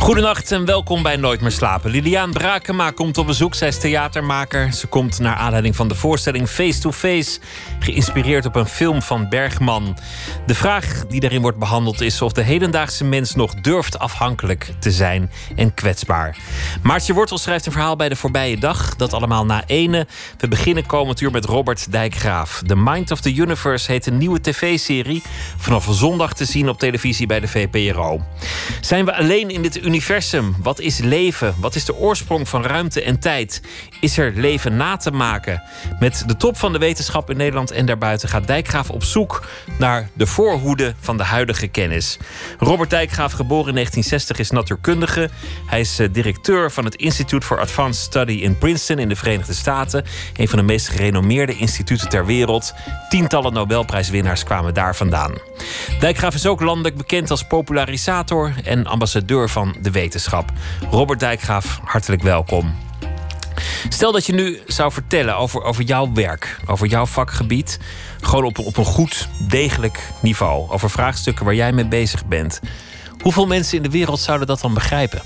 Goedenacht en welkom bij Nooit meer slapen. Liliaan Brakema komt op bezoek. Zij is theatermaker. Ze komt naar aanleiding van de voorstelling Face to Face, geïnspireerd op een film van Bergman. De vraag die daarin wordt behandeld is of de hedendaagse mens nog durft afhankelijk te zijn en kwetsbaar. Maartje Wortel schrijft een verhaal bij de voorbije dag. Dat allemaal na ene. We beginnen komend uur met Robert Dijkgraaf. The Mind of the Universe heet een nieuwe tv-serie. Vanaf zondag te zien op televisie bij de VPRO. Zijn we alleen in dit universum? Wat is leven? Wat is de oorsprong van ruimte en tijd? Is er leven na te maken? Met de top van de wetenschap in Nederland en daarbuiten gaat Dijkgraaf op zoek naar de voorhoede van de huidige kennis. Robert Dijkgraaf, geboren in 1960, is natuurkundige. Hij is eh, directeur van het Institute for Advanced Study in Princeton in de Verenigde Staten. Een van de meest gerenommeerde instituten ter wereld. Tientallen Nobelprijswinnaars kwamen daar vandaan. Dijkgraaf is ook landelijk bekend als popularisator en ambassadeur van de wetenschap. Robert Dijkgraaf, hartelijk welkom. Stel dat je nu zou vertellen over, over jouw werk, over jouw vakgebied. Gewoon op, op een goed, degelijk niveau. Over vraagstukken waar jij mee bezig bent. Hoeveel mensen in de wereld zouden dat dan begrijpen?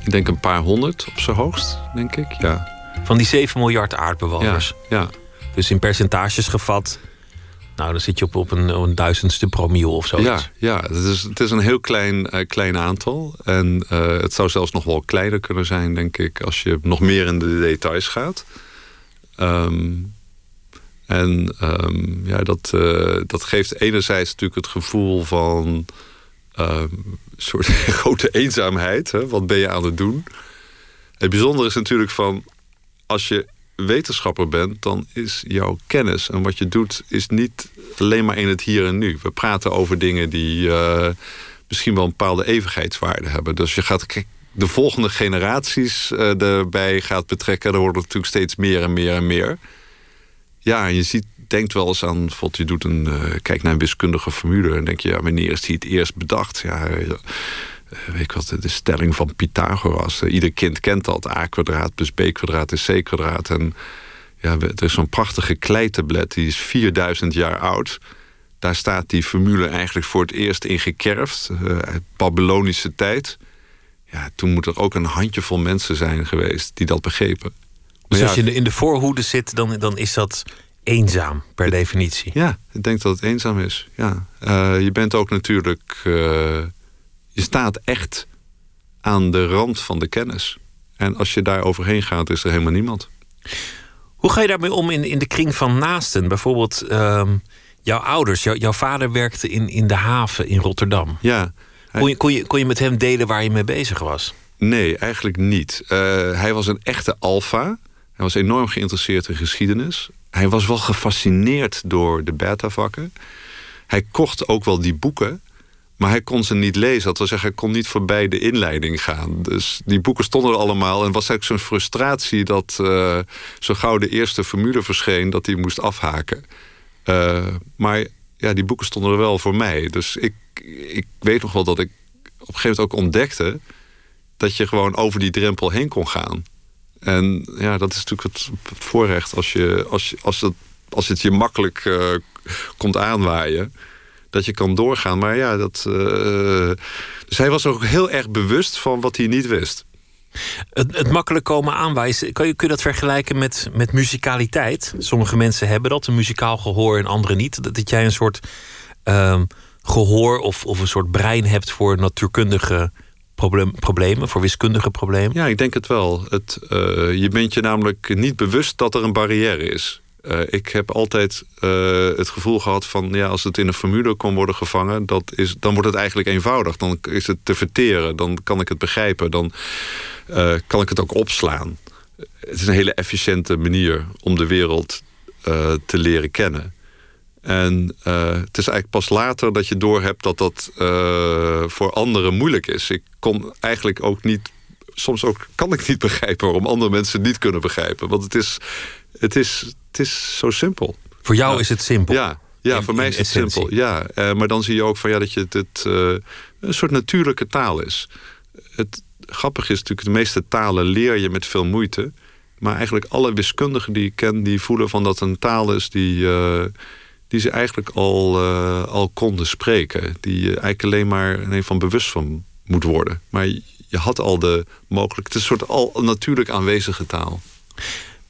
Ik denk een paar honderd op zijn hoogst, denk ik, ja. Van die 7 miljard aardbewoners? Ja, ja. Dus in percentages gevat nou, dan zit je op, op een, een duizendste promiel of zo. Ja, ja het, is, het is een heel klein, uh, klein aantal. En uh, het zou zelfs nog wel kleiner kunnen zijn, denk ik, als je nog meer in de details gaat. Um, en um, ja, dat, uh, dat geeft enerzijds natuurlijk het gevoel van een soort grote eenzaamheid. Wat ben je aan het doen? Het bijzondere is natuurlijk van als je wetenschapper bent, dan is jouw kennis en wat je doet, is niet alleen maar in het hier en nu. We praten over dingen die uh, misschien wel een bepaalde evigheidswaarde hebben. Dus je gaat de volgende generaties uh, erbij gaat betrekken, dan wordt natuurlijk steeds meer en meer en meer. Ja, en je ziet, denkt wel eens aan, bijvoorbeeld je doet een, uh, kijk naar een wiskundige formule en denk je, ja, wanneer is die het eerst bedacht? Ja, eh, weet ik wat, de stelling van Pythagoras. Uh, ieder kind kent dat. a kwadraat plus b kwadraat is c kwadraat. En ja, er is zo'n prachtige kleitablet, die is 4000 jaar oud. Daar staat die formule eigenlijk voor het eerst in gekerfd. Uit Babylonische tijd. Ja, toen moet er ook een handjevol mensen zijn geweest die dat begrepen. Dus als je in de voorhoede zit, dan, dan is dat eenzaam per definitie. Ja, ik denk dat het eenzaam is. Ja. Uh, je bent ook natuurlijk je staat echt aan de rand van de kennis. En als je daar overheen gaat, is er helemaal niemand. Hoe ga je daarmee om in, in de kring van naasten? Bijvoorbeeld uh, jouw ouders. jouw vader werkte in, in de haven in Rotterdam. Ja. Kon, je, kon, je, kon je met hem delen waar je mee bezig was? Nee, eigenlijk niet. Uh, hij was een echte alfa. Hij was enorm geïnteresseerd in geschiedenis. Hij was wel gefascineerd door de beta-vakken. Hij kocht ook wel die boeken. Maar hij kon ze niet lezen. Dat wil zeggen, hij kon niet voorbij de inleiding gaan. Dus die boeken stonden er allemaal. En was eigenlijk zo'n frustratie dat uh, zo gauw de eerste formule verscheen... dat hij moest afhaken. Uh, maar ja, die boeken stonden er wel voor mij. Dus ik, ik weet nog wel dat ik op een gegeven moment ook ontdekte... dat je gewoon over die drempel heen kon gaan. En ja, dat is natuurlijk het, voorrecht als, je, als, als, het, als het je makkelijk uh, komt aanwaaien dat je kan doorgaan. Maar ja, dat. Uh, dus hij was ook heel erg bewust van wat hij niet wist. Het, het makkelijk komen aanwijzen, kan je, kun je dat vergelijken met, met muzikaliteit? Sommige mensen hebben dat, een muzikaal gehoor en anderen niet. Dat, dat jij een soort uh, gehoor of, of een soort brein hebt voor natuurkundige probleem, problemen, voor wiskundige problemen? Ja, ik denk het wel. Het, uh, je bent je namelijk niet bewust dat er een barrière is. Uh, ik heb altijd uh, het gevoel gehad van... ja, als het in een formule kon worden gevangen... Dat is, dan wordt het eigenlijk eenvoudig. Dan is het te verteren. Dan kan ik het begrijpen. Dan uh, kan ik het ook opslaan. Het is een hele efficiënte manier om de wereld te leren kennen. En het is eigenlijk pas later dat je doorhebt... dat dat voor anderen moeilijk is. Ik kon eigenlijk ook niet... Soms ook kan ik niet begrijpen waarom andere mensen het niet kunnen begrijpen. Want het is, het is, het is zo simpel. Voor jou is het simpel? Ja, Ja, voor mij is het simpel. Ja, uh, maar dan zie je ook van ja dat je het uh, een soort natuurlijke taal is. Het grappige is natuurlijk, de meeste talen leer je met veel moeite. Maar eigenlijk alle wiskundigen die ik ken, die voelen van dat een taal is die, uh, die ze eigenlijk al, al konden spreken. Die je eigenlijk alleen maar een van bewust van moet worden. Maar je had al de mogelijkheid. Het is een soort al natuurlijk aanwezige taal.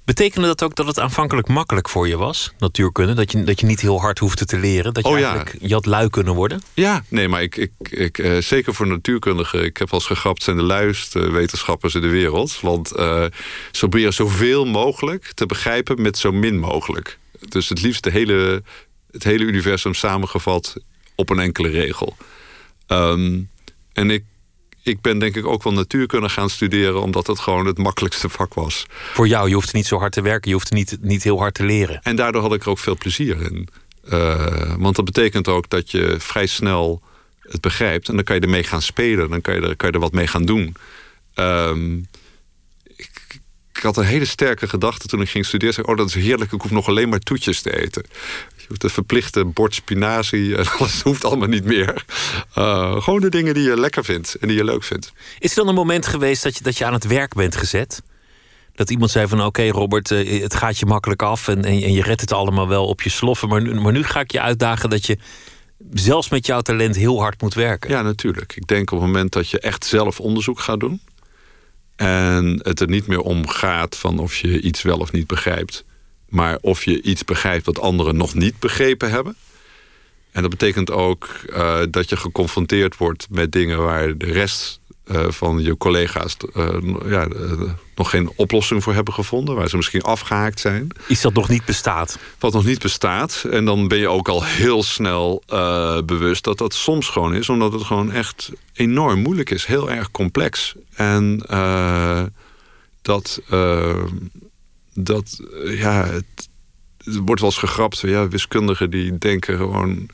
Betekende dat ook dat het aanvankelijk makkelijk voor je was, natuurkunde? Dat je, dat je niet heel hard hoefde te leren? Dat je oh, eigenlijk, je had lui kunnen worden? Ja, nee, maar ik, ik, ik, uh, zeker voor natuurkundigen. Ik heb als gegrapt zijn de luiste wetenschappers in de wereld. Want uh, ze proberen zoveel mogelijk te begrijpen met zo min mogelijk. Dus het liefst de hele, het hele universum samengevat op een enkele regel. Um, en ik ik ben denk ik ook wel natuurkunde gaan studeren... omdat het gewoon het makkelijkste vak was. Voor jou, je hoeft niet zo hard te werken. Je hoeft niet, niet heel hard te leren. En daardoor had ik er ook veel plezier in. Uh, want dat betekent ook dat je vrij snel het begrijpt. En dan kan je ermee gaan spelen. Dan kan je er, kan je er wat mee gaan doen. Um, ik, ik, had een hele sterke gedachte toen ik ging studeren. Zei, oh, dat is heerlijk. Ik hoef nog alleen maar toetjes te eten. Je hoeft verplichte bord spinazie en alles hoeft allemaal niet meer. Uh, gewoon de dingen die je lekker vindt en die je leuk vindt. Is er dan een moment geweest dat je, dat je aan het werk bent gezet? Dat iemand zei van oké Robert, uh, het gaat je makkelijk af en, en, en, je redt het allemaal wel op je sloffen. Maar nu, maar nu ga ik je uitdagen dat je zelfs met jouw talent heel hard moet werken. Ja, natuurlijk. Ik denk op het moment dat je echt zelf onderzoek gaat doen. En het er niet meer om gaat van of je iets wel of niet begrijpt maar of je iets begrijpt wat anderen nog niet begrepen hebben. En dat betekent ook uh, dat je geconfronteerd wordt met dingen waar de rest uh, van je collega's uh, ja, nog geen oplossing voor hebben gevonden, waar ze misschien afgehaakt zijn. Iets dat nog niet bestaat. Wat nog niet bestaat. En dan ben je ook al heel snel bewust dat dat soms gewoon is, omdat het gewoon echt enorm moeilijk is, heel erg complex. En dat dat, eh, ja, het, wordt wel eens gegrapt. Ja, wiskundigen die denken gewoon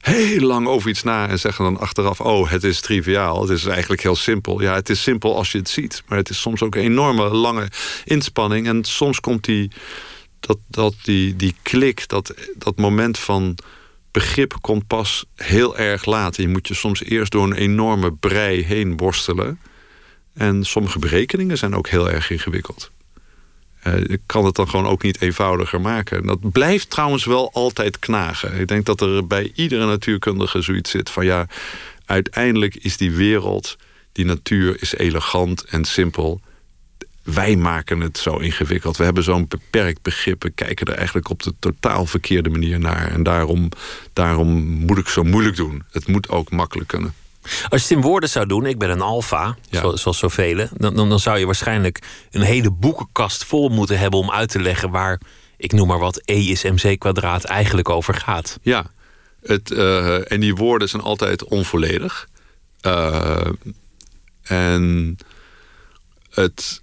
heel lang over iets na en zeggen dan achteraf: Oh, het is triviaal. Het is eigenlijk heel simpel. Ja, het is simpel als je het ziet, maar het is soms ook een enorme lange inspanning. En soms komt die, dat, dat, die, die klik, dat, dat moment van begrip komt pas heel erg laat. Je moet je soms eerst door een enorme brei heen worstelen. En sommige berekeningen zijn ook heel erg ingewikkeld. Uh, ik kan het dan gewoon ook niet eenvoudiger maken. dat blijft trouwens wel altijd knagen. Ik denk dat er bij iedere natuurkundige zoiets zit van ja, uiteindelijk is die wereld, die natuur is elegant en simpel. Wij maken het zo ingewikkeld. We hebben zo'n beperkt begrip. We kijken er eigenlijk op de totaal verkeerde manier naar. En daarom, daarom moet ik zo moeilijk doen. Het moet ook makkelijk kunnen. Als je het in woorden zou doen, ik ben een alfa, zoals zoveel, dan, dan, dan, zou je waarschijnlijk een hele boekenkast vol moeten hebben om uit te leggen waar, ik noem maar wat, E is mc kwadraat eigenlijk over gaat. Ja, het, uh, en die woorden zijn altijd onvolledig. Uh, en het,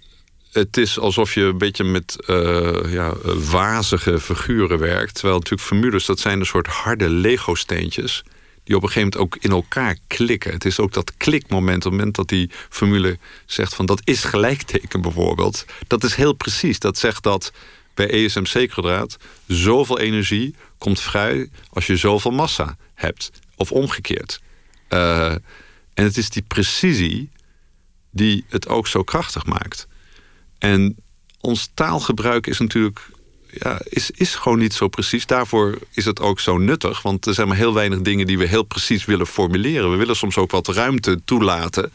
het is alsof je een beetje met uh, ja, wazige figuren werkt. Terwijl natuurlijk formules, dat zijn een soort harde Lego-steentjes die op een gegeven moment ook in elkaar klikken. Het is ook dat klikmoment, op het moment dat die formule zegt van dat is gelijkteken bijvoorbeeld. Dat is heel precies. Dat zegt dat bij ESMC-kwadraat zoveel energie komt vrij als je zoveel massa hebt. Of omgekeerd. Uh, en het is die precisie die het ook zo krachtig maakt. En ons taalgebruik is natuurlijk ja, is, is gewoon niet zo precies. Daarvoor is het ook zo nuttig. Want er zijn maar heel weinig dingen die we heel precies willen formuleren. We willen soms ook wat ruimte toelaten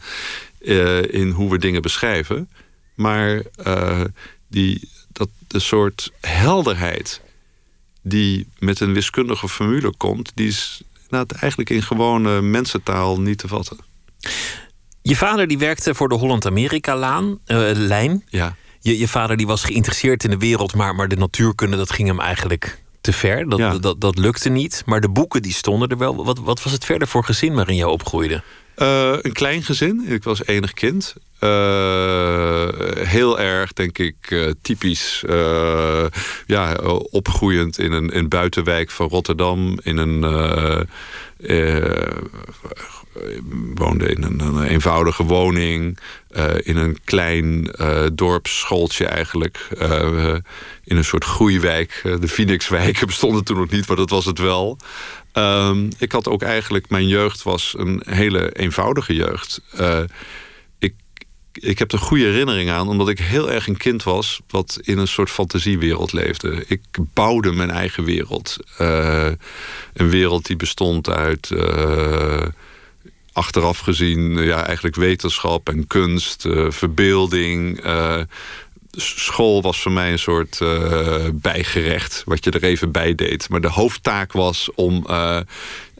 uh, in hoe we dingen beschrijven. Maar uh, die, dat, de soort helderheid die met een wiskundige formule komt... die is nou, eigenlijk in gewone mensentaal niet te vatten. Je vader die werkte voor de Holland-Amerika-lijn. Uh, ja je, je vader die was geïnteresseerd in de wereld, maar, maar de natuurkunde dat ging hem eigenlijk te ver. Dat, dat, dat lukte niet. Maar de boeken die stonden er wel. Wat, wat was het verder voor gezin waarin je opgroeide? Uh, een klein gezin. Ik was enig kind. Uh, heel erg, denk ik, uh, typisch ja, opgroeiend in een, in buitenwijk van Rotterdam. In een woonde in een, een, eenvoudige woning. in een klein dorpsschooltje eigenlijk. in een soort groeiwijk. de Phoenixwijken bestonden toen nog niet, maar dat was het wel. Um, ik had ook eigenlijk, mijn jeugd was een hele eenvoudige jeugd. Uh, ik, ik heb er goede herinnering aan, omdat ik heel erg een kind was wat in een soort fantasiewereld leefde. Ik bouwde mijn eigen wereld. Uh, een wereld die bestond uit. Achteraf gezien, ja, eigenlijk wetenschap en kunst, verbeelding school was voor mij een soort bijgerecht, wat je er even bij deed. Maar de hoofdtaak was om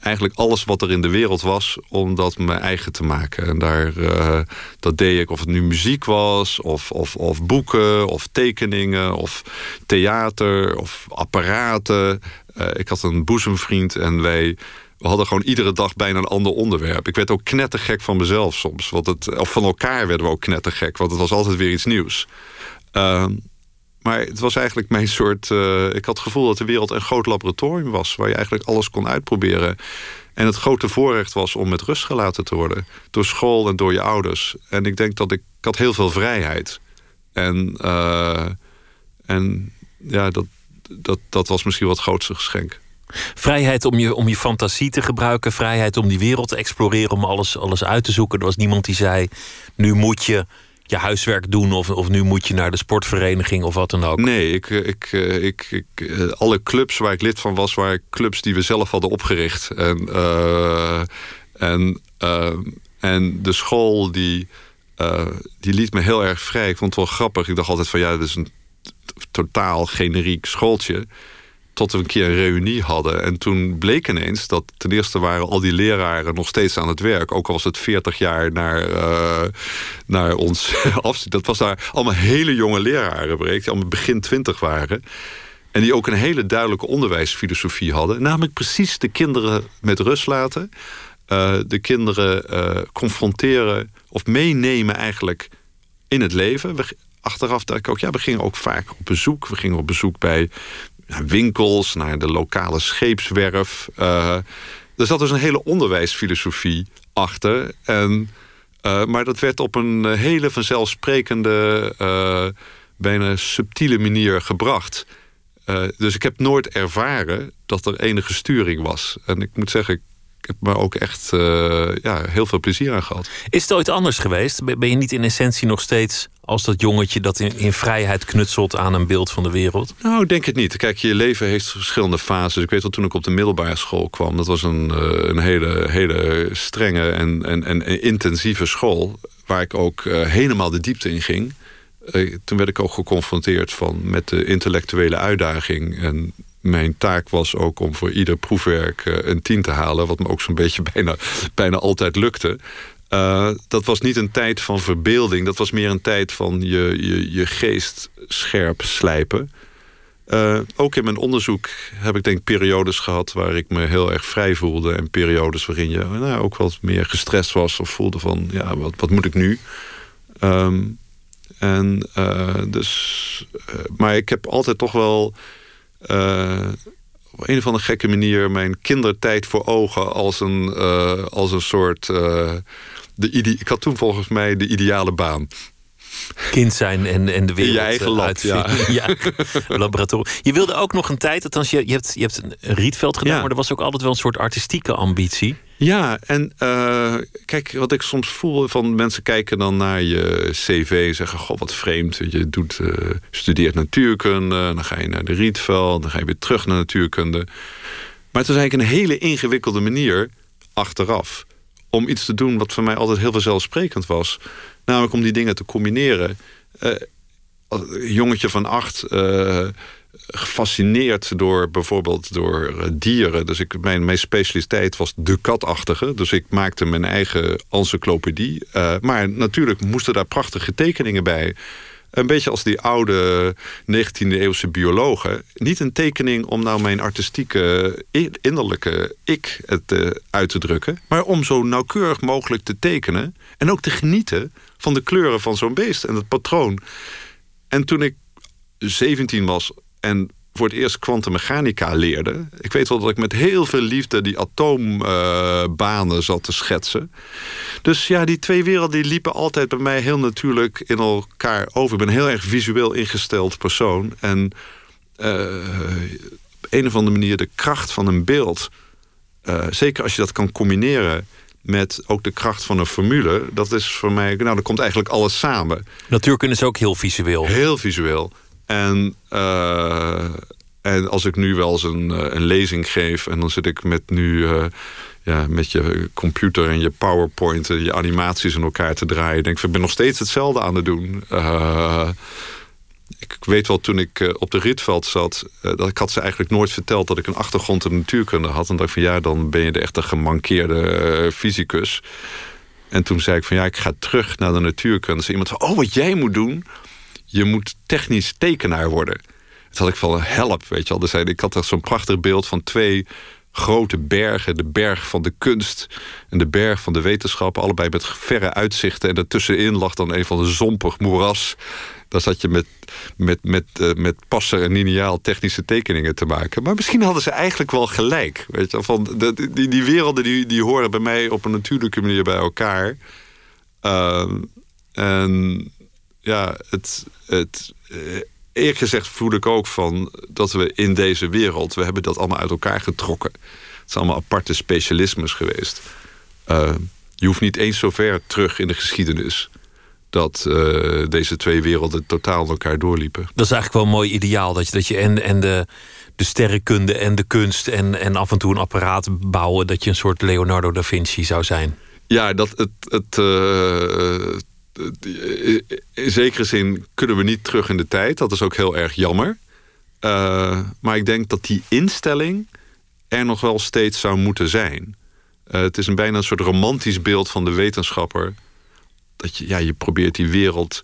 eigenlijk alles wat er in de wereld was, om dat mijn eigen te maken. En daar, dat deed ik, of het nu muziek was, of, of, of boeken, of tekeningen, of theater, of apparaten. ik had een boezemvriend en wij we hadden gewoon iedere dag bijna een ander onderwerp. Ik werd ook knettergek van mezelf soms. Want het, of van elkaar werden we ook knettergek. Want het was altijd weer iets nieuws. Ehm, maar het was eigenlijk mijn soort... Uh, ik had het gevoel dat de wereld een groot laboratorium was... waar je eigenlijk alles kon uitproberen. En het grote voorrecht was om met rust gelaten te worden. Door school en door je ouders. En ik denk dat ik, ik had heel veel vrijheid. En, uh, en ja, dat, dat, dat was misschien wat grootste geschenk. Vrijheid om je, om je fantasie te gebruiken. Vrijheid om die wereld te exploreren. Om alles, alles uit te zoeken. Er was niemand die zei, nu moet je je huiswerk doen of, of nu moet je naar de sportvereniging of wat dan ook? Nee, ik, ik, eh, ik, ik, eh, alle clubs waar ik lid van was, waren clubs die we zelf hadden opgericht. En, uh, en, en de school die, die liet me heel erg vrij. Ik vond het wel grappig. Ik dacht altijd van ja, dit is een totaal generiek schooltje tot we een keer een reunie hadden. En toen bleek ineens dat ten eerste waren al die leraren nog steeds aan het werk. Ook al was het 40 jaar naar, uh, naar ons afzien. Dat was daar allemaal hele jonge leraren, bleek, die allemaal begin 20 waren. En die ook een hele duidelijke onderwijsfilosofie hadden. Namelijk precies de kinderen met rust laten. Uh, de kinderen uh, confronteren of meenemen eigenlijk in het leven. Achteraf dacht ik ook, ja, we gingen ook vaak op bezoek. We gingen op bezoek bij winkels, naar de lokale scheepswerf. Uh, er zat dus een hele onderwijsfilosofie achter. En, uh, maar dat werd op een hele vanzelfsprekende, uh, bijna subtiele manier gebracht. dus ik heb nooit ervaren dat er enige sturing was. En ik moet zeggen, heb me ook echt uh, ja, heel veel plezier aan gehad. Is het ooit anders geweest? Ben je niet in essentie nog steeds als dat jongetje dat in, in vrijheid knutselt aan een beeld van de wereld? Nou, ik denk het niet. Kijk, je leven heeft verschillende fases. Ik weet wel, toen ik op de middelbare school kwam, dat was een, uh, een hele, hele strenge en, en, en intensieve school. Waar ik ook uh, helemaal de diepte in ging. toen werd ik ook geconfronteerd van, met de intellectuele uitdaging. En mijn taak was ook om voor ieder proefwerk eh, een tien te halen... wat me ook zo'n beetje bijna, bijna altijd lukte. Uh, dat was niet een tijd van verbeelding. Dat was meer een tijd van je, je, je geest scherp slijpen. Uh, ook in mijn onderzoek heb ik denk periodes gehad... waar ik me heel erg vrij voelde. En periodes waarin je nou, ook wat meer gestrest was... of voelde van, ja, wat, wat moet ik nu? Um, en dus... maar ik heb altijd toch wel uh, op een of andere gekke manier mijn kindertijd voor ogen als een, uh, als een soort. Uh, de ik had toen volgens mij de ideale baan. Kind zijn en, en de wereld In je eigen land, ja. ja. Laboratorium. Je wilde ook nog een tijd, althans je, je, hebt, je hebt een Rietveld gedaan... Ja. maar er was ook altijd wel een soort artistieke ambitie. Ja, en uh, kijk, wat ik soms voel van mensen kijken dan naar je cv en zeggen: Goh, wat vreemd. Je doet, uh, studeert natuurkunde, dan ga je naar de Rietveld, dan ga je weer terug naar natuurkunde. Maar het was eigenlijk een hele ingewikkelde manier achteraf om iets te doen wat voor mij altijd heel vanzelfsprekend was. Namelijk om die dingen te combineren. Uh, jongetje van acht gefascineerd door bijvoorbeeld door eh, dieren. Dus ik, mijn, mijn specialiteit was de katachtige. Dus ik maakte mijn eigen encyclopedie. Uh, maar natuurlijk moesten daar prachtige tekeningen bij. Een beetje als die oude 19e-eeuwse biologen. Niet een tekening om nou mijn artistieke, innerlijke ik het, uh, uit te drukken. Maar om zo nauwkeurig mogelijk te tekenen. En ook te genieten van de kleuren van zo'n beest en het patroon. En toen ik 17 was en voor het eerst kwantummechanica leerde. Ik weet wel dat ik met heel veel liefde die atoombanen uh, zat te schetsen. Dus ja, die twee werelden die liepen altijd bij mij heel natuurlijk in elkaar over. Ik ben een heel erg visueel ingesteld persoon. En uh, op een of andere manier de kracht van een beeld... Uh, zeker als je dat kan combineren met ook de kracht van een formule... dat is voor mij... Nou, dan komt eigenlijk alles samen. Natuurkunde is ook heel visueel. Heel visueel. En, uh, en als ik nu wel eens een, eh, een lezing geef... en dan zit ik met nu uh, ja, met je computer en je PowerPoint... en je animaties in elkaar te draaien... denk ik, ben nog steeds hetzelfde aan het doen. Ik weet wel, toen ik op de Rietveld zat... dat ik had ze eigenlijk nooit verteld dat ik een achtergrond in natuurkunde had. En dacht van ja, dan ben je de echte gemankeerde fysicus. En toen zei ik van ja, ik ga terug naar de natuurkunde. Zei iemand van, oh, wat jij moet doen je moet technisch tekenaar worden. Het had ik van help, weet je wel. Dus ik had zo'n prachtig beeld van twee grote bergen. De berg van de kunst en de berg van de wetenschap. Allebei met verre uitzichten. En daartussenin lag dan een van de zompig moeras. Daar zat je met, met, met, uh, met passer en lineaal technische tekeningen te maken. Maar misschien hadden ze eigenlijk wel gelijk. Weet je, van de, die, die werelden die, die horen bij mij op een natuurlijke manier bij elkaar. Uh, en ja, het, het, eh, eerlijk gezegd voel ik ook van dat we in deze wereld, we hebben dat allemaal uit elkaar getrokken. Het zijn allemaal aparte specialismes geweest. Uh, je hoeft niet eens zo ver terug in de geschiedenis dat uh, deze twee werelden totaal elkaar doorliepen. Dat is eigenlijk wel een mooi ideaal. Dat je, dat je en, en de, de sterrenkunde en de kunst en, en af en toe een apparaat bouwen, dat je een soort Leonardo da Vinci zou zijn. Ja, dat het, het, uh, in zekere zin kunnen we niet terug in de tijd. Dat is ook heel erg jammer. Uh, maar ik denk dat die instelling er nog wel steeds zou moeten zijn. Uh, het is een bijna een soort romantisch beeld van de wetenschapper. Dat je, ja, je probeert die wereld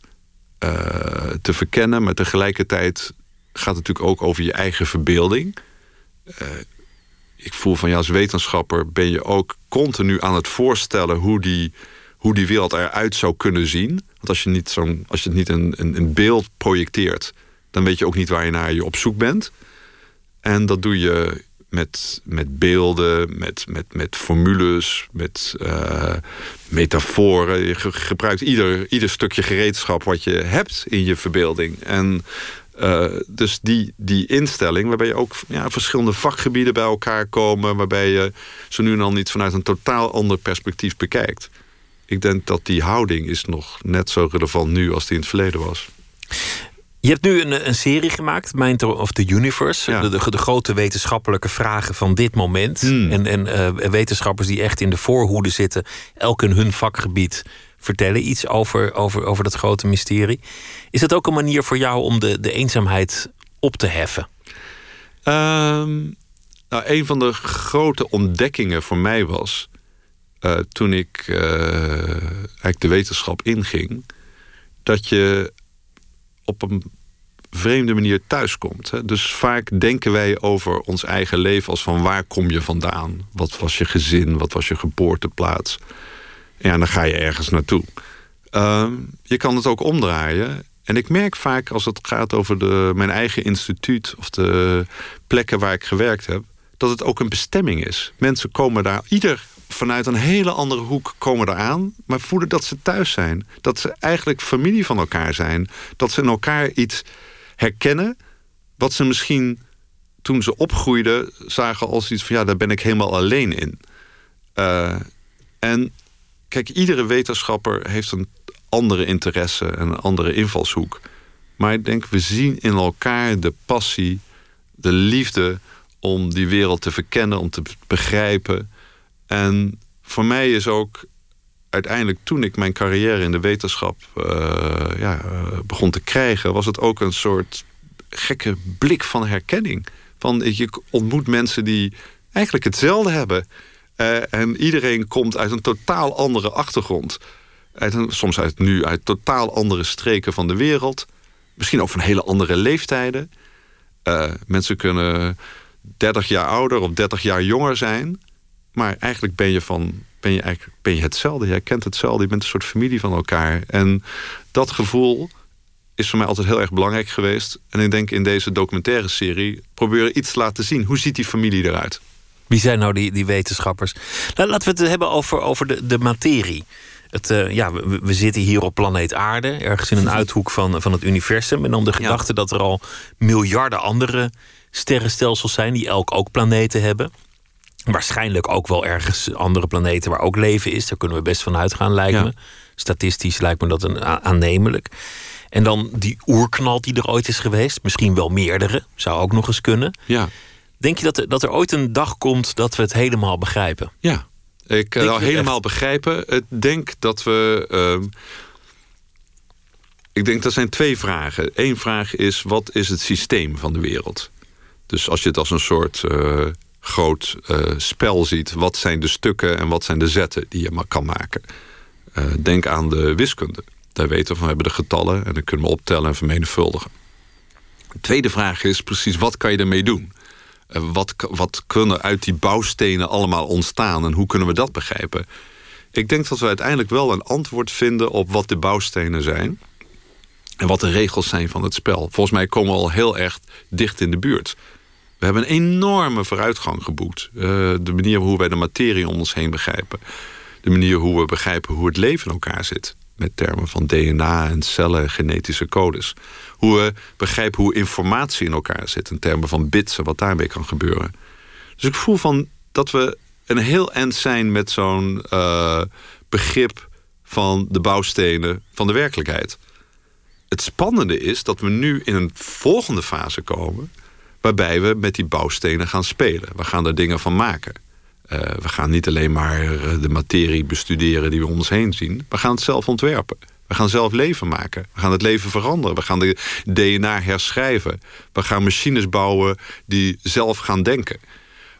te verkennen, maar tegelijkertijd gaat het natuurlijk ook over je eigen verbeelding. ik voel van ja, als wetenschapper ben je ook continu aan het voorstellen hoe die hoe die wereld eruit zou kunnen zien. Want als je, niet zo'n, als je het niet een, een, beeld projecteert, dan weet je ook niet waar je naar je op zoek bent. En dat doe je met, met beelden, met, met, met formules, met uh, metaforen. Je gebruikt ieder, ieder stukje gereedschap wat je hebt in je verbeelding. En uh, dus die, die instelling, waarbij je ook ja, verschillende vakgebieden bij elkaar komen, waarbij je zo nu en dan niet vanuit een totaal ander perspectief bekijkt ik denk dat die houding is nog net zo relevant nu als die in het verleden was. Je hebt nu een, een serie gemaakt, Mind of the Universe. De, de, de, grote wetenschappelijke vragen van dit moment. Hmm. En, en uh, wetenschappers die echt in de voorhoede zitten, elk in hun vakgebied, vertellen iets over, over, over dat grote mysterie. Is dat ook een manier voor jou om de, de eenzaamheid op te heffen? Um, nou, een van de grote ontdekkingen voor mij was uh, toen ik uh, eigenlijk de wetenschap inging, dat je op een vreemde manier thuiskomt. Dus vaak denken wij over ons eigen leven als van waar kom je vandaan? Wat was je gezin? Wat was je geboorteplaats? Ja, dan ga je ergens naartoe. Uh, je kan het ook omdraaien. En ik merk vaak als het gaat over de, mijn eigen instituut of de plekken waar ik gewerkt heb, dat het ook een bestemming is. Mensen komen daar, ieder vanuit een hele andere hoek komen eraan, maar voelen dat ze thuis zijn. Dat ze eigenlijk familie van elkaar zijn. Dat ze in elkaar iets herkennen wat ze misschien toen ze opgroeiden zagen als iets van ja, daar ben ik helemaal alleen in. Uh, en kijk, iedere wetenschapper heeft een andere interesse en een andere invalshoek. Maar ik denk, we zien in elkaar de passie, de liefde om die wereld te verkennen, om te begrijpen. En voor mij is ook uiteindelijk toen ik mijn carrière in de wetenschap uh, ja, uh, begon te krijgen, was het ook een soort gekke blik van herkenning. Van je ontmoet mensen die eigenlijk hetzelfde hebben. En iedereen komt uit een totaal andere achtergrond. Uit soms uit nu uit totaal andere streken van de wereld. Misschien ook van hele andere leeftijden. Mensen kunnen 30 jaar ouder of 30 jaar jonger zijn. Maar eigenlijk ben je, van, ben je, eigenlijk, ben je hetzelfde. Jij kent hetzelfde. Je bent een soort familie van elkaar. En dat gevoel is voor mij altijd heel erg belangrijk geweest. En ik denk in deze documentaire serie proberen iets te laten zien. Hoe ziet die familie eruit? Wie zijn nou die, die wetenschappers? Laten we het hebben over, over de, de materie. Het, uh, ja, we, we, zitten hier op planeet Aarde, ergens in een uithoek van, van het universum. En dan de gedachte dat er al miljarden andere sterrenstelsels zijn die elk ook planeten hebben. Waarschijnlijk ook wel ergens andere planeten waar ook leven is. Daar kunnen we best van uitgaan, lijkt me. Statistisch lijkt me dat een aannemelijk. En dan die oerknal die er ooit is geweest. Misschien wel meerdere. Zou ook nog eens kunnen. Ja. Denk je dat er, dat er ooit een dag komt dat we het helemaal begrijpen? Ja, ik uh, nou, helemaal begrijpen. Ik denk dat we. Uh, ik denk dat zijn twee vragen. Eén vraag is: wat is het systeem van de wereld? Dus als je het als een soort uh, groot uh, spel ziet, wat zijn de stukken en wat zijn de zetten die je maar kan maken? denk aan de wiskunde. Daar weten we van, we hebben de getallen en dan kunnen we optellen en vermenigvuldigen. De tweede vraag is precies, wat kan je ermee doen? Wat, wat kunnen uit die bouwstenen allemaal ontstaan en hoe kunnen we dat begrijpen? Ik denk dat we uiteindelijk wel een antwoord vinden op wat de bouwstenen zijn. En wat de regels zijn van het spel. Volgens mij komen we al heel erg dicht in de buurt. We hebben een enorme vooruitgang geboekt. Uh, de manier hoe wij de materie om ons heen begrijpen. De manier hoe we begrijpen hoe het leven in elkaar zit met termen van DNA en cellen en genetische codes. Hoe we begrijpen hoe informatie in elkaar zit in termen van bits en wat daarmee kan gebeuren. Dus ik voel van dat we een heel eind zijn met zo'n uh, begrip van de bouwstenen van de werkelijkheid. Het spannende is dat we nu in een volgende fase komen waarbij we met die bouwstenen gaan spelen. We gaan er dingen van maken. Uh, we gaan niet alleen maar eh, de materie bestuderen die we om ons heen zien. We gaan het zelf ontwerpen. We gaan zelf leven maken. We gaan het leven veranderen. We gaan de DNA herschrijven. We gaan machines bouwen die zelf gaan denken.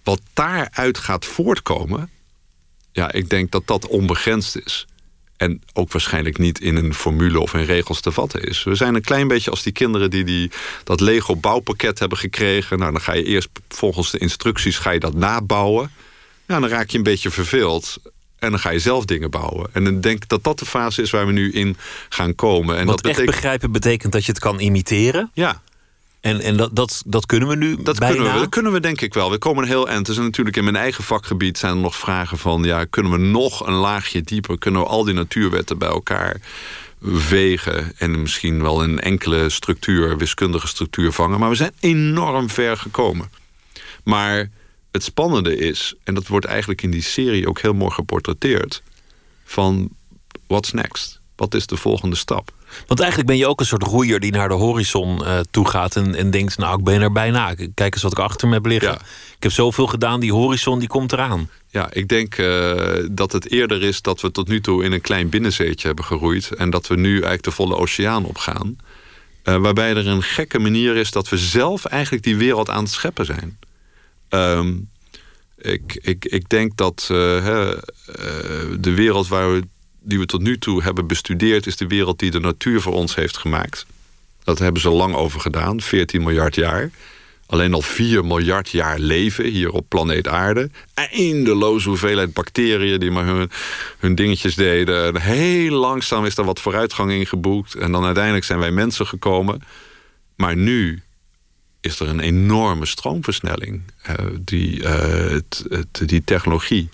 Wat daaruit gaat voortkomen... ja, ik denk dat dat onbegrensd is. En ook waarschijnlijk niet in een formule of in regels te vatten is. We zijn een klein beetje als die kinderen die, die dat Lego bouwpakket hebben gekregen. Nou, dan ga je eerst volgens de instructies ga je dat nabouwen. Nou, dan raak je een beetje verveeld. En dan ga je zelf dingen bouwen. En ik denk dat dat de fase is waar we nu in gaan komen. En dat echt begrijpen betekent dat je het kan imiteren? Ja. En, en dat, dat, dat kunnen we nu dat bijna? Kunnen we, dat kunnen we denk ik wel. We komen een heel eind. Dus natuurlijk in mijn eigen vakgebied zijn er nog vragen van... ja, kunnen we nog een laagje dieper? Kunnen we al die natuurwetten bij elkaar vegen... en misschien wel een enkele structuur, wiskundige structuur vangen? Maar we zijn enorm ver gekomen. Maar het spannende is, en dat wordt eigenlijk in die serie ook heel mooi geportretteerd, van what's next? Wat is de volgende stap? Want eigenlijk ben je ook een soort roeier die naar de horizon uh, toe gaat en, en denkt: Nou, ik ben er bijna. Kijk eens wat ik achter me heb liggen. Ik heb zoveel gedaan, die horizon die komt eraan. Ja, ik denk uh, dat het eerder is dat we tot nu toe in een klein binnenzeetje hebben geroeid. En dat we nu eigenlijk de volle oceaan opgaan. Uh, waarbij er een gekke manier is dat we zelf eigenlijk die wereld aan het scheppen zijn. Um, ik, ik, ik denk dat uh, de wereld waar we, die we tot nu toe hebben bestudeerd... is de wereld die de natuur voor ons heeft gemaakt. Dat hebben ze lang over gedaan, 14 miljard jaar. Alleen al 4 miljard jaar leven hier op planeet Aarde. Eindeloze hoeveelheid bacteriën die maar hun, hun dingetjes deden. En heel langzaam is er wat vooruitgang in geboekt. En dan uiteindelijk zijn wij mensen gekomen. Maar nu is er een enorme stroomversnelling. Uh, die, het, die technologie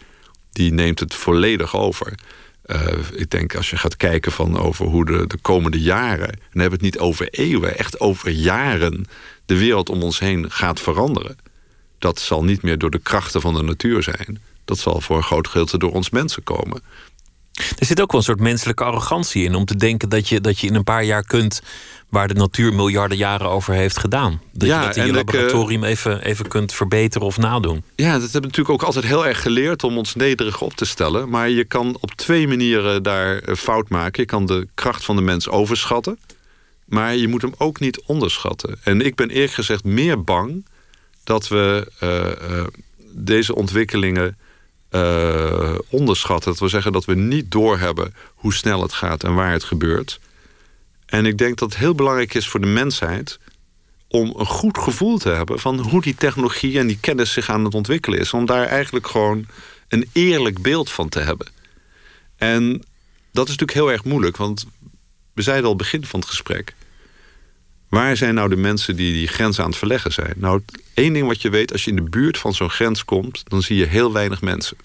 die neemt het volledig over. Uh, ik denk als je gaat kijken van over hoe de, de komende jaren... en dan hebben het niet over eeuwen, echt over jaren... de wereld om ons heen gaat veranderen. Dat zal niet meer door de krachten van de natuur zijn. Dat zal voor een groot gedeelte door ons mensen komen. Er zit ook wel een soort menselijke arrogantie in... om te denken dat je, dat je in een paar jaar kunt waar de natuur miljarden jaren over heeft gedaan. Dat ja, je dat in je eh, laboratorium even, even kunt verbeteren of nadoen. Ja, dat hebben we natuurlijk ook altijd heel erg geleerd om ons nederig op te stellen. Maar je kan op twee manieren daar eh, fout maken. Je kan de kracht van de mens overschatten. Maar je moet hem ook niet onderschatten. En ik ben eerlijk gezegd meer bang dat we uh, deze ontwikkelingen uh, onderschatten. Dat we zeggen dat we niet doorhebben hoe snel het gaat en waar het gebeurt. En ik denk dat het heel belangrijk is voor de mensheid om een goed gevoel te hebben van hoe die technologie en die kennis zich aan het ontwikkelen is. Om daar eigenlijk gewoon een eerlijk beeld van te hebben. En dat is natuurlijk heel erg moeilijk, want we zeiden al begin van het gesprek. Waar zijn nou de mensen die die grens aan het verleggen zijn? Nou, één ding wat je weet, als je in de buurt van zo'n grens komt, dan zie je heel weinig mensen.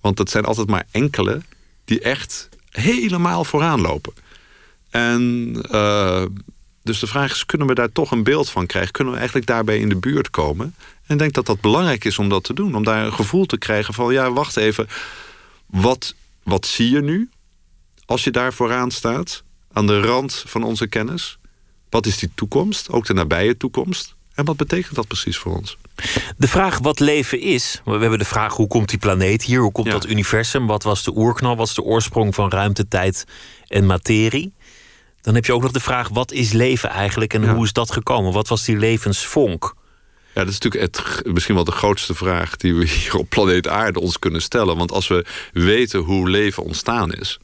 Want het zijn altijd maar enkele die echt helemaal vooraan lopen. En uh, dus de vraag is, kunnen we daar toch een beeld van krijgen? Kunnen we eigenlijk daarbij in de buurt komen? En ik denk dat dat belangrijk is om dat te doen. Om daar een gevoel te krijgen van, ja, wacht even. Wat, wat zie je nu als je daar vooraan staat? Aan de rand van onze kennis? Wat is die toekomst? Ook de nabije toekomst? En wat betekent dat precies voor ons? De vraag wat leven is. We hebben de vraag hoe komt die planeet hier? Hoe komt dat universum? Wat was de oerknal? Wat is de oorsprong van ruimte, tijd en materie? Dan heb je ook nog de vraag: wat is leven eigenlijk en hoe is dat gekomen? Wat was die levensvonk? Ja, dat is natuurlijk het, misschien wel de grootste vraag die we hier op planeet Aarde ons kunnen stellen. Want als we weten hoe leven ontstaan is,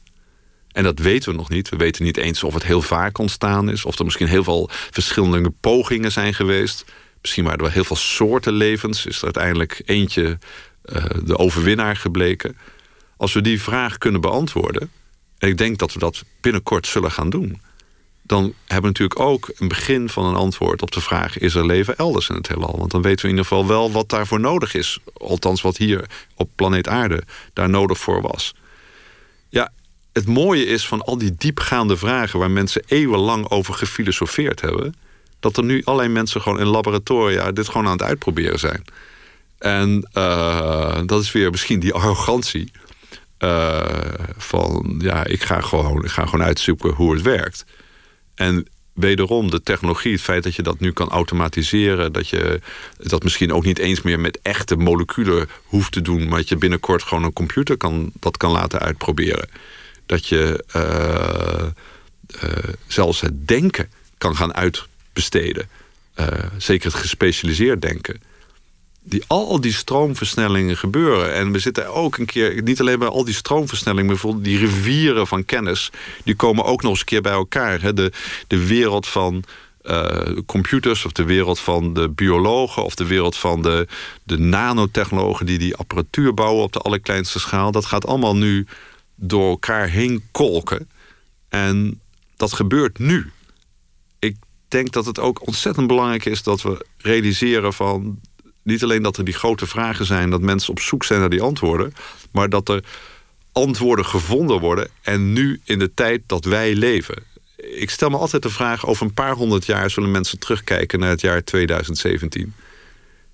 en dat weten we nog niet. We weten niet eens of het heel vaak ontstaan is. Of er misschien heel veel verschillende pogingen zijn geweest. Misschien waren er wel heel veel soorten levens. Is er uiteindelijk eentje uh, de overwinnaar gebleken. Als we die vraag kunnen beantwoorden. En ik denk dat we dat binnenkort zullen gaan doen dan hebben we natuurlijk ook een begin van een antwoord op de vraag: is er leven elders in het heelal? Want dan weten we in ieder geval wel wat daarvoor nodig is. Althans, wat hier op planeet Aarde daar nodig voor was. Ja, het mooie is van al die diepgaande vragen waar mensen eeuwenlang over gefilosofeerd hebben, dat er nu allerlei mensen gewoon in laboratoria dit gewoon aan het uitproberen zijn. En uh, dat is weer misschien die arrogantie. Uh, van ja, ik ga, gewoon, ik ga gewoon uitzoeken hoe het werkt. En wederom de technologie, het feit dat je dat nu kan automatiseren, dat je dat misschien ook niet eens meer met echte moleculen hoeft te doen, maar dat je binnenkort gewoon een computer kan, dat kan laten uitproberen. Dat je uh, uh, zelfs het denken kan gaan uitbesteden. Uh, zeker het gespecialiseerd denken die, al die stroomversnellingen gebeuren. En we zitten ook een keer, niet alleen bij al die stroomversnellingen... maar bijvoorbeeld die rivieren van kennis... die komen ook nog eens een keer bij elkaar. Hè? De, de wereld van uh, computers of de wereld van de biologen... of de wereld van de, de nanotechnologen die die apparatuur bouwen... op de allerkleinste schaal. Dat gaat allemaal nu door elkaar heen kolken. En dat gebeurt nu. Ik denk dat het ook ontzettend belangrijk is dat we realiseren van niet alleen dat er die grote vragen zijn, dat mensen op zoek zijn naar die antwoorden, maar dat er antwoorden gevonden worden en nu in de tijd dat wij leven. Ik stel me altijd de vraag: over een paar honderd jaar zullen mensen terugkijken naar het jaar 2017.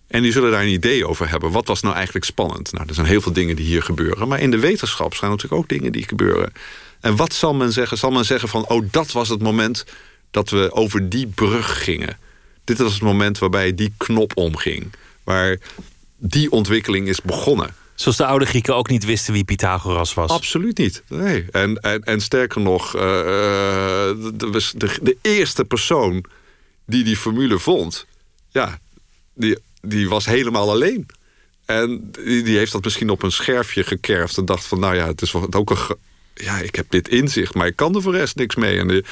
En die zullen daar een idee over hebben. Wat was nou eigenlijk spannend? Nou, er zijn heel veel dingen die hier gebeuren. Maar in de wetenschap zijn natuurlijk ook dingen die gebeuren. En wat zal men zeggen? Zal men zeggen van, oh, dat was het moment dat we over die brug gingen. Dit was het moment waarbij die knop omging waar die ontwikkeling is begonnen. Zoals de oude Grieken ook niet wisten wie Pythagoras was. Absoluut niet. Nee. En, en, en sterker nog, uh, de, de, de, eerste persoon die die formule vond, ja, die, die was helemaal alleen. En die, die heeft dat misschien op een scherfje gekerfd en dacht van, nou ja, het is ook een. Ja, ik heb dit inzicht, maar ik kan er voor rest niks mee. En de,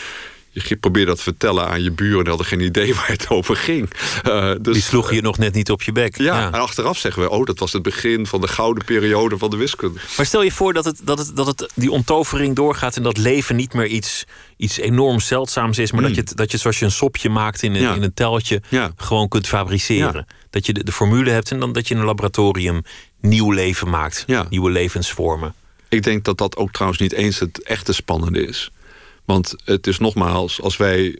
je probeerde dat te vertellen aan je buren en hadden geen idee waar het over ging. Uh, dus, die sloeg je nog net niet op je bek. Ja, en achteraf zeggen we, oh, dat was het begin van de gouden periode van de wiskunde. Maar stel je voor dat, het, dat, het, dat het, die onttovering doorgaat en dat leven niet meer iets, iets enorm zeldzaams is, maar dat, hmm. je het, dat je zoals je een sopje maakt in een, in een teltje, gewoon kunt fabriceren. Dat je de, de, formule hebt en dan dat je in een laboratorium nieuw leven maakt, nieuwe levensvormen. Ik denk dat dat ook trouwens niet eens het echte spannende is. Want het is nogmaals, als wij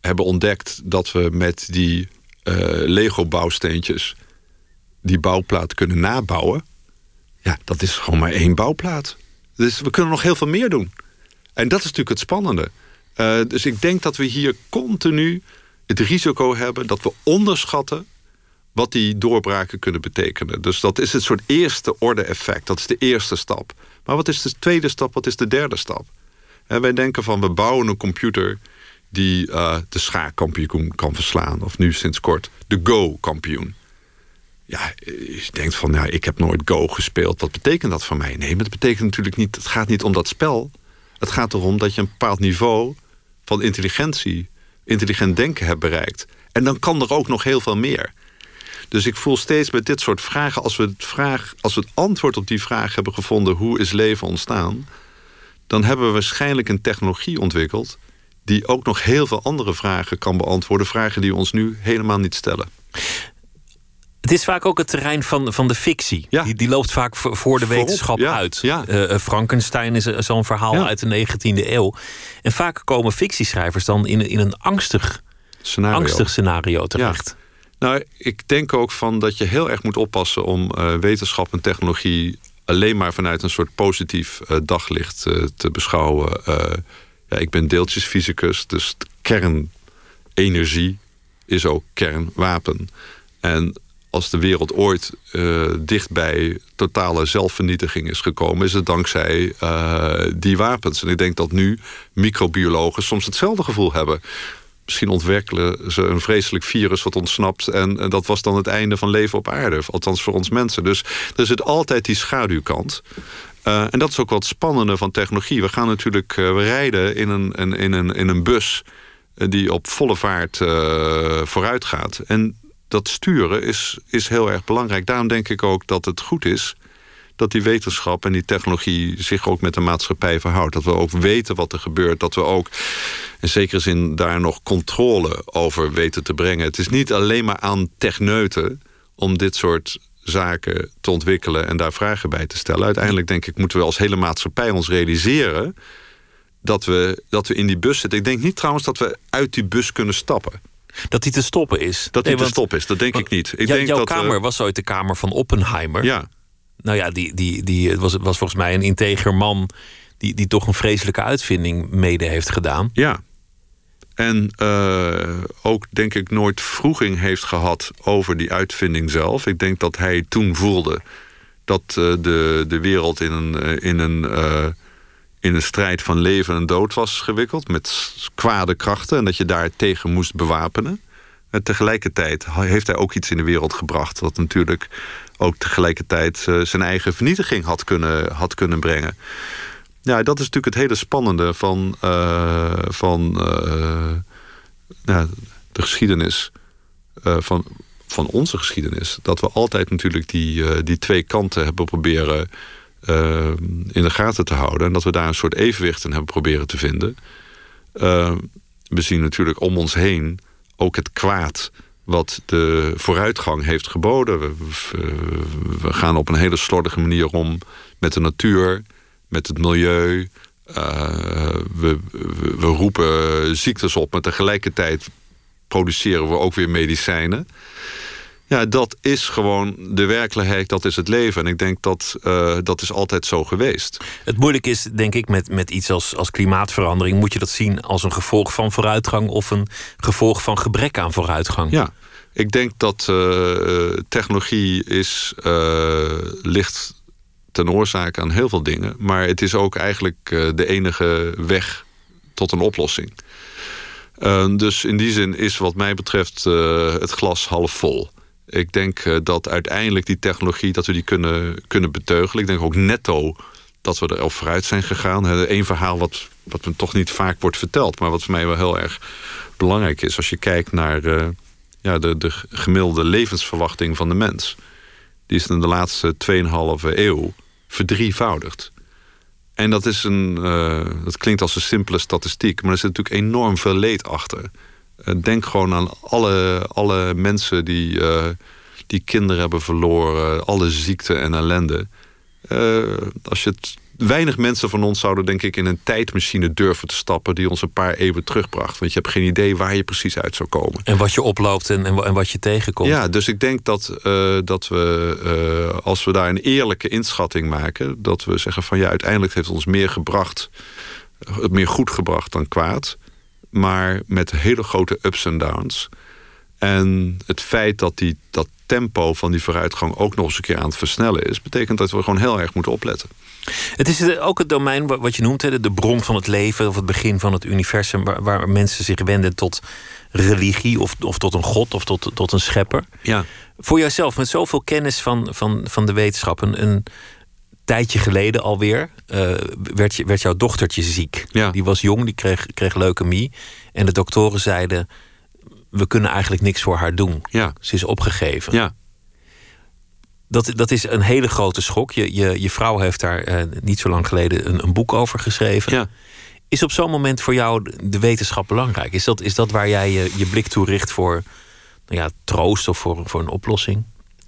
hebben ontdekt dat we met die uh, Lego-bouwsteentjes die bouwplaat kunnen nabouwen. Ja, dat is gewoon maar één bouwplaat. Dus we kunnen nog heel veel meer doen. En dat is natuurlijk het spannende. Uh, dus ik denk dat we hier continu het risico hebben dat we onderschatten wat die doorbraken kunnen betekenen. Dus dat is het soort eerste orde effect. Dat is de eerste stap. Maar wat is de tweede stap? Wat is de derde stap? En wij denken van we bouwen een computer die uh, de schaakkampioen kan verslaan. Of nu sinds kort de Go-kampioen. Ja, je denkt van, ja, ik heb nooit Go gespeeld. Wat betekent dat voor mij? Nee, maar dat betekent natuurlijk niet... Het gaat niet om dat spel. Het gaat erom dat je een bepaald niveau van intelligentie, intelligent denken hebben bereikt. En dan kan er ook nog heel veel meer. Dus ik voel steeds met dit soort vragen, als we het, vraag, als we het antwoord op die vraag hebben gevonden, hoe is leven ontstaan, dan hebben we waarschijnlijk een technologie ontwikkeld die ook nog heel veel andere vragen kan beantwoorden, vragen die we ons nu helemaal niet stellen. Het is vaak ook het terrein van, van de fictie. Ja. Die, die loopt vaak voor, de Voorop, wetenschap ja, uit. ja. Eh, eh, Frankenstein is zo'n verhaal uit de 19e eeuw. En vaak komen fictieschrijvers dan in, in een angstig, Scenario. angstig scenario terecht. Nou, ik denk ook van dat je heel erg moet oppassen om eh, wetenschap en technologie alleen maar vanuit een soort positief eh, daglicht eh, te beschouwen. Eh, ja, ik ben deeltjesfysicus, dus kernenergie is ook kernwapen. En als de wereld ooit eh, dicht bij totale zelfvernietiging is gekomen, is het dankzij die wapens. En ik denk dat nu microbiologen soms hetzelfde gevoel hebben. Misschien ontwikkelen ze een vreselijk virus wat ontsnapt. En, dat was dan het einde van leven op aarde. Althans voor ons mensen. Dus er zit altijd die schaduwkant. Eh, en dat is ook wat spannende van technologie. We gaan natuurlijk eh, we rijden in een, een, in een, in een bus eh, die op volle vaart eh, vooruit gaat. En dat sturen is, is heel erg belangrijk. Daarom denk ik ook dat het goed is dat die wetenschap en die technologie zich ook met de maatschappij verhoudt. Dat we ook weten wat er gebeurt. Dat we ook in zekere zin daar nog controle over weten te brengen. Het is niet alleen maar aan techneuten om dit soort zaken te ontwikkelen en daar vragen bij te stellen. Uiteindelijk denk ik moeten we als hele maatschappij ons realiseren dat we, dat we in die bus zitten. Ik denk niet trouwens dat we uit die bus kunnen stappen. Dat die te stoppen is. Dat die Nee, te want- stop is, dat denk ik niet. Ik denk jouw dat we- kamer was ooit de kamer van Oppenheimer. Ja, Nou ja, die, die, die het was, was volgens mij een integer man... Die, die toch een vreselijke uitvinding mede heeft gedaan. Ja. En eh, ook denk ik nooit vroeging heeft gehad over die uitvinding zelf. Ik denk dat hij toen voelde dat eh, de, de wereld in een, eh, in, een, eh, in een strijd van leven en dood was gewikkeld. Met kwade krachten en dat je daar tegen moest bewapenen. En tegelijkertijd heeft hij ook iets in de wereld gebracht... dat natuurlijk ook tegelijkertijd eh, zijn eigen vernietiging had kunnen, had kunnen brengen. Ja, dat is natuurlijk het hele spannende van, eh, van eh, de geschiedenis. van, van onze geschiedenis. Dat we altijd natuurlijk die, die twee kanten hebben proberen in de gaten te houden. En dat we daar een soort evenwicht in hebben proberen te vinden. We zien natuurlijk om ons heen ook het kwaad wat de vooruitgang heeft geboden. We, we, gaan op een hele slordige manier om met de natuur, met het milieu. We, we, we, roepen ziektes op, maar tegelijkertijd produceren we ook weer medicijnen. Ja, dat is gewoon de werkelijkheid, dat is het leven. En ik denk dat uh, dat is altijd zo geweest. Het moeilijk is, denk ik, met, met iets als, als klimaatverandering... moet je dat zien als een gevolg van vooruitgang... of een gevolg van gebrek aan vooruitgang? Ja, ik denk dat uh, technologie is, uh, ligt ten oorzaak aan heel veel dingen. Maar het is ook eigenlijk de enige weg tot een oplossing. Uh, dus in die zin is wat mij betreft uh, het glas half vol. Ik denk uh, dat uiteindelijk die technologie dat we die kunnen, kunnen beteugelen. Ik denk ook netto dat we er al vooruit zijn gegaan. Eén verhaal wat, wat me toch niet vaak wordt verteld, maar wat voor mij wel heel erg belangrijk is. Als je kijkt naar uh, ja, de, de gemiddelde levensverwachting van de mens. Die is in de laatste 2,5 eeuw verdrievoudigd. En dat, is een, uh, dat klinkt als een simpele statistiek, maar er zit natuurlijk enorm veel leed achter. Uh, denk gewoon aan alle, alle mensen die, uh, die kinderen hebben verloren, alle ziekte en ellende. als je het, weinig mensen van ons zouden, denk ik, in een tijdmachine durven te stappen die ons een paar eeuwen terugbracht. Want je hebt geen idee waar je precies uit zou komen. En wat je oploopt en, en, en wat je tegenkomt. Ja, dus ik denk dat, uh, dat we, als we daar een eerlijke inschatting maken, dat we zeggen van ja, uiteindelijk heeft het ons meer gebracht, meer goed gebracht dan kwaad. Maar met hele grote ups en downs. En het feit dat die, dat tempo van die vooruitgang ook nog eens een keer aan het versnellen is, betekent dat we gewoon heel erg moeten opletten. Het is ook het domein wat je noemt, de bron van het leven of het begin van het universum, waar, mensen zich wenden tot religie of, of tot een god of tot, tot een schepper. Ja. Voor jouzelf, met zoveel kennis van, van, van de wetenschap, een, een tijdje geleden alweer uh, werd, je, werd jouw dochtertje ziek. Ja. Die was jong, die kreeg, kreeg leukemie. En de doktoren zeiden: We kunnen eigenlijk niks voor haar doen. Ja. Ze is opgegeven. Ja. Dat, dat is een hele grote schok. Je, je, je vrouw heeft daar uh, niet zo lang geleden een, een boek over geschreven. Ja. Is op zo'n moment voor jou de wetenschap belangrijk? Is dat, is dat waar jij je, je blik toe richt voor nou ja, troost of voor, voor een oplossing?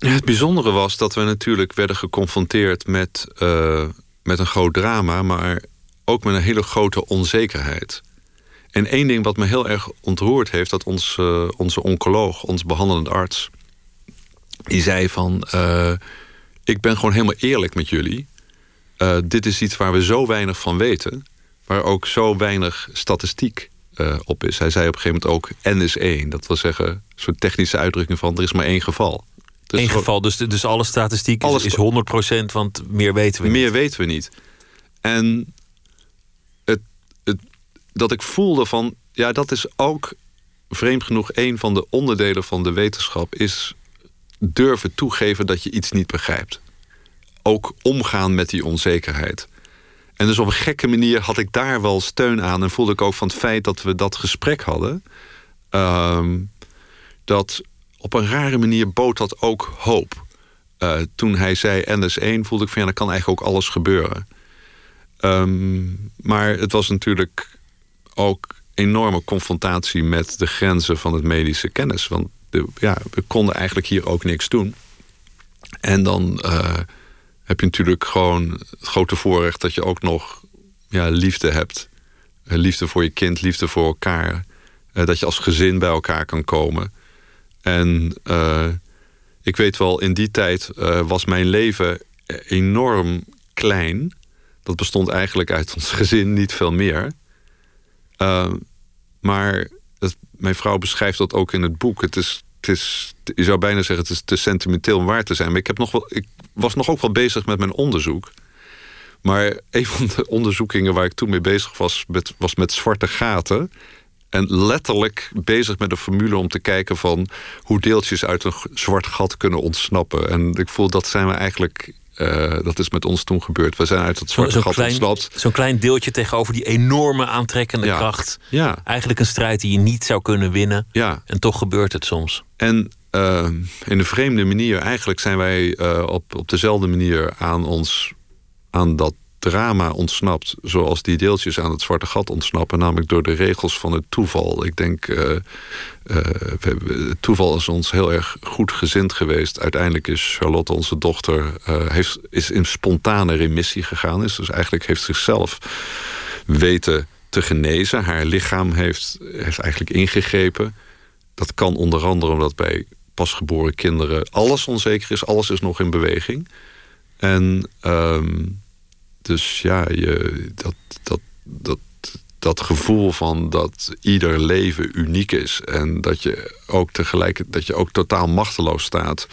Het bijzondere was dat we natuurlijk werden geconfronteerd met, uh, met een groot drama, maar ook met een hele grote onzekerheid. En één ding wat me heel erg ontroerd heeft, dat ons, uh, onze oncoloog, ons behandelend arts, die zei van: uh, Ik ben gewoon helemaal eerlijk met jullie. dit is iets waar we zo weinig van weten, waar ook zo weinig statistiek op is. Hij zei op een gegeven moment ook N is één. Dat wil zeggen, een soort technische uitdrukking van er is maar één geval. Dus Eén geval, dus, dus alle statistiek alles is, is 100%, want meer weten we meer niet. Meer weten we niet. En het, het, dat ik voelde van, ja, dat is ook vreemd genoeg een van de onderdelen van de wetenschap, is durven toegeven dat je iets niet begrijpt. Ook omgaan met die onzekerheid. En dus op een gekke manier had ik daar wel steun aan. En voelde ik ook van het feit dat we dat gesprek hadden. Uh, dat op een rare manier bood dat ook hoop. Uh, toen hij zei NS1 voelde ik van ja, dan kan eigenlijk ook alles gebeuren. Um, maar het was natuurlijk ook enorme confrontatie met de grenzen van het medische kennis. Want de, ja, we konden eigenlijk hier ook niks doen. En dan uh, heb je natuurlijk gewoon het grote voorrecht dat je ook nog ja, liefde hebt. Liefde voor je kind, liefde voor elkaar. Dat je als gezin bij elkaar kan komen. En uh, ik weet wel, in die tijd uh, was mijn leven enorm klein. Dat bestond eigenlijk uit ons gezin, niet veel meer. maar het, mijn vrouw beschrijft dat ook in het boek. Het is, het is, je zou bijna zeggen, het is te sentimenteel om waar te zijn. Maar ik, heb nog wel, ik was nog ook wel bezig met mijn onderzoek. Maar een van de onderzoekingen waar ik toen mee bezig was, met, was met zwarte gaten. En letterlijk bezig met een formule om te kijken van hoe deeltjes uit een zwart gat kunnen ontsnappen. En ik voel dat zijn we eigenlijk. Uh, dat is met ons toen gebeurd. We zijn uit het zwarte zo, zo gat klein, ontsnapt. Zo'n klein deeltje tegenover die enorme aantrekkende ja. kracht. Ja. Eigenlijk een strijd die je niet zou kunnen winnen. Ja. En toch gebeurt het soms. En uh, in een vreemde manier, eigenlijk zijn wij uh, op, op dezelfde manier aan ons aan dat drama ontsnapt, zoals die deeltjes aan het zwarte gat ontsnappen, namelijk door de regels van het toeval. Ik denk, uh, toeval is ons heel erg goed gezind geweest. Uiteindelijk is Charlotte, onze dochter, uh, heeft, is in spontane remissie gegaan. Is dus eigenlijk heeft zichzelf weten te genezen. Haar lichaam heeft, heeft eigenlijk ingegrepen. Dat kan onder andere omdat bij pasgeboren kinderen alles onzeker is, alles is nog in beweging. En um, dus ja, je, dat, dat, dat, dat gevoel van dat ieder leven uniek is. En dat je ook tegelijk dat je ook totaal machteloos staat.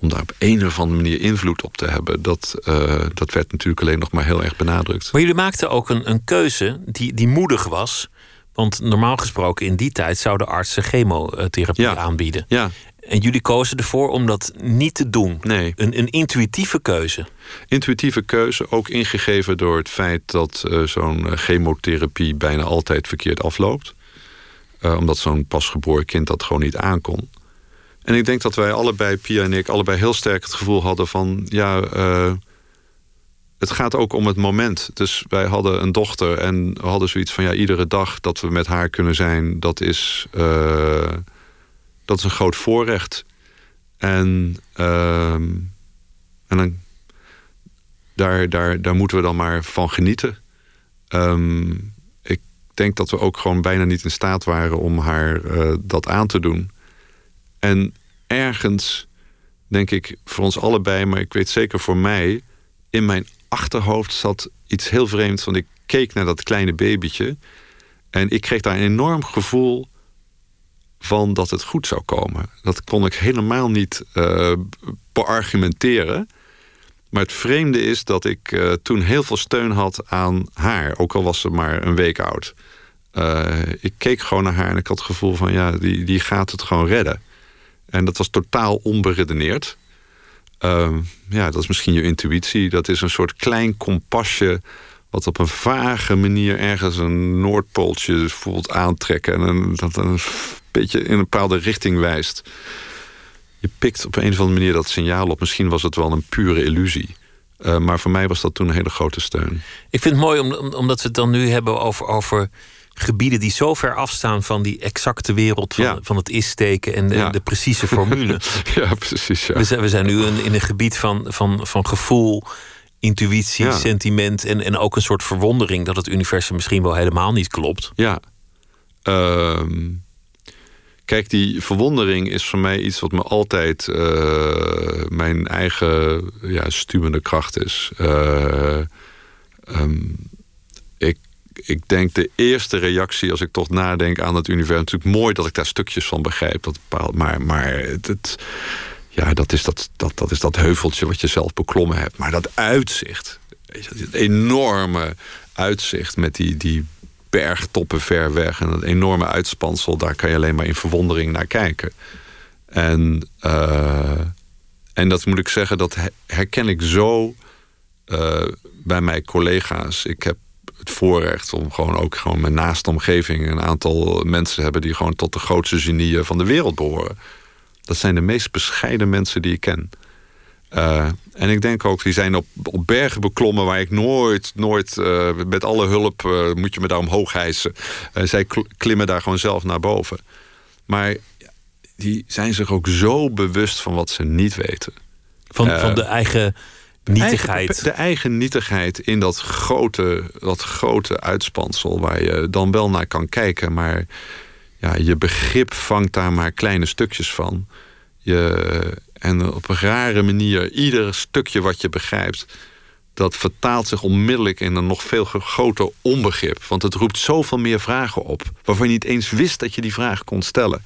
Om daar op een of andere manier invloed op te hebben. Dat, uh, dat werd natuurlijk alleen nog maar heel erg benadrukt. Maar jullie maakten ook een, een keuze die, die moedig was. Want normaal gesproken in die tijd zouden artsen chemotherapie ja. aanbieden. Ja. En jullie kozen ervoor om dat niet te doen. Nee. Een, een intuïtieve keuze. Intuïtieve keuze, ook ingegeven door het feit dat uh, zo'n chemotherapie bijna altijd verkeerd afloopt. Uh, omdat zo'n pasgeboren kind dat gewoon niet aankon. En ik denk dat wij allebei, Pia en ik, allebei heel sterk het gevoel hadden van ja. Uh, het gaat ook om het moment. Dus wij hadden een dochter en we hadden zoiets van ja, iedere dag dat we met haar kunnen zijn, dat is dat is een groot voorrecht. En, uh, en dan, daar, daar, daar moeten we dan maar van genieten. Um, ik denk dat we ook gewoon bijna niet in staat waren om haar uh, dat aan te doen. En ergens, denk ik, voor ons allebei, maar ik weet zeker voor mij, in mijn achterhoofd zat iets heel vreemds. Want ik keek naar dat kleine babytje en ik kreeg daar een enorm gevoel van dat het goed zou komen. Dat kon ik helemaal niet uh, beargumenteren. Maar het vreemde is dat ik uh, toen heel veel steun had aan haar. Ook al was ze maar een week oud. Uh, ik keek gewoon naar haar en ik had het gevoel van... ja, die, die gaat het gewoon redden. En dat was totaal onberedeneerd. Ehm, ja, dat is misschien je intuïtie. Dat is een soort klein kompasje wat op een vage manier ergens een Noordpooltje voelt aantrekken en een, dat een beetje in een bepaalde richting wijst. Je pikt op een of andere manier dat signaal op. Misschien was het wel een pure illusie. Uh, maar voor mij was dat toen een hele grote steun. Ik vind het mooi om, omdat we het dan nu hebben over, over gebieden die zo ver afstaan van die exacte wereld van, Ja. van het is-steken en de, de precieze formule. ja, precies. Ja. We, zijn, we zijn nu in, in een gebied van, van, van gevoel, intuïtie, Ja. sentiment en, en ook een soort verwondering dat het universum misschien wel helemaal niet klopt. Ja. Ehm, kijk, die verwondering is voor mij iets wat me altijd eh, mijn eigen ja, stuwende kracht is. Eh, ehm, ik, ik denk de eerste reactie als ik toch nadenk aan het universum... natuurlijk mooi dat ik daar stukjes van begrijp. Dat bepaalt, maar maar het, het- ja, dat, is dat, dat, dat is dat heuveltje wat je zelf beklommen hebt. Maar dat uitzicht, het enorme uitzicht met die, die bergtoppen ver weg... en dat enorme uitspansel, daar kan je alleen maar in verwondering naar kijken. En, eh, en dat moet ik zeggen, dat he- herken ik zo eh, bij mijn collega's. Ik heb het voorrecht om gewoon ook gewoon mijn naaste omgeving... een aantal mensen te hebben die gewoon tot de grootste genieën van de wereld behoren. Dat zijn de meest bescheiden mensen die ik ken. Eh, en ik denk ook, die zijn op, op bergen beklommen waar ik nooit, nooit eh, met alle hulp eh, moet je me daar omhoog hijsen. Zij kl- klimmen daar gewoon zelf naar boven. Maar die zijn zich ook zo bewust van wat ze niet weten. Van, van de eigen nietigheid. Eigen- de eigen nietigheid in dat grote, dat grote uitspansel waar je dan wel naar kan kijken, maar ja, je begrip vangt daar maar kleine stukjes van. Je, en op een rare manier, ieder stukje wat je begrijpt, dat vertaalt zich onmiddellijk in een nog veel groter onbegrip. Want het roept zoveel meer vragen op, waarvan je niet eens wist dat je die vraag kon stellen.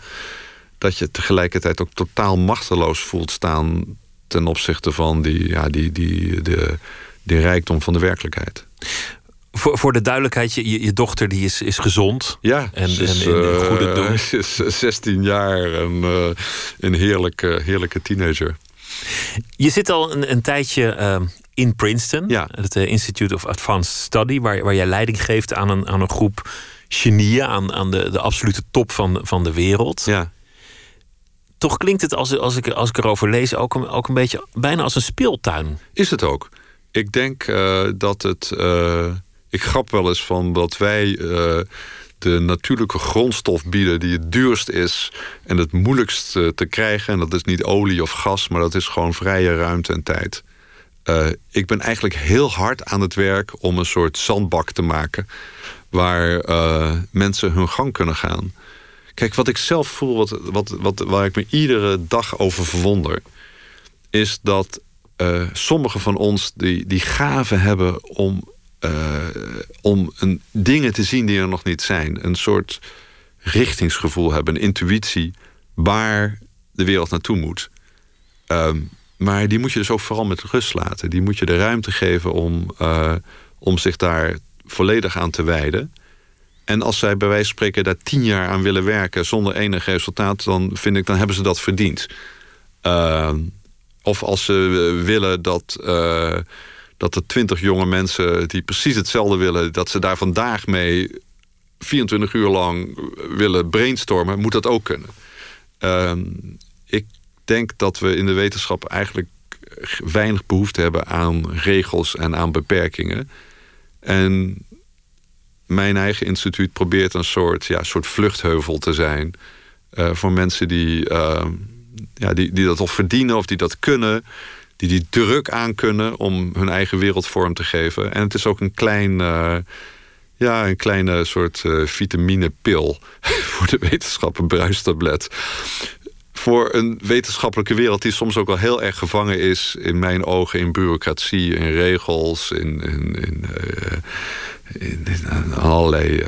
Dat je tegelijkertijd ook totaal machteloos voelt staan ten opzichte van die, ja, die, die, de, die rijkdom van de werkelijkheid. Voor, voor de duidelijkheid, je, je- dochter die is, is gezond. Ja, En, ze is, en in eh, goede doen. Ze is eh, 16 jaar en eh, een heerlijke, heerlijke teenager. Je zit al een, een tijdje eh, in Princeton, Ja. het eh, Institute of Advanced Study, waar, waar jij leiding geeft aan een, aan een groep genieën, aan, aan de, de absolute top van, van de wereld. Ja, Toch klinkt het, als, als, ik, als ik erover lees, ook een, ook een beetje bijna als een speeltuin. is het ook. Ik denk eh, dat het. Ik grap wel eens van dat wij eh, de natuurlijke grondstof bieden die het duurst is en het moeilijkst eh, te krijgen. En dat is niet olie of gas, maar dat is gewoon vrije ruimte en tijd. Eh, ik ben eigenlijk heel hard aan het werk om een soort zandbak te maken waar mensen hun gang kunnen gaan. Kijk, wat ik zelf voel, wat, wat, wat, waar ik me iedere dag over verwonder, is dat sommigen van ons die, die gave hebben om, om een, dingen te zien die er nog niet zijn. Een soort richtingsgevoel hebben, een intuïtie waar de wereld naartoe moet. Ehm, maar die moet je dus ook vooral met rust laten. Die moet je de ruimte geven om, eh, om zich daar volledig aan te wijden. En als zij bij wijze van spreken daar tien jaar aan willen werken zonder enig resultaat, dan vind ik, dan hebben ze dat verdiend. Ehm, of als ze eh, willen dat, eh, dat er twintig jonge mensen die precies hetzelfde willen, dat ze daar vandaag mee 24 uur lang willen brainstormen, moet dat ook kunnen. Ehm, ik denk dat we in de wetenschap eigenlijk weinig behoefte hebben aan regels en aan beperkingen. En mijn eigen instituut probeert een soort, ja, soort vluchtheuvel te zijn eh, voor mensen die, eh, ja, die, die dat of verdienen of die dat kunnen, die die druk aan kunnen om hun eigen wereld vorm te geven. En het is ook een klein. eh, ja, een kleine soort eh, vitaminepil voor de wetenschap, een bruistablet. Voor een wetenschappelijke wereld die soms ook wel heel erg gevangen is, in mijn ogen, in bureaucratie, in regels, in, in, in, eh, in, allerlei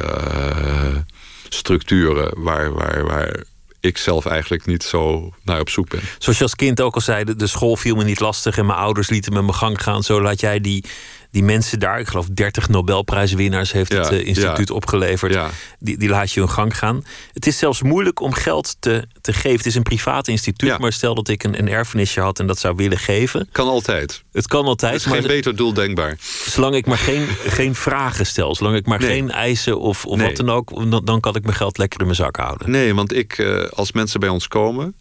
structuren waar, waar, waar ik zelf eigenlijk niet zo naar op zoek ben. Zoals je als kind ook al zei, de, school viel me niet lastig en mijn ouders lieten me mijn gang gaan. Zo laat jij die, die mensen daar, ik geloof 30 Nobelprijswinnaars heeft het eh, instituut ja. opgeleverd. Ja. Die, die laat je hun gang gaan. Het is zelfs moeilijk om geld te, te geven. Het is een privaat instituut, maar stel dat ik een, een erfenisje had en dat zou willen geven. Kan altijd. Het kan Het altijd, is maar geen beter doel denkbaar. zolang ik maar geen, geen vragen stel, zolang ik maar Nee. geen eisen of, of Nee. wat dan ook, dan, dan kan ik mijn geld lekker in mijn zak houden. Nee, want ik, eh, als mensen bij ons komen...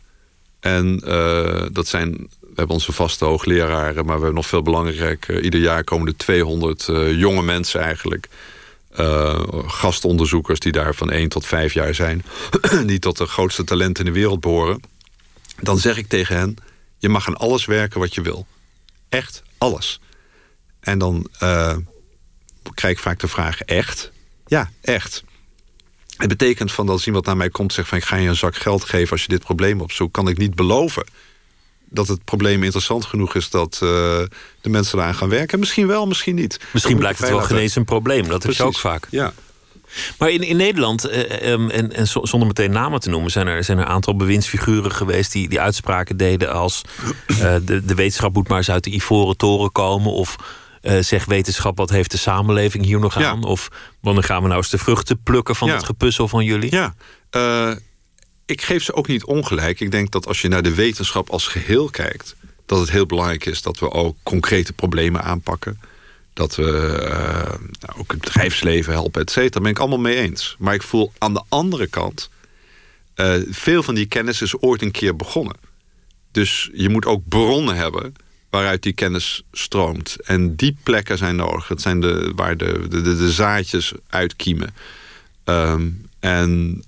en eh, dat zijn... we hebben onze vaste hoogleraren... maar we hebben nog veel belangrijker... ieder jaar komen er 200 eh, jonge mensen eigenlijk... eh, gastonderzoekers die daar van 1 tot 5 jaar zijn... die tot de grootste talenten in de wereld behoren... dan zeg ik tegen hen... je mag aan alles werken wat je wil. Echt alles. En dan eh, krijg ik vaak de vraag, echt? Ja, echt. Het betekent van dat als iemand naar mij komt en zegt van ik ga je een zak geld geven als je dit probleem opzoekt, kan ik niet beloven dat het probleem interessant genoeg is dat eh, de mensen eraan gaan werken. Misschien wel, misschien niet. Misschien blijkt het wel eens een probleem. Dat je ook vaak. Ja. Maar in, in Nederland, eh, ehm, en, en zo- zonder meteen namen te noemen, zijn er, zijn er een aantal bewindsfiguren geweest die, die uitspraken deden als eh, de, de wetenschap moet maar eens uit de ivoren toren komen. Of eh, zeg wetenschap, wat heeft de samenleving hier nog Ja. aan? Of wanneer gaan we nou eens de vruchten plukken van Ja. het gepuzzel van jullie? Ja, eh, ik geef ze ook niet ongelijk. Ik denk dat als je naar de wetenschap als geheel kijkt, dat het heel belangrijk is dat we ook concrete problemen aanpakken. Dat we eh, nou, ook het bedrijfsleven helpen, et cetera. Daar ben ik allemaal mee eens. Maar ik voel aan de andere kant, eh, veel van die kennis is ooit een keer begonnen. Dus je moet ook bronnen hebben waaruit die kennis stroomt. En die plekken zijn nodig. Het zijn de, waar de, de, de, zaadjes uitkiemen. Ehm, en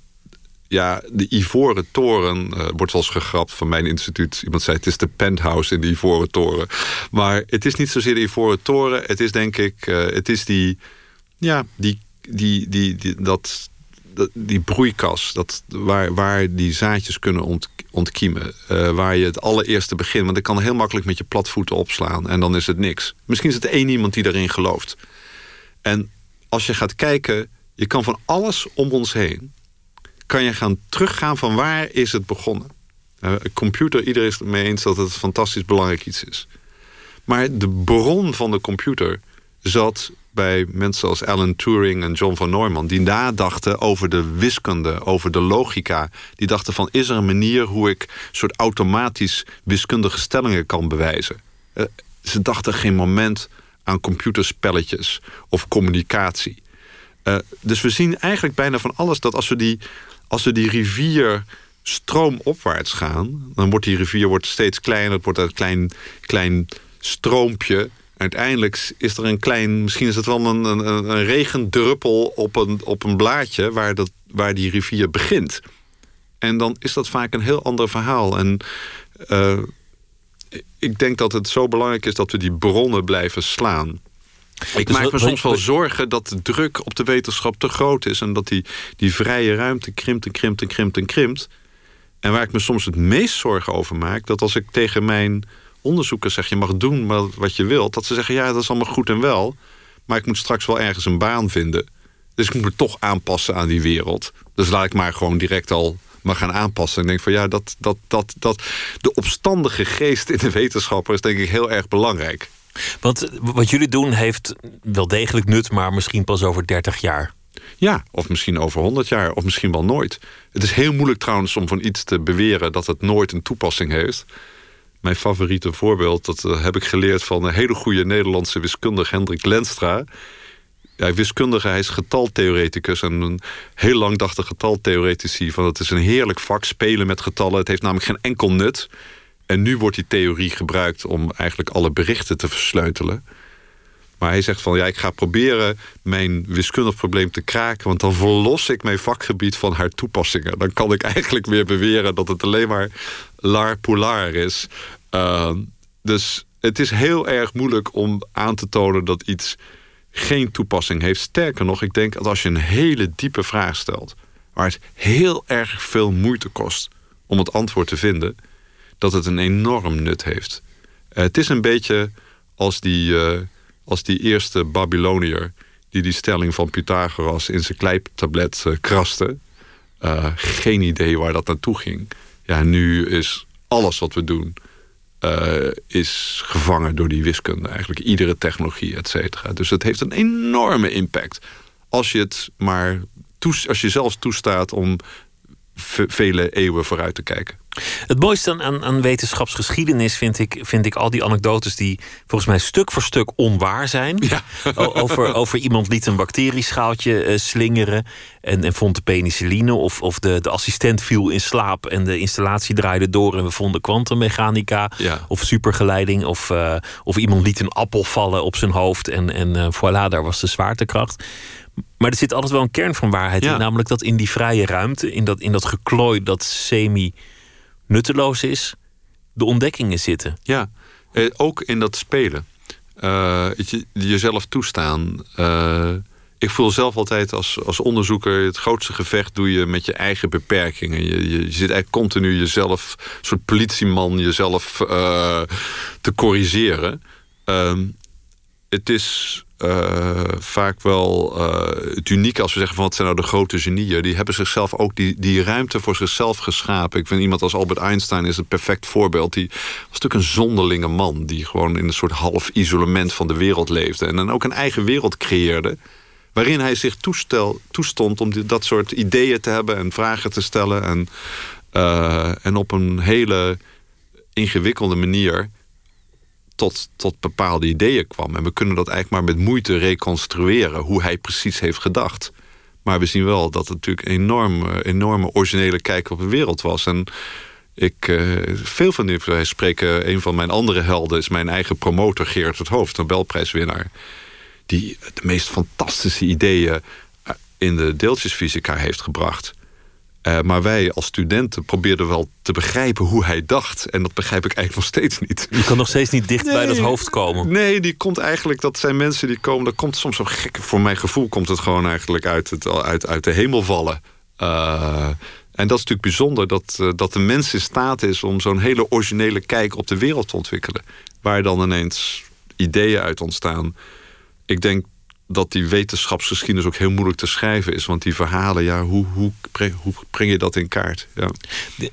ja, de Ivoren Toren eh, wordt wel eens gegrapt van mijn instituut. Iemand zei het is de penthouse in de Ivoren Toren. Maar het is niet zozeer de Ivoren Toren. Het is denk ik, eh, het is die, ja, die, die, die, die, dat, dat- die broeikas. Dat, waar, waar die zaadjes kunnen ont, ontkiemen. Eh, waar je het allereerste begint. Want ik kan heel makkelijk met je platvoeten opslaan. En dan is het niks. Misschien is het één iemand die daarin gelooft. En als je gaat kijken, je kan van alles om ons heen, kan je gaan teruggaan van waar is het begonnen. Eh, Een computer, iedereen is het mee eens dat het een fantastisch belangrijk iets is. Maar de bron van de computer zat bij mensen als Alan Turing en John van Neumann... die nadachten over de wiskunde, over de logica. Die dachten van, is er een manier hoe ik soort automatisch wiskundige stellingen kan bewijzen? Eh, ze dachten geen moment aan computerspelletjes of communicatie. Eh, dus we zien eigenlijk bijna van alles dat als we die, als we die rivier stroomopwaarts gaan, dan wordt die rivier wordt steeds kleiner. Het wordt een klein, klein stroompje. Uiteindelijk is er een klein, misschien is het wel een, een, een regendruppel op een, op een blaadje waar, dat, waar die rivier begint. En dan is dat vaak een heel ander verhaal. En eh, ik denk dat het zo belangrijk is dat we die bronnen blijven slaan. Ik Dus maak me soms wel zorgen dat de druk op de wetenschap te groot is. En dat die, die vrije ruimte krimpt en krimpt en krimpt en krimpt. En waar ik me soms het meest zorgen over maak... dat als ik tegen mijn onderzoekers zeg... je mag doen wat- je wilt... dat ze zeggen, ja, dat is allemaal goed en wel... maar ik moet straks wel ergens een baan vinden. Dus ik moet me toch aanpassen aan die wereld. Dus laat ik maar gewoon direct al maar gaan aanpassen. En ik denk van ja, dat, dat, dat, dat, de opstandige geest in de wetenschapper is denk ik heel erg belangrijk. Want wat jullie doen heeft wel degelijk nut, maar misschien pas over 30 jaar. Ja, of misschien over 100 jaar, of misschien wel nooit. Het is heel moeilijk trouwens om van iets te beweren dat het nooit een toepassing heeft. Mijn favoriete voorbeeld, dat eh, heb ik geleerd van een hele goede Nederlandse wiskundige Hendrik Lenstra. Ja, wiskundige, hij is getaltheoreticus en een heel lang dachten getaltheoretici van het is een heerlijk vak, spelen met getallen. Het heeft namelijk geen enkel nut. En nu wordt die theorie gebruikt om eigenlijk alle berichten te versleutelen. Maar hij zegt van ja, ik ga proberen mijn wiskundig probleem te kraken, want dan verlos ik mijn vakgebied van haar toepassingen. Dan kan ik eigenlijk weer beweren dat het alleen maar lar polar is. Uh, dus het is heel erg moeilijk om aan te tonen dat iets geen toepassing heeft. Sterker nog, ik denk dat als je een hele diepe vraag stelt, waar het heel erg veel moeite kost om het antwoord te vinden, dat het een enorm nut heeft. Uh, het is een beetje als die, uh, als die eerste Babyloniër die die stelling van Pythagoras in zijn kleitablet uh, kraste. geen idee waar dat naartoe ging. Ja, nu is alles wat we doen eh, is gevangen door die wiskunde. Eigenlijk iedere technologie, et cetera. Dus het heeft een enorme impact. Als je het maar als je zelfs toestaat om vele eeuwen vooruit te kijken. Het mooiste aan, aan, wetenschapsgeschiedenis vind ik, vind ik al die anekdotes die volgens mij stuk voor stuk onwaar zijn. Ja. over, over iemand liet een bacterieschaaltje uh, slingeren en, en vond de penicilline. Of, of de, de assistent viel in slaap en de installatie draaide door en we vonden kwantummechanica. Ja. Of supergeleiding. Of, uh, of iemand liet een appel vallen op zijn hoofd en, en uh, voilà, daar was de zwaartekracht. Maar er zit altijd wel een kern van waarheid in. Namelijk dat in die vrije ruimte, in dat, in dat geklooi dat semi-nutteloos is, de ontdekkingen zitten. Ja, eh, ook in dat spelen. Uh, je, jezelf toestaan. Uh, ik voel zelf altijd als, als onderzoeker... het grootste gevecht doe je met je eigen beperkingen. Je, je, zit eigenlijk continu jezelf... een soort politieman jezelf uh, te corrigeren. Ehm, het is uh, vaak wel uh, het unieke als we zeggen van wat zijn nou de grote genieën. Die hebben zichzelf ook die, die ruimte voor zichzelf geschapen. Ik vind iemand als Albert Einstein is een perfect voorbeeld. Die was natuurlijk een zonderlinge man die gewoon in een soort half isolement van de wereld leefde. En dan ook een eigen wereld creëerde. Waarin hij zich toestel, toestond om dat soort ideeën te hebben en vragen te stellen. En, uh, en op een hele ingewikkelde manier tot, tot bepaalde ideeën kwam. En we kunnen dat eigenlijk maar met moeite reconstrueren... hoe hij precies heeft gedacht. Maar we zien wel dat het natuurlijk een enorm, eh, enorme originele kijk op de wereld was. En ik, uh, veel van die wij spreken, een van mijn andere helden... is mijn eigen promotor Geert het Hoofd, Nobelprijswinnaar... die de meest fantastische ideeën eh, in de deeltjesfysica heeft gebracht... Uh, maar wij als studenten probeerden wel te begrijpen hoe hij dacht. En dat begrijp ik eigenlijk nog steeds niet. Je kan nog steeds niet dicht bij dat hoofd komen. Nee, die komt eigenlijk, dat zijn mensen die komen, dat komt soms zo gek. Voor mijn gevoel komt het gewoon eigenlijk uit, het, uit, uit de hemel vallen. Uh, en dat is natuurlijk bijzonder dat, uh, dat de mens in staat is om zo'n hele originele kijk op de wereld te ontwikkelen. Waar dan ineens ideeën uit ontstaan. Ik denk dat die wetenschapsgeschiedenis ook heel moeilijk te schrijven is. Want die verhalen, ja, hoe, hoe, hoe breng je dat in kaart? Ja.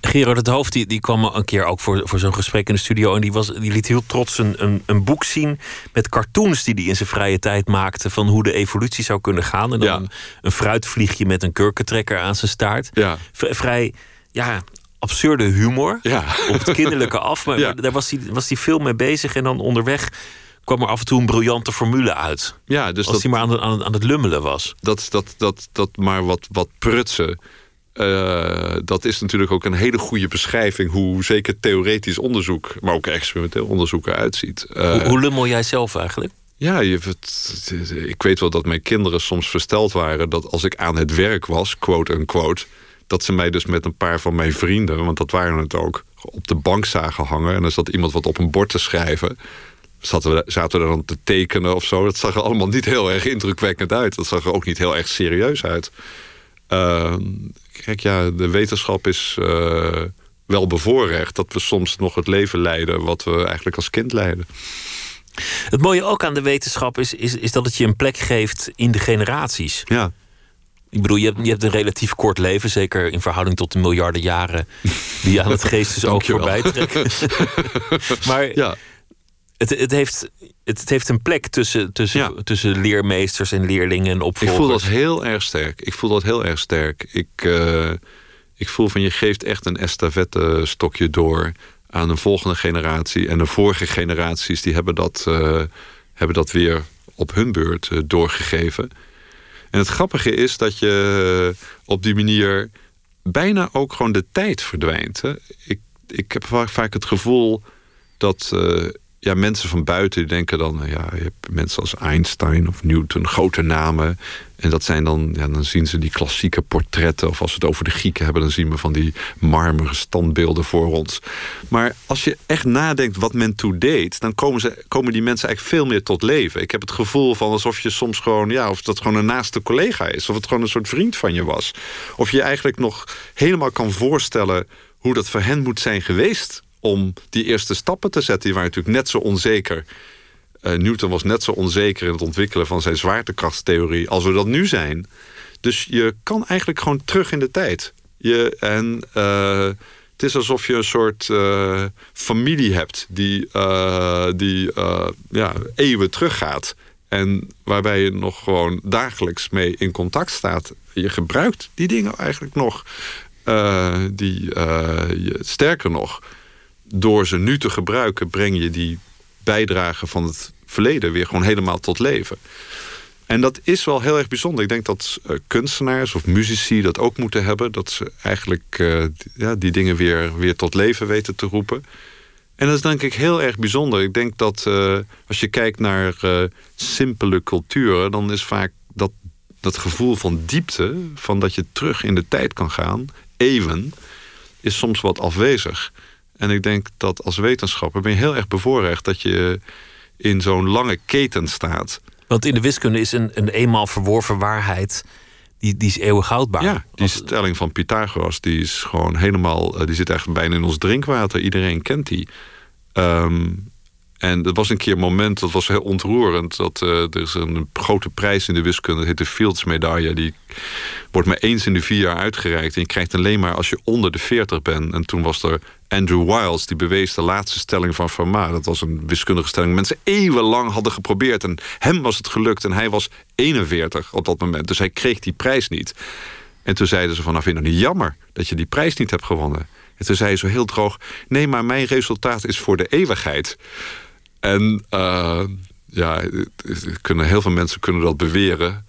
Gerard het Hoofd die, die kwam een keer ook voor, voor zo'n gesprek in de studio. En die, was, die liet heel trots een, een, een boek zien met cartoons die hij in zijn vrije tijd maakte. Van hoe de evolutie zou kunnen gaan. En dan een, een, fruitvliegje met een kurkentrekker aan zijn staart. Ja. vrij, ja, absurde humor. Ja. Op het kinderlijke af. Maar, ja. daar was hij, was hij veel mee bezig. En dan onderweg kwam er af en toe een briljante formule uit. Ja, dus als dat, hij maar aan, aan, aan, het lummelen was. Dat, dat, dat, dat maar wat, wat prutsen. Uh, dat is natuurlijk ook een hele goede beschrijving hoe zeker theoretisch onderzoek, maar ook experimenteel onderzoek eruit ziet. Uh, hoe, hoe lummel jij zelf eigenlijk? Ja, je, ik weet wel dat mijn kinderen soms versteld waren dat als ik aan het werk was, quote unquote, dat ze mij dus met een paar van mijn vrienden, want dat waren het ook, op de bank zagen hangen. En dan zat iemand wat op een bord te schrijven zaten we, zaten we dan te tekenen of zo. Dat zag er allemaal niet heel erg indrukwekkend uit. Dat zag er ook niet heel erg serieus uit. Uh, kijk, ja, de wetenschap is uh, wel bevoorrecht... dat we soms nog het leven leiden wat we eigenlijk als kind leiden. Het mooie ook aan de wetenschap is, is, is dat het je een plek geeft in de generaties. Ja. Ik bedoel, je hebt, je hebt een relatief kort leven, zeker in verhouding tot de miljarden jaren die aan het geestesoog voorbij trekken. maar ja het, het, heeft, het, heeft een plek tussen, tussen, tussen leermeesters en leerlingen en opvolgers. Ik voel dat heel erg sterk. Ik voel dat heel erg sterk. Ik, uh, ik voel van je geeft echt een estafette stokje door aan een volgende generatie. En de vorige generaties die hebben dat, uh, hebben dat weer op hun beurt uh, doorgegeven. En het grappige is dat je op die manier bijna ook gewoon de tijd verdwijnt. Hè? Ik, ik heb vaak het gevoel dat ja, mensen van buiten denken dan, ja, je hebt mensen als Einstein of Newton, grote namen. En dat zijn dan, ja, dan zien ze die klassieke portretten. Of als we het over de Grieken hebben, dan zien we van die marmeren standbeelden voor ons. Maar als je echt nadenkt wat men toen deed, dan komen, ze, komen die mensen eigenlijk veel meer tot leven. Ik heb het gevoel van alsof je soms gewoon, ja, of dat gewoon een naaste collega is. Of het gewoon een soort vriend van je was. Of je eigenlijk nog helemaal kan voorstellen hoe dat voor hen moet zijn geweest om die eerste stappen te zetten. Die waren natuurlijk net zo onzeker. Uh, Newton was net zo onzeker in het ontwikkelen van zijn zwaartekrachtstheorie als we dat nu zijn. Dus je kan eigenlijk gewoon terug in de tijd. Je, en uh, het is alsof je een soort uh, familie hebt die, die ja, eeuwen teruggaat. En waarbij je nog gewoon dagelijks mee in contact staat. Je gebruikt die dingen eigenlijk nog. die, sterker nog, door ze nu te gebruiken, breng je die bijdrage van het verleden weer gewoon helemaal tot leven. En dat is wel heel erg bijzonder. Ik denk dat uh, kunstenaars of muzici dat ook moeten hebben. Dat ze eigenlijk uh, ja, die dingen weer, weer tot leven weten te roepen. En dat is denk ik heel erg bijzonder. Ik denk dat uh, als je kijkt naar simpele culturen... dan is vaak dat, dat gevoel van diepte... van dat je terug in de tijd kan gaan, even... is soms wat afwezig. En ik denk dat als wetenschapper ben je heel erg bevoorrecht... dat je in zo'n lange keten staat... Want in de wiskunde is een, een eenmaal verworven waarheid. Die, die is eeuwig houdbaar. Ja, die stelling van Pythagoras die is gewoon helemaal. Eh, die zit echt bijna in ons drinkwater. Iedereen kent die. Um, en er was een keer een moment, dat was heel ontroerend. Dat, uh, er is een grote prijs in de wiskunde, dat heet de Fields medaille. Die wordt maar eens in de vier jaar uitgereikt. En je krijgt alleen maar als je onder de 40 bent. En toen was er Andrew Wiles, die bewees de laatste stelling van Fermat. Dat was een wiskundige stelling. Mensen eeuwenlang hadden geprobeerd. En hem was het gelukt. En hij was 41 op dat moment. Dus hij kreeg die prijs niet. En toen zeiden ze van, nou het niet jammer dat je die prijs niet hebt gewonnen. En toen zei hij zo heel droog, nee, maar mijn resultaat is voor de eeuwigheid. En uh, ja, kunnen, heel veel mensen kunnen dat beweren.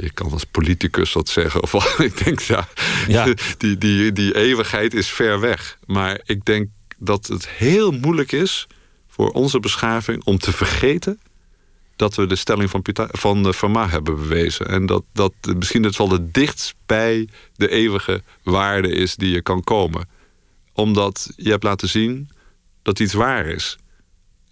Je kan als politicus dat zeggen. Of ik denk, ja, ja, Die, die, die eeuwigheid is ver weg. Maar ik denk dat het heel moeilijk is voor onze beschaving om te vergeten dat we de stelling van, van Fermat hebben bewezen. En dat, dat misschien het wel het dichtst bij de eeuwige waarde is die je kan komen. Omdat je hebt laten zien dat iets waar is.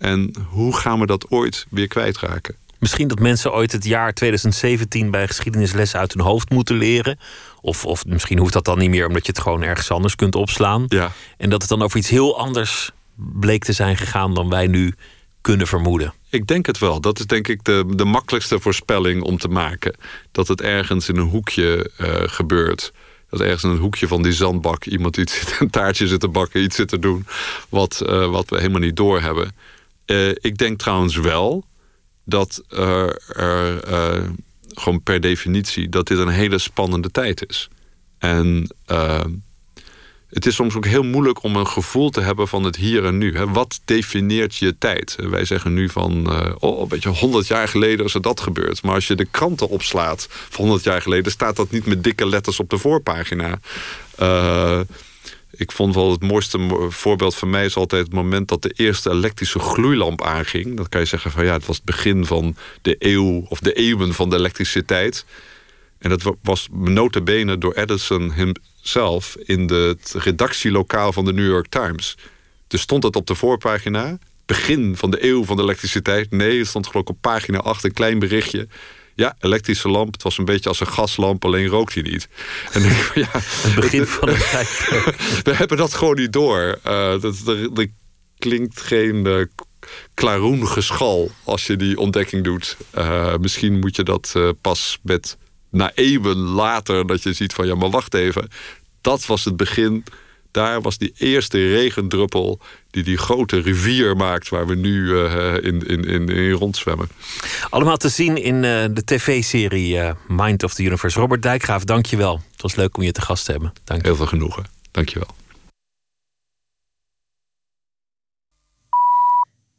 En hoe gaan we dat ooit weer kwijtraken? Misschien dat mensen ooit het jaar 2017 bij geschiedenisles uit hun hoofd moeten leren. Of, of misschien hoeft dat dan niet meer omdat je het gewoon ergens anders kunt opslaan. Ja. En dat het dan over iets heel anders bleek te zijn gegaan dan wij nu kunnen vermoeden. Ik denk het wel. Dat is denk ik de, de makkelijkste voorspelling om te maken. Dat het ergens in een hoekje uh, gebeurt. Dat ergens in een hoekje van die zandbak iemand iets, een taartje zit te bakken, iets zit te doen. Wat, uh, wat we helemaal niet doorhebben. Uh, ik denk trouwens wel dat er, uh, gewoon per definitie dat dit een hele spannende tijd is. En uh, het is soms ook heel moeilijk om een gevoel te hebben van het hier en nu. Wat definieert je tijd? Wij zeggen nu van, oh, een beetje honderd jaar geleden is er dat gebeurd. Maar als je de kranten opslaat van honderd jaar geleden... staat dat niet met dikke letters op de voorpagina. Uh, ik vond wel het mooiste voorbeeld van mij is altijd het moment dat de eerste elektrische gloeilamp aanging. Dan kan je zeggen van ja, het was het begin van de eeuw of de eeuwen van de elektriciteit. En dat was bene door Edison hemzelf in het redactielokaal van de New York Times. Dus stond dat op de voorpagina. Begin van de eeuw van de elektriciteit. Nee, het stond geloof ik op pagina 8 een klein berichtje. Ja, elektrische lamp. Het was een beetje als een gaslamp, alleen rookt hij niet. En ik, ja, het begin van de tijd. we hebben dat gewoon niet door. Uh, dat, er, klinkt geen uh, klaroen geschal als je die ontdekking doet. Uh, misschien moet je dat pas met na eeuwen later dat je ziet van ja, maar wacht even. Dat was het begin daar was die eerste regendruppel die die grote rivier maakt waar we nu uh, in, in, in, in, rondzwemmen. Allemaal te zien in uh, de tv-serie uh, Mind of the Universe. Robert Dijkgraaf, dank je wel. Het was leuk om je te gast te hebben. Dank Heel veel genoegen. Dank je wel.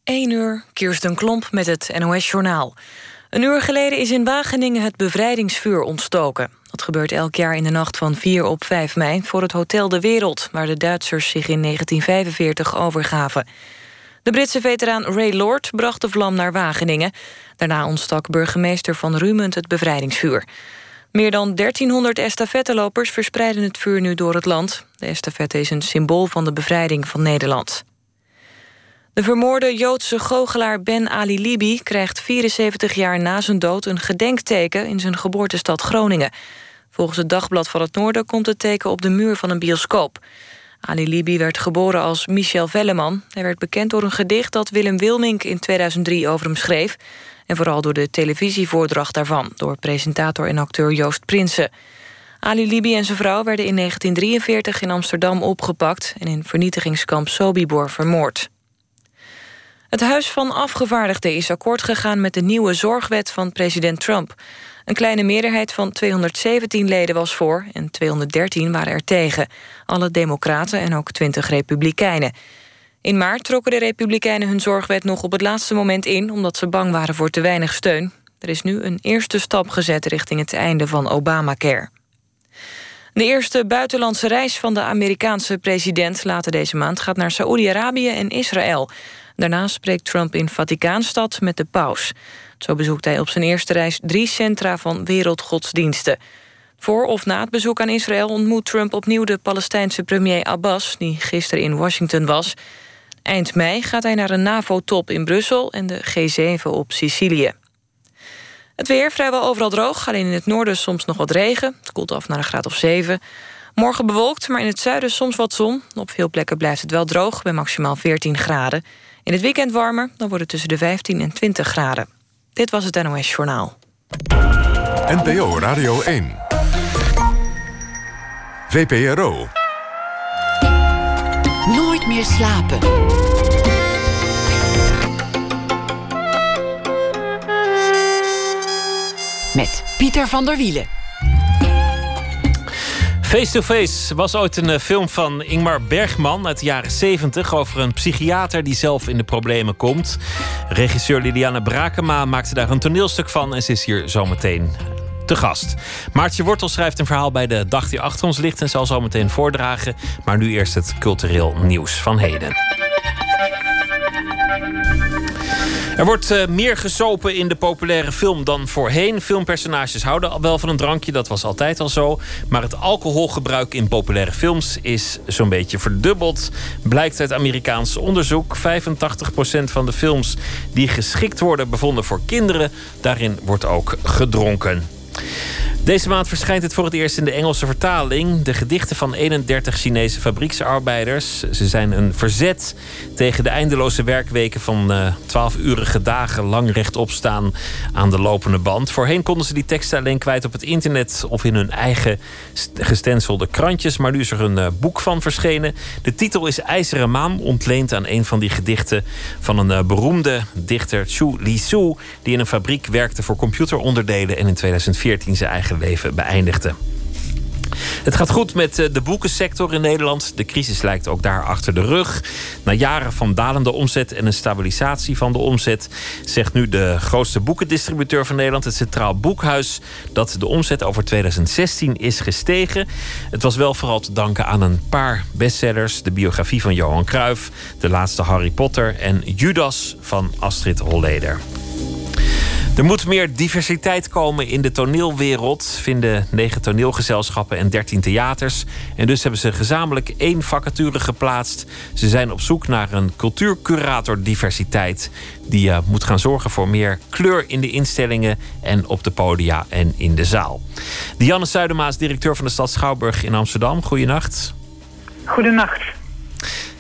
1 uur, Kirsten Klomp met het NOS-journaal. Een uur geleden is in Wageningen het bevrijdingsvuur ontstoken. Dat gebeurt elk jaar in de nacht van 4 op 5 mei voor het Hotel de Wereld, waar de Duitsers zich in 1945 overgaven. De Britse veteraan Ray Lord bracht de vlam naar Wageningen. Daarna ontstak burgemeester van Rumend het bevrijdingsvuur. Meer dan 1300 estafettelopers verspreiden het vuur nu door het land. De estafette is een symbool van de bevrijding van Nederland. De vermoorde Joodse goochelaar Ben Ali Libi krijgt 74 jaar na zijn dood een gedenkteken in zijn geboortestad Groningen. Volgens het Dagblad van het Noorden komt het teken op de muur van een bioscoop. Ali Libi werd geboren als Michel Velleman. Hij werd bekend door een gedicht dat Willem Wilmink in 2003 over hem schreef. En vooral door de televisievoordracht daarvan, door presentator en acteur Joost Prinsen. Ali Libi en zijn vrouw werden in 1943 in Amsterdam opgepakt... en in vernietigingskamp Sobibor vermoord. Het Huis van Afgevaardigden is akkoord gegaan met de nieuwe zorgwet van president Trump. Een kleine meerderheid van 217 leden was voor en 213 waren er tegen. Alle democraten en ook 20 republikeinen. In maart trokken de republikeinen hun zorgwet nog op het laatste moment in... omdat ze bang waren voor te weinig steun. Er is nu een eerste stap gezet richting het einde van Obamacare. De eerste buitenlandse reis van de Amerikaanse president later deze maand gaat naar Saoedi-Arabië en Israël. Daarna spreekt Trump in Vaticaanstad met de paus. Zo bezoekt hij op zijn eerste reis drie centra van wereldgodsdiensten. Voor of na het bezoek aan Israël ontmoet Trump opnieuw de Palestijnse premier Abbas, die gisteren in Washington was. Eind mei gaat hij naar een NAVO-top in Brussel en de G7 op Sicilië. Het weer vrijwel overal droog, alleen in het noorden soms nog wat regen. Het koelt af naar een graad of 7. Morgen bewolkt, maar in het zuiden soms wat zon. Op veel plekken blijft het wel droog, bij maximaal 14 graden. In het weekend warmer, dan wordt het tussen de 15 en 20 graden. Dit was het NOS Journaal. NPO Radio 1. VPRO. Nooit meer slapen. Met Pieter van der Wielen. Face to Face was ooit een eh, film van Ingmar Bergman uit de jaren 70 over een psychiater die zelf in de problemen komt. Regisseur Liliane Brakema maakte daar een toneelstuk van en ze is hier zometeen te gast. Maartje Wortel schrijft een verhaal bij de dag die achter ons ligt en zal zo meteen voordragen. Maar nu eerst het cultureel nieuws van heden. Er wordt uh, meer gesopen in de populaire film dan voorheen. Filmpersonages houden wel van een drankje, dat was altijd al zo. Maar het alcoholgebruik in populaire films is zo'n beetje verdubbeld. Blijkt uit Amerikaans onderzoek. 85% van de films die geschikt worden bevonden voor kinderen, daarin wordt ook gedronken. Deze maand verschijnt het voor het eerst in de Engelse vertaling. De gedichten van 31 Chinese fabrieksarbeiders. Ze zijn een verzet tegen de eindeloze werkweken van uh, 12-urige dagen lang rechtop staan aan de lopende band. Voorheen konden ze die teksten alleen kwijt op het internet of in hun eigen gestenselde krantjes. Maar nu is er een uh, boek van verschenen. De titel is IJzeren Maan, ontleend aan een van die gedichten van een uh, beroemde dichter, Chu Li Su, die in een fabriek werkte voor computeronderdelen en in 2014 zijn eigen leven beëindigde. Het gaat goed met eh, de boekensector in Nederland. De crisis lijkt ook daar achter de rug. Na jaren van dalende omzet en een stabilisatie van de omzet, zegt nu de grootste boekendistributeur van Nederland, het Centraal Boekhuis, dat de omzet over 2016 is gestegen. Het was wel vooral te danken aan een paar bestsellers: de biografie van Johan Cruijff, de laatste Harry Potter en Judas van Astrid Holleder. Er moet meer diversiteit komen in de toneelwereld, vinden negen toneelgezelschappen en dertien theaters. En dus hebben ze gezamenlijk één vacature geplaatst. Ze zijn op zoek naar een cultuurcurator diversiteit. Die uh, moet gaan zorgen voor meer kleur in de instellingen en op de podia en in de zaal. Dianne Zuidema is directeur van de stad Schouwburg in Amsterdam. Goedenacht. Goedenacht.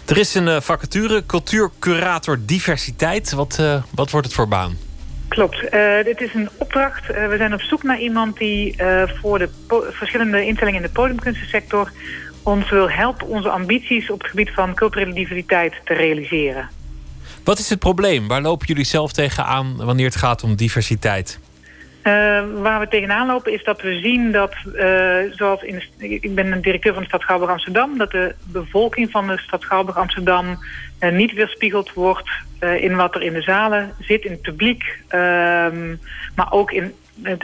Er is een uh, vacature, cultuurcurator diversiteit. Wat, uh, wat wordt het voor baan? Klopt. Uh, dit is een opdracht. Uh, we zijn op zoek naar iemand die uh, voor de verschillende instellingen in de podiumkunstensector ons wil helpen onze ambities op het gebied van culturele diversiteit te realiseren. Wat is het probleem? Waar lopen jullie zelf tegenaan wanneer het gaat om diversiteit? Waar we tegenaan lopen is dat we zien dat, zoals in de, ik ben een directeur van de stad Schouwburg Amsterdam, dat de bevolking van de stad Schouwburg Amsterdam niet weerspiegeld wordt uh, in wat er in de zalen zit, in het publiek. Um, maar ook in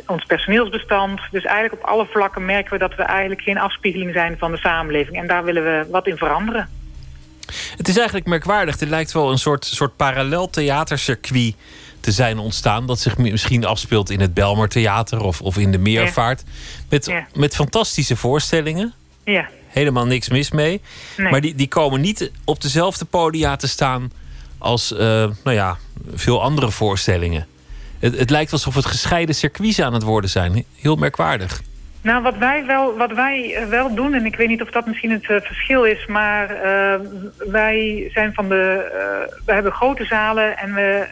ons personeelsbestand. Dus eigenlijk op alle vlakken merken we dat we eigenlijk geen afspiegeling zijn van de samenleving. En daar willen we wat in veranderen. Het is eigenlijk merkwaardig. Het lijkt wel een soort, soort parallel theatercircuit te zijn ontstaan. Dat zich misschien afspeelt in het Belmer Theater of, of in de Meervaart. Ja. Met, ja. met fantastische voorstellingen. Ja. Helemaal niks mis mee. Nee. Maar die, die komen niet op dezelfde podia te staan als uh, nou ja, veel andere voorstellingen. Het, het, lijkt alsof het gescheiden circuits aan het worden zijn. Heel merkwaardig. Nou, wat wij wel, wat wij wel doen, en ik weet niet of dat misschien het uh, verschil is, maar uh, wij zijn van de. we hebben grote zalen en we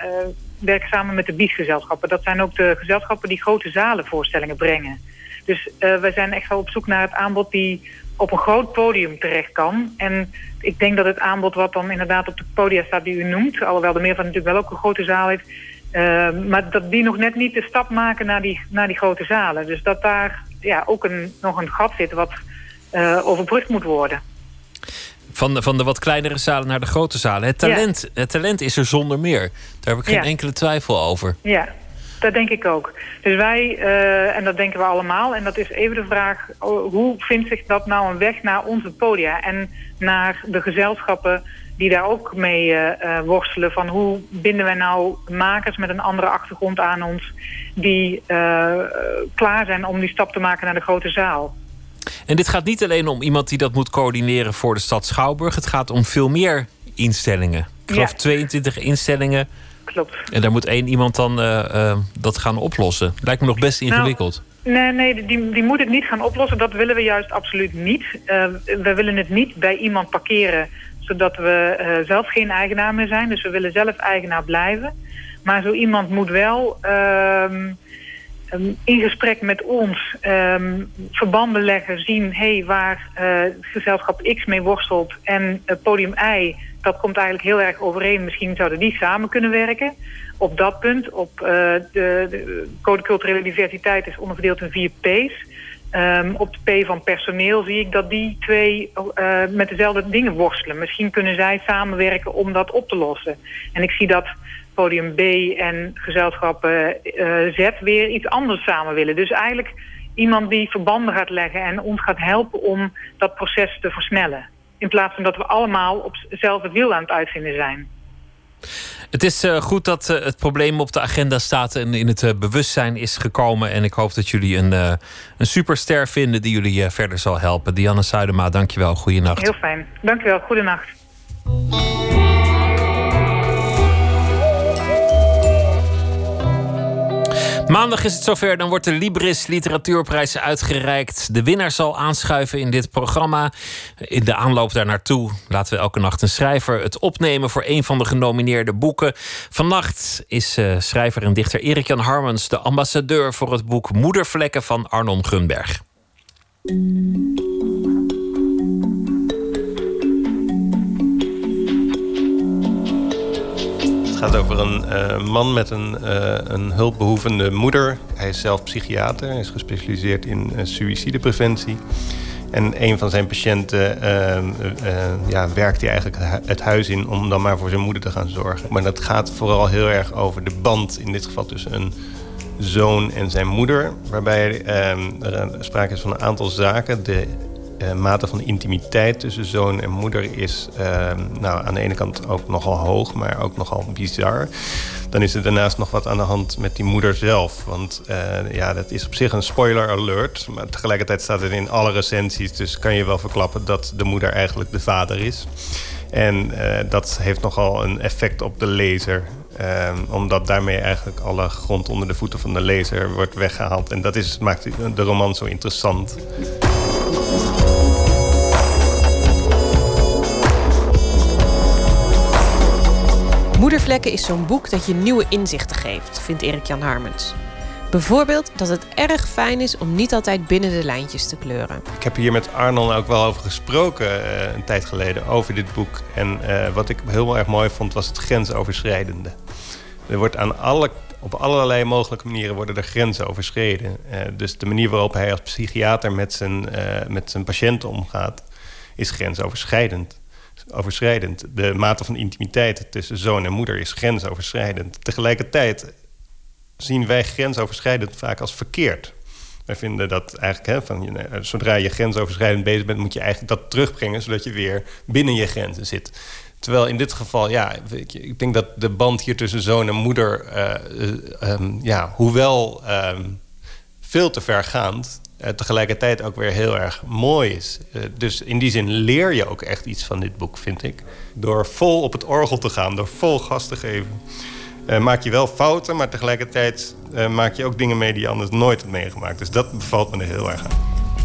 werken samen met de biesgezelschappen. Dat zijn ook de gezelschappen die grote zalenvoorstellingen brengen. Dus uh, we zijn echt wel op zoek naar het aanbod die op een groot podium terecht kan. En ik denk dat het aanbod wat dan inderdaad op de podia staat die u noemt... alhoewel de meervoud natuurlijk wel ook een grote zaal heeft... Uh, maar dat die nog net niet de stap maken naar die, naar die grote zalen. Dus dat daar ja, ook een, nog een gat zit wat uh, overbrugd moet worden. Van de, van de wat kleinere zalen naar de grote zalen. Het talent, het talent is er zonder meer. Daar heb ik geen enkele twijfel over. Ja, dat denk ik ook. Dus wij, uh, en dat denken we allemaal... en dat is even de vraag... Hoe vindt zich dat nou een weg naar onze podia... en naar de gezelschappen die daar ook mee uh, worstelen... van hoe binden wij nou makers met een andere achtergrond aan ons... die klaar zijn om die stap te maken naar de grote zaal. En dit gaat niet alleen om iemand die dat moet coördineren voor de stad Schouwburg. Het gaat om veel meer instellingen. Ik geloof 22 instellingen. Klopt. En daar moet één iemand dan uh, uh, dat gaan oplossen. Lijkt me nog best nou, ingewikkeld. Nou, nee, nee die, die moet het niet gaan oplossen. Dat willen we juist absoluut niet. Uh, we willen het niet bij iemand parkeren... zodat we zelf geen eigenaar meer zijn. Dus we willen zelf eigenaar blijven. Maar zo iemand moet wel ehm, um, in gesprek met ons um, verbanden leggen, zien hey, waar uh, gezelschap X mee worstelt en uh, podium Y, dat komt eigenlijk heel erg overeen. Misschien zouden die samen kunnen werken. Op dat punt, op uh, de, de, code culturele diversiteit is onderverdeeld in vier P's. Um, op de P van personeel zie ik dat die twee met dezelfde dingen worstelen. Misschien kunnen zij samenwerken om dat op te lossen. En ik zie dat podium B en gezelschap uh, Z weer iets anders samen willen. Dus eigenlijk iemand die verbanden gaat leggen en ons gaat helpen om dat proces te versnellen. In plaats van dat we allemaal op hetzelfde wiel aan het uitvinden zijn. Het is uh, goed dat het probleem op de agenda staat en in het bewustzijn is gekomen. En ik hoop dat jullie een, een superster vinden die jullie verder zal helpen. Dianne Suidema, dankjewel. Goeienacht. Heel fijn. Dankjewel. Goedenacht. Maandag is het zover, dan wordt de Libris Literatuurprijs uitgereikt. De winnaar zal aanschuiven in dit programma. In de aanloop daar naartoe laten we elke nacht een schrijver het opnemen voor een van de genomineerde boeken. Vannacht is uh, schrijver en dichter Erik-Jan Harmens de ambassadeur voor het boek Moedervlekken van Arnon Gunberg. Gaat over een uh, man met een, uh, een hulpbehoevende moeder. Hij is zelf psychiater, is gespecialiseerd in uh, suïcidepreventie. En een van zijn patiënten ja, werkt hij eigenlijk het huis in om dan maar voor zijn moeder te gaan zorgen. Maar dat gaat vooral heel erg over de band, in dit geval tussen een zoon en zijn moeder. Waarbij er sprake is van een aantal zaken. De uh, mate van intimiteit tussen zoon en moeder is uh, nou, aan de ene kant ook nogal hoog, maar ook nogal bizar. Dan is er daarnaast nog wat aan de hand met die moeder zelf. Want uh, ja, dat is op zich een spoiler alert. Maar tegelijkertijd staat het in alle recensies. Dus kan je wel verklappen dat de moeder eigenlijk de vader is. En dat heeft nogal een effect op de lezer. Ehm, omdat daarmee eigenlijk alle grond onder de voeten van de lezer wordt weggehaald. En dat is, maakt de roman zo interessant. Moedervlekken is zo'n boek dat je nieuwe inzichten geeft, vindt Erik-Jan Harmens. Bijvoorbeeld dat het erg fijn is om niet altijd binnen de lijntjes te kleuren. Ik heb hier met Arnon ook wel over gesproken uh, een tijd geleden over dit boek. En uh, wat ik heel erg mooi vond was het grensoverschrijdende. Er wordt aan alle, op allerlei mogelijke manieren worden er grenzen overschreden. Uh, dus de manier waarop hij als psychiater met zijn, met zijn patiënten omgaat, is grensoverschrijdend overschrijdend. De mate van intimiteit tussen zoon en moeder is grensoverschrijdend. Tegelijkertijd zien wij grensoverschrijdend vaak als verkeerd. Wij vinden dat eigenlijk, hè, van, zodra je grensoverschrijdend bezig bent, moet je eigenlijk dat terugbrengen, zodat je weer binnen je grenzen zit. Terwijl in dit geval, ja, ik denk dat de band hier tussen zoon en moeder, uh, um, ja, hoewel um, veel te vergaand, uh, tegelijkertijd ook weer heel erg mooi is. Dus in die zin leer je ook echt iets van dit boek, vind ik. Door vol op het orgel te gaan, door vol gas te geven. Maak je wel fouten, maar tegelijkertijd maak je ook dingen mee die je anders nooit had meegemaakt. Dus dat bevalt me er heel erg aan.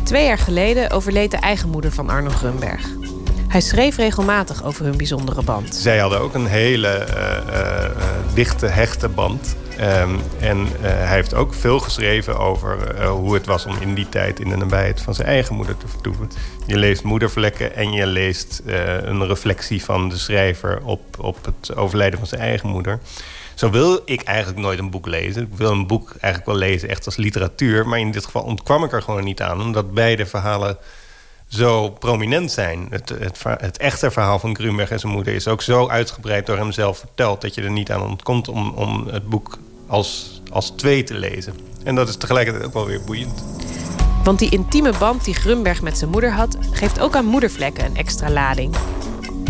Twee jaar geleden overleed de eigen moeder van Arno Grunberg. Hij schreef regelmatig over hun bijzondere band. Zij hadden ook een hele dichte, hechte band. Ehm, en hij heeft ook veel geschreven over hoe het was om in die tijd in de nabijheid van zijn eigen moeder te vertoeven. Je leest Moedervlekken en je leest een reflectie van de schrijver op, op het overlijden van zijn eigen moeder. Zo wil ik eigenlijk nooit een boek lezen. Ik wil een boek eigenlijk wel lezen echt als literatuur. Maar in dit geval ontkwam ik er gewoon niet aan. Omdat beide verhalen zo prominent zijn. Het, het, het, echte verhaal van Grunberg en zijn moeder is ook zo uitgebreid door hemzelf verteld dat je er niet aan ontkomt om, om het boek als, als twee te lezen. En dat is tegelijkertijd ook wel weer boeiend. Want die intieme band die Grunberg met zijn moeder had, geeft ook aan moedervlekken een extra lading.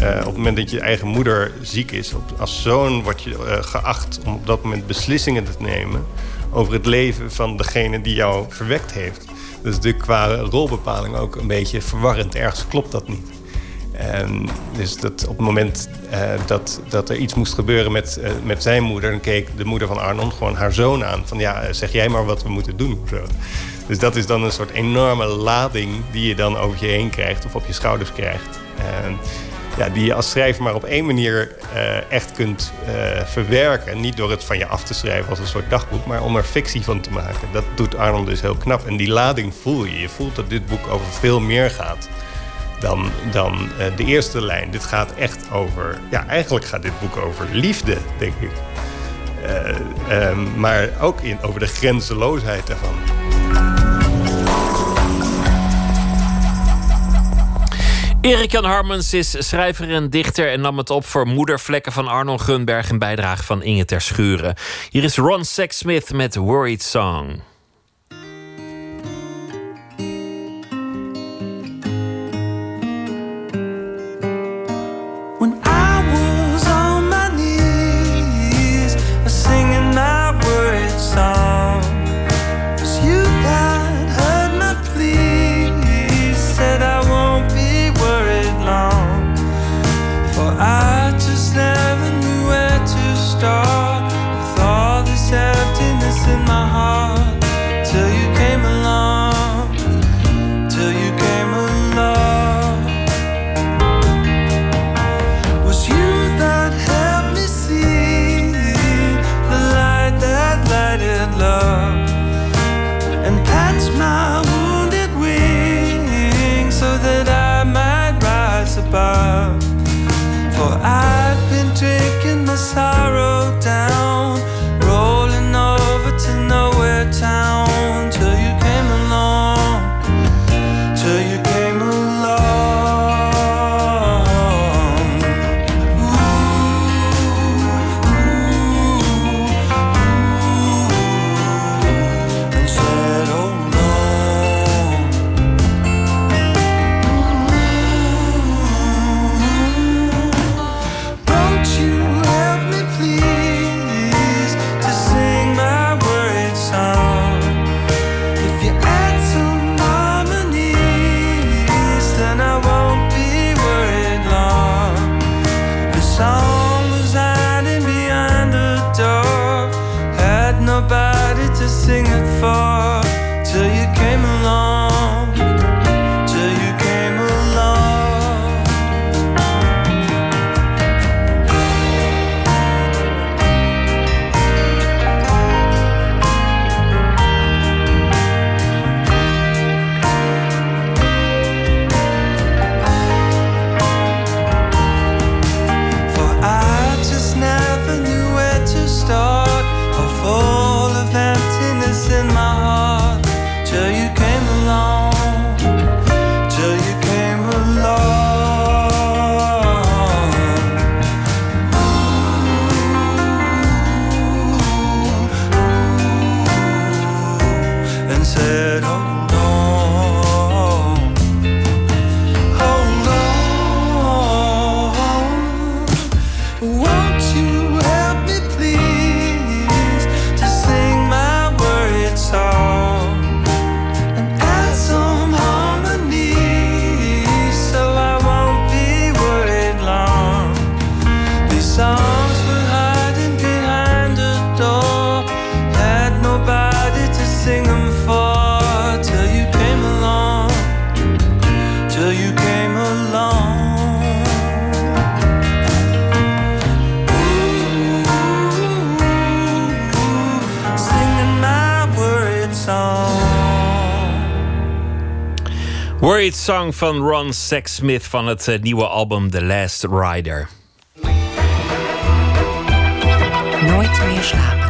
Uh, op het moment dat je eigen moeder ziek is, als zoon word je uh, geacht om op dat moment beslissingen te nemen over het leven van degene die jou verwekt heeft. Dus natuurlijk qua rolbepaling ook een beetje verwarrend. Ergens klopt dat niet. Dus dat op het moment uh, dat, dat er iets moest gebeuren met, uh, met zijn moeder... dan keek de moeder van Arnon gewoon haar zoon aan. Van ja, zeg jij maar wat we moeten doen. Dus dat is dan een soort enorme lading die je dan over je heen krijgt... of op je schouders krijgt. Ja, die je als schrijver maar op één manier uh, echt kunt uh, verwerken. Niet door het van je af te schrijven als een soort dagboek, maar om er fictie van te maken. Dat doet Arnold dus heel knap. En die lading voel je. Je voelt dat dit boek over veel meer gaat dan, dan uh, de eerste lijn. Dit gaat echt over. Ja, eigenlijk gaat dit boek over liefde, denk ik. maar ook in, over de grenzeloosheid daarvan. Erik Jan Harmens is schrijver en dichter en nam het op voor Moedervlekken van Arnon Gunberg en bijdrage van Inge Ter Schuren. Hier is Ron Sexsmith met Worried Song. Worried Song van Ron Sexsmith van het eh, nieuwe album The Last Rider. Nooit meer slapen.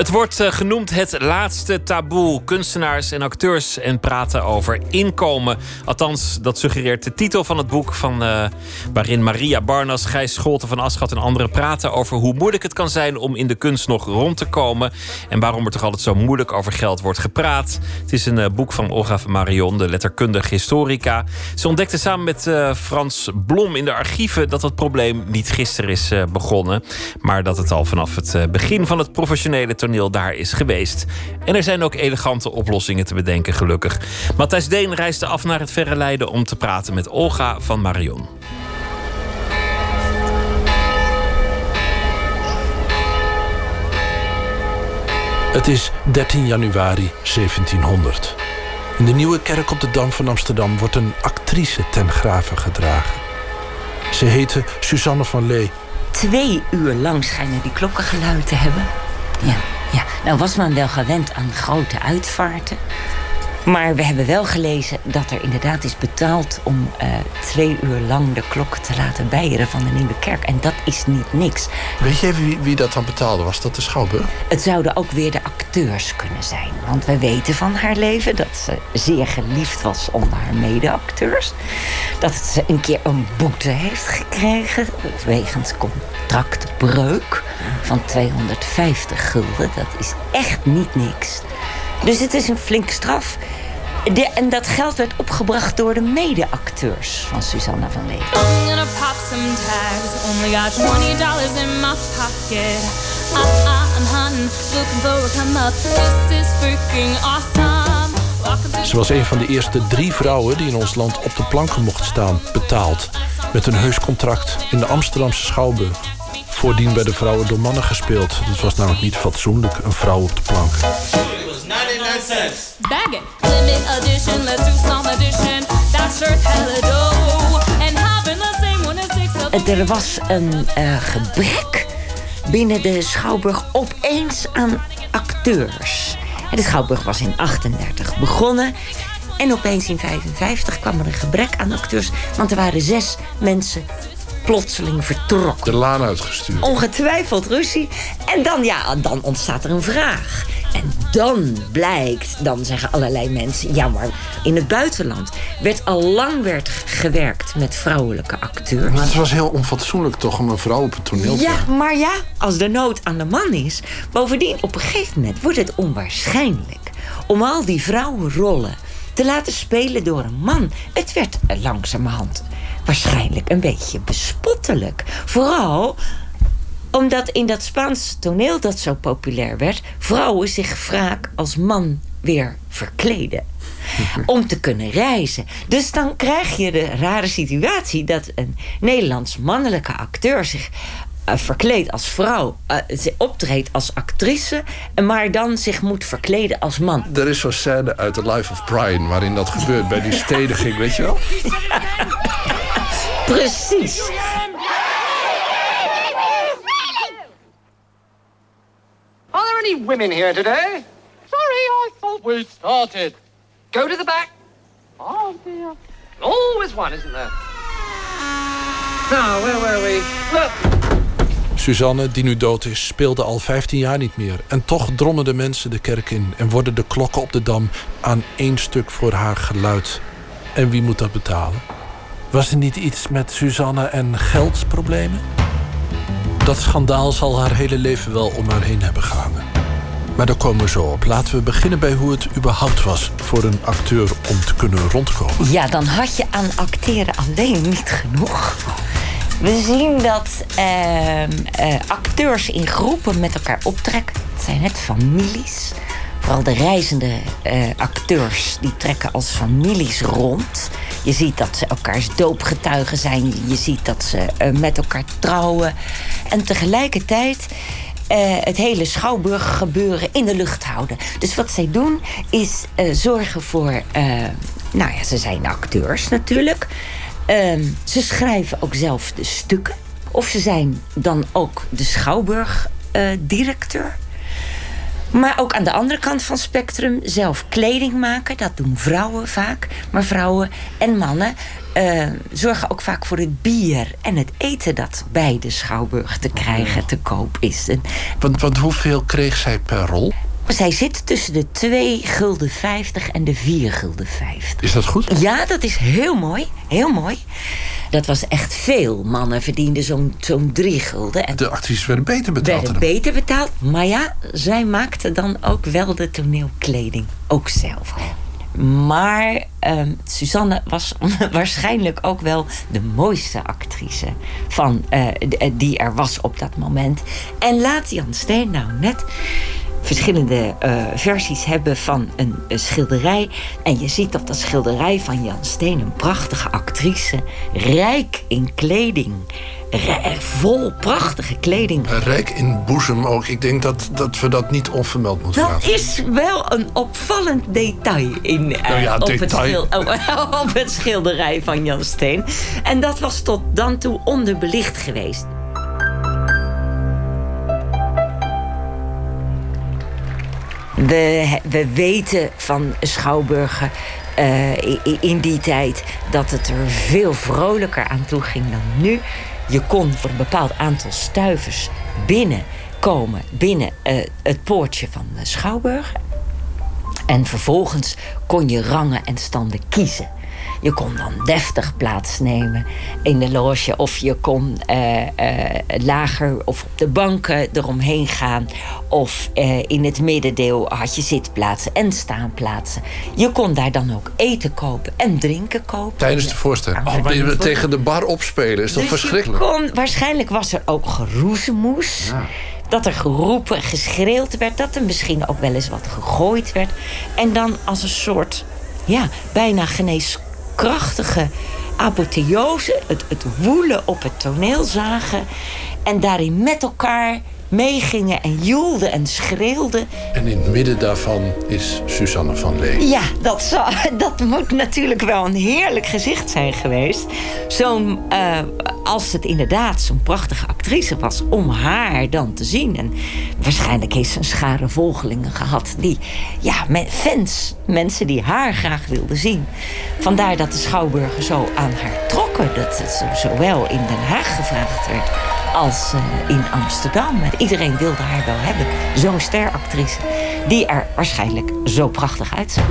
Het wordt eh, genoemd het laatste taboe. Kunstenaars en acteurs en praten over inkomen. Althans, dat suggereert de titel van het boek. Van, uh, waarin Maria Barnas, Gijs Scholten van Aschat en anderen praten over hoe moeilijk het kan zijn om in de kunst nog rond te komen. En waarom er toch altijd zo moeilijk over geld wordt gepraat. Het is een uh, boek van Olga Marion, de letterkundige historica. Ze ontdekte samen met Frans Blom in de archieven dat het probleem niet gisteren is begonnen. Maar dat het al vanaf het begin van het professionele toneel daar is geweest. En er zijn ook elegante oplossingen te bedenken, gelukkig. Matthijs Deen reisde af naar het Verre Leiden om te praten met Olga van Marion. Het is 13 januari 1700. In de nieuwe kerk op de Dam van Amsterdam wordt een actrice ten graven gedragen. Ze heette Suzanne van Lee. Twee uur lang schijnen die klokken geluid te hebben. Ja, ja. Nou was men wel gewend aan grote uitvaarten. Maar we hebben wel gelezen dat er inderdaad is betaald om uh, twee uur lang de klok te laten bijeren van de Nieuwe Kerk. En dat is niet niks. Weet je wie, wie dat dan betaalde? Was dat de Schouwburg? Het zouden ook weer de acteurs kunnen zijn. Want we weten van haar leven dat ze zeer geliefd was onder haar mede-acteurs. Dat ze een keer een boete heeft gekregen wegens contractbreuk van 250 gulden. Dat is echt niet niks. Dus het is een flinke straf. De, en dat geld werd opgebracht door de mede-acteurs van Susanna van Lee. I'm gonna pop some tags. Only got 20 dollars in my pocket. Ah, ah, I'm hunting, looking for a come up. This is freaking awesome. Ze was een van de eerste drie vrouwen die in ons land op de planken mocht staan, betaald. Met een heus contract in de Amsterdamse Schouwburg. Voordien werden vrouwen door mannen gespeeld. Het was namelijk niet fatsoenlijk, een vrouw op de plank. 99 cents. Bag it. Limit edition, let's do some addition. That's shirt's hella dough. And having the same one as six Er was een uh, gebrek binnen de Schouwburg opeens aan acteurs. De Schouwburg was in 38 begonnen. En opeens in 55 kwam er een gebrek aan acteurs. Want er waren zes mensen plotseling vertrokken. De laan uitgestuurd. Ongetwijfeld ruzie. En dan, ja, dan ontstaat er een vraag. En dan blijkt, dan zeggen allerlei mensen... ja, maar in het buitenland werd al lang werd gewerkt met vrouwelijke acteurs. Maar het was heel onfatsoenlijk toch om een vrouw op het toneel te Ja, maar ja, als de nood aan de man is... bovendien, op een gegeven moment wordt het onwaarschijnlijk... om al die vrouwenrollen te laten spelen door een man. Het werd langzamerhand waarschijnlijk een beetje bespottelijk. Vooral omdat in dat Spaans toneel dat zo populair werd... vrouwen zich vaak als man weer verkleden. om te kunnen reizen. Dus dan krijg je de rare situatie... dat een Nederlands mannelijke acteur zich uh, verkleedt als vrouw, uh, optreedt als actrice, maar dan zich moet verkleden als man. Er is zo'n scène uit The Life of Brian waarin dat gebeurt bij die stediging, weet je wel? Precies. Are there any women here today? Sorry, I thought we'd started. Go to the back. Oh dear. Always one, isn't there? Now, where were we? Look. Suzanne, die nu dood is, speelde al 15 jaar niet meer. En toch drommen de mensen de kerk in en worden de klokken op de dam aan één stuk voor haar geluid. En wie moet dat betalen? Was er niet iets met Suzanne en geldsproblemen? Dat schandaal zal haar hele leven wel om haar heen hebben gehangen. Maar daar komen we zo op. Laten we beginnen bij hoe het überhaupt was voor een acteur om te kunnen rondkomen. Ja, dan had je aan acteren alleen niet genoeg. We zien dat uh, uh, acteurs in groepen met elkaar optrekken. Het zijn het families. Vooral de reizende uh, acteurs die trekken als families rond. Je ziet dat ze elkaars doopgetuigen zijn. Je ziet dat ze met elkaar trouwen. En tegelijkertijd het hele schouwburg gebeuren in de lucht houden. Dus wat zij doen is zorgen voor... nou ja, ze zijn acteurs natuurlijk... Um, ze schrijven ook zelf de stukken. Of ze zijn dan ook de schouwburgdirecteur. Maar ook aan de andere kant van het spectrum zelf kleding maken. Dat doen vrouwen vaak. Maar vrouwen en mannen eh, zorgen ook vaak voor het bier en het eten dat bij de schouwburg te krijgen, te koop is. Want, want hoeveel kreeg zij per rol? Zij zit tussen de 2 gulden 50 en de 4 gulden 50. Is dat goed? Ja, dat is heel mooi. Heel mooi. Dat was echt veel. Mannen verdienden zo'n zo'n 3 gulden. En De actrices werden beter betaald. werden beter betaald. Maar ja, zij maakte dan ook wel de toneelkleding. Ook zelf. Maar ehm, Suzanne was waarschijnlijk ook wel de mooiste actrice van, eh, die er was op dat moment. En laat Jan Steen nou net verschillende eh, versies hebben van een, een schilderij. En je ziet op dat schilderij van Jan Steen een prachtige actrice. Rijk in kleding. Rij- vol prachtige kleding. Rijk in boezem ook. Ik denk dat, dat we dat niet onvermeld moeten Dat laten. is wel een opvallend detail in, eh, Nou ja, op, Het detail. schil- oh, op het schilderij van Jan Steen. En dat was tot dan toe onderbelicht geweest. We, we weten van Schouwburgen eh, in die tijd dat het er veel vrolijker aan toe ging dan nu. Je kon voor een bepaald aantal stuivers binnenkomen binnen eh, het poortje van de Schouwburg. En vervolgens kon je rangen en standen kiezen. Je kon dan deftig plaatsnemen in de loge. Of je kon eh, eh, lager of op de banken eromheen gaan. Of eh, in het middendeel had je zitplaatsen en staanplaatsen. Je kon daar dan ook eten kopen en drinken kopen. Tijdens de voorstelling. Oh, maar je tegen de bar opspelen is toch Dus je verschrikkelijk? kon, waarschijnlijk was er ook geroezemoes. Dat er geroepen, geschreeuwd werd. Dat er misschien ook wel eens wat gegooid werd. En dan als een soort, ja, bijna geneeskrachtige apotheose... het, het woelen op het toneel zagen. En daarin met elkaar meegingen en joelden en schreeuwden. En in het midden daarvan is Suzanne van Lee. Ja, dat, zou, dat moet natuurlijk wel een heerlijk gezicht zijn geweest. Zo'n, eh, als het inderdaad zo'n prachtige actrice was, om haar dan te zien. En waarschijnlijk heeft ze een schare volgelingen gehad. Die, ja, fans, mensen die haar graag wilden zien. Vandaar dat de schouwburger zo aan haar trokken. Dat het zo- zowel in Den Haag gevraagd werd als eh, in Amsterdam. En iedereen wilde haar wel hebben. Zo'n steractrice. Die er waarschijnlijk zo prachtig uitzag.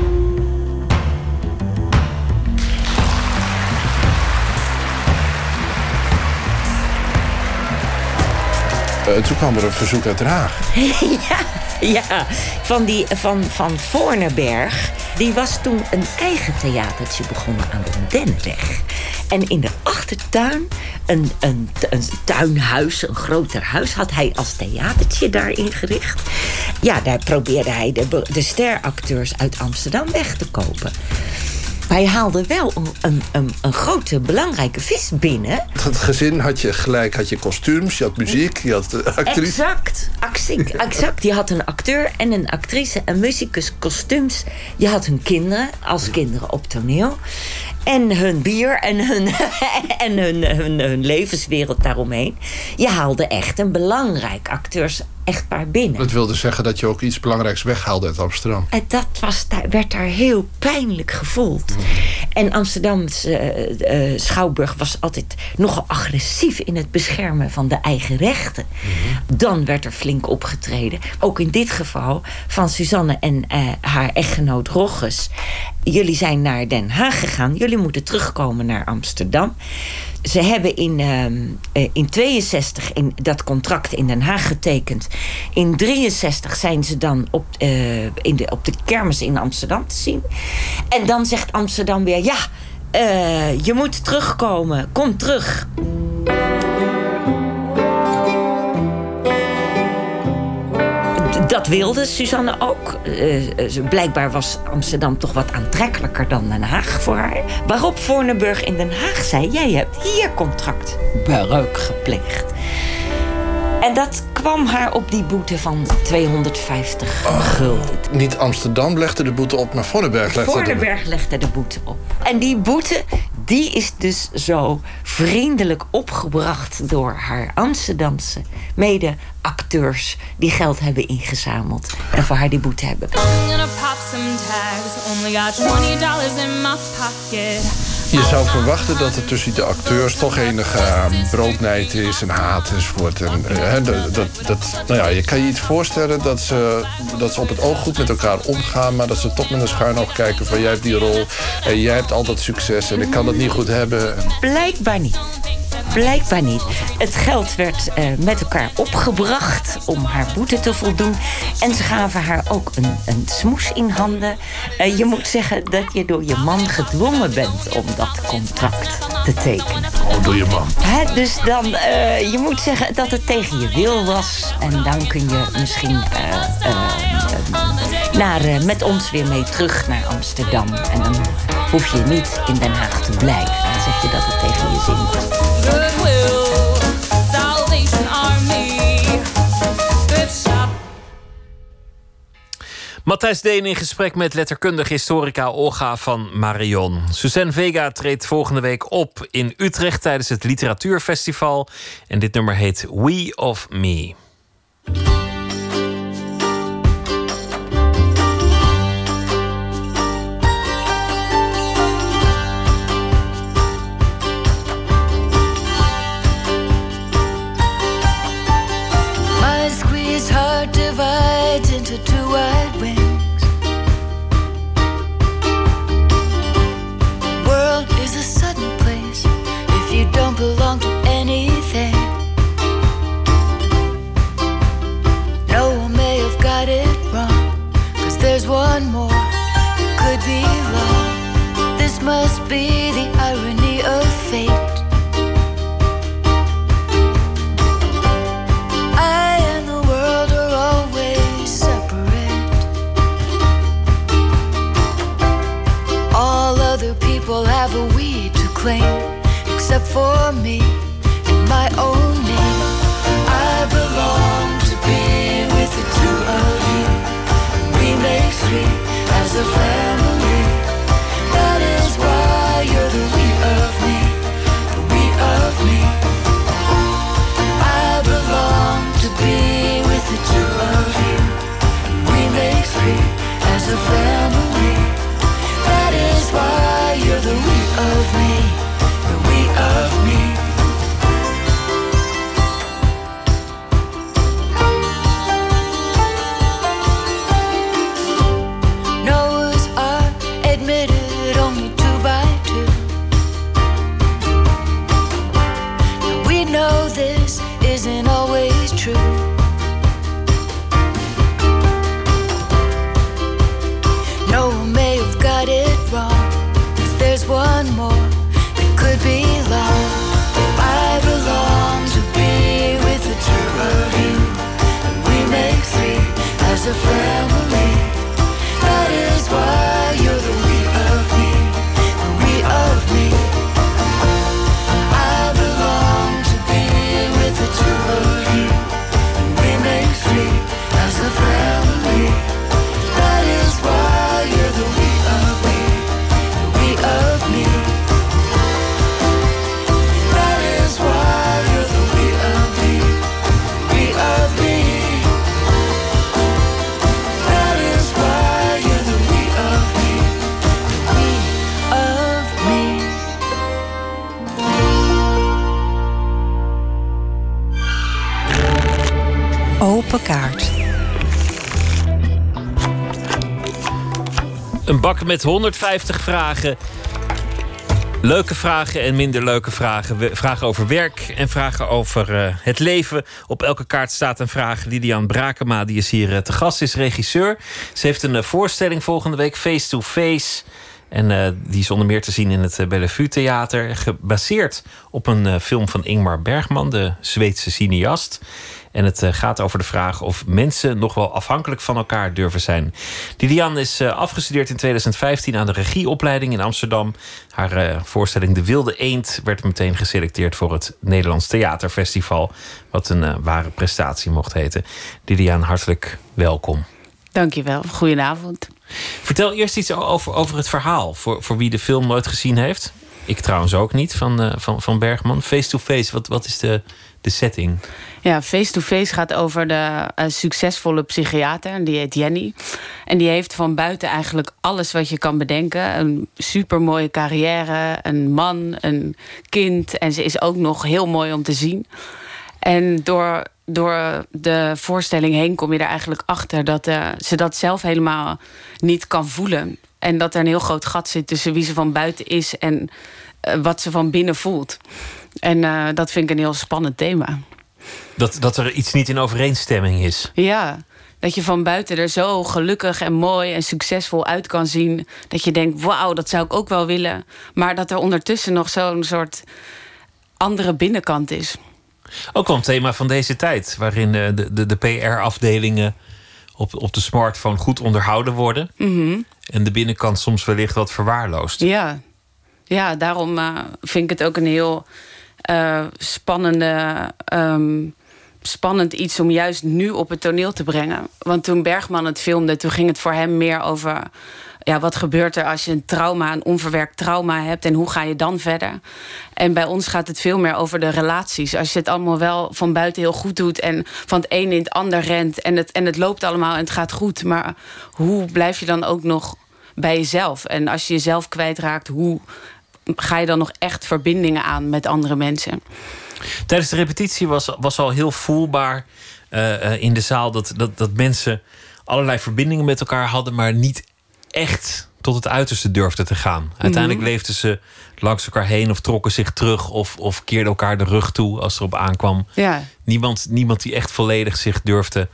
Eh, toen kwam er een verzoek uit Haag. ja, ja. Van, die, van, van Voorneberg. Die was toen een eigen theatertje begonnen aan de Dennenweg. En in de achtertuin, een, een, een tuinhuis, een groter huis... had hij als theatertje daar ingericht. Ja, daar probeerde hij de, de steracteurs uit Amsterdam weg te kopen. Maar hij haalde wel een, een, een, een grote, belangrijke vis binnen... Het gezin had je gelijk, had je kostuums, je had muziek, je had eh, actrice. Exact, actie- exact. Je had een acteur en een actrice en muzikus, kostuums. Je had hun kinderen als kinderen op toneel. En hun bier en hun, en hun, hun, hun levenswereld daaromheen. Je haalde echt een belangrijk binnen. Dat wilde zeggen dat je ook iets belangrijks weghaalde uit Amsterdam. En dat was, werd daar heel pijnlijk gevoeld. En Amsterdamse eh, eh, Schouwburg was altijd nogal agressief in het beschermen van de eigen rechten. Dan werd er flink opgetreden. Ook in dit geval van Suzanne en eh, haar echtgenoot Rogges. Jullie zijn naar Den Haag gegaan. Jullie moeten terugkomen naar Amsterdam. Ze hebben in, ehm, eh, in 62 in dat contract in Den Haag getekend. In 63 zijn ze dan op, eh, in de, op de kermis in Amsterdam te zien. En dan zegt Amsterdam weer: ja, eh, je moet terugkomen. Kom terug. Dat wilde Suzanne ook. Eh, eh, blijkbaar was Amsterdam toch wat aantrekkelijker dan Den Haag voor haar. Waarop Voorneburg in Den Haag zei: Jij hebt hier contractbreuk gepleegd. En dat kwam haar op die boete van 250 gulden. Niet Amsterdam legde de boete op, maar Vonneberg legde de Voorneberg legde de boete op. En die boete, die is dus zo vriendelijk opgebracht door haar Amsterdamse mede-acteurs die geld hebben ingezameld en voor haar die boete hebben. I'm gonna pop some tags. Only got $20 in my pocket. Je zou verwachten dat er tussen de acteurs toch enige uh, broodnijd is en haat enzovoort. En, uh, dat, dat, dat, nou ja, je kan je iets voorstellen dat ze, dat ze op het oog goed met elkaar omgaan... maar dat ze toch met een schuin oog kijken van jij hebt die rol... en jij hebt altijd succes en ik kan dat niet goed hebben. Blijkbaar niet. Blijkbaar niet. Het geld werd uh, met elkaar opgebracht om haar boete te voldoen. En ze gaven haar ook een, een smoes in handen. Je moet zeggen dat je door je man gedwongen bent om dat contract te tekenen. Oh, door je man. Hè, dus dan, uh, je moet zeggen dat het tegen je wil was. En dan kun je misschien naar, met ons weer mee terug naar Amsterdam. En dan hoef je niet in Den Haag te blijven. Dan zeg je dat het tegen je zin was. Matthijs Deen in gesprek met letterkundige historica Olga van Marion. Suzanne Vega treedt volgende week op in Utrecht tijdens het Literatuurfestival. En dit nummer heet We of Me. Met 150 vragen. Leuke vragen en minder leuke vragen. Vragen over werk en vragen over eh, het leven. Op elke kaart staat een vraag. Lidian Brakema, die is hier eh, te gast, is regisseur. Ze heeft een eh, voorstelling volgende week, Face to Face. En die is onder meer te zien in het Bellevue Theater. Gebaseerd op een film van Ingmar Bergman, de Zweedse cineast. En het eh, gaat over de vraag of mensen nog wel afhankelijk van elkaar durven zijn. Lilian is eh, afgestudeerd in 2015 aan de regieopleiding in Amsterdam. Haar eh, voorstelling De Wilde Eend werd meteen geselecteerd voor het Nederlands Theaterfestival. Wat een ware prestatie mocht heten. Lilian, hartelijk welkom. Dankjewel. Goedenavond. Vertel eerst iets over, over het verhaal. Voor, voor wie de film nooit gezien heeft. Ik trouwens ook niet, van, eh, van, van Bergman. Face-to-face, wat, wat is de, de setting? Ja, face-to-face gaat over de uh, succesvolle psychiater. Die heet Jenny. En die heeft van buiten eigenlijk alles wat je kan bedenken. Een supermooie carrière, een man, een kind. En ze is ook nog heel mooi om te zien. En door, door de voorstelling heen kom je er eigenlijk achter... dat uh, ze dat zelf helemaal niet kan voelen. En dat er een heel groot gat zit tussen wie ze van buiten is... en uh, wat ze van binnen voelt. En uh, dat vind ik een heel spannend thema. Dat, dat er iets niet in overeenstemming is. Ja, dat je van buiten er zo gelukkig en mooi en succesvol uit kan zien. Dat je denkt, wauw, dat zou ik ook wel willen. Maar dat er ondertussen nog zo'n soort andere binnenkant is. Ook wel een thema van deze tijd, waarin de, de, de PR-afdelingen op, op de smartphone goed onderhouden worden. -hmm. En de binnenkant soms wellicht wat verwaarloosd. Ja, ja daarom uh, vind ik het ook een heel uh, spannende. Um, spannend iets om juist nu op het toneel te brengen. Want toen Bergman het filmde, toen ging het voor hem meer over... Ja, wat gebeurt er als je een trauma, een onverwerkt trauma hebt... en hoe ga je dan verder? En bij ons gaat het veel meer over de relaties. Als je het allemaal wel van buiten heel goed doet... en van het een in het ander rent en het, en het loopt allemaal en het gaat goed... maar hoe blijf je dan ook nog bij jezelf? En als je jezelf kwijtraakt, hoe ga je dan nog echt verbindingen aan met andere mensen? Tijdens de repetitie was, was al heel voelbaar uh, uh, in de zaal dat, dat, dat mensen allerlei verbindingen met elkaar hadden, maar niet echt tot het uiterste durfden te gaan. Uiteindelijk mm -hmm. leefden ze langs elkaar heen of trokken zich terug of, of keerden elkaar de rug toe als er op aankwam. Ja. Niemand, niemand die echt volledig zich durfde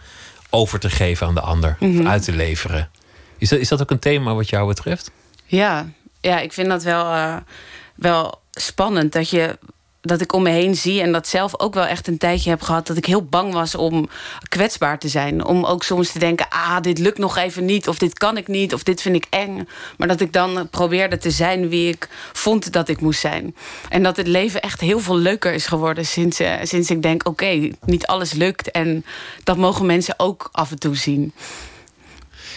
over te geven aan de ander, mm -hmm. of uit te leveren. Is dat, is dat ook een thema wat jou betreft? Ja, ja ik vind dat wel, uh, wel spannend dat je dat ik om me heen zie en dat zelf ook wel echt een tijdje heb gehad... dat ik heel bang was om kwetsbaar te zijn. Om ook soms te denken, ah, dit lukt nog even niet... of dit kan ik niet, of dit vind ik eng. Maar dat ik dan probeerde te zijn wie ik vond dat ik moest zijn. En dat het leven echt heel veel leuker is geworden... sinds, uh, sinds ik denk, oké, okay, niet alles lukt... en dat mogen mensen ook af en toe zien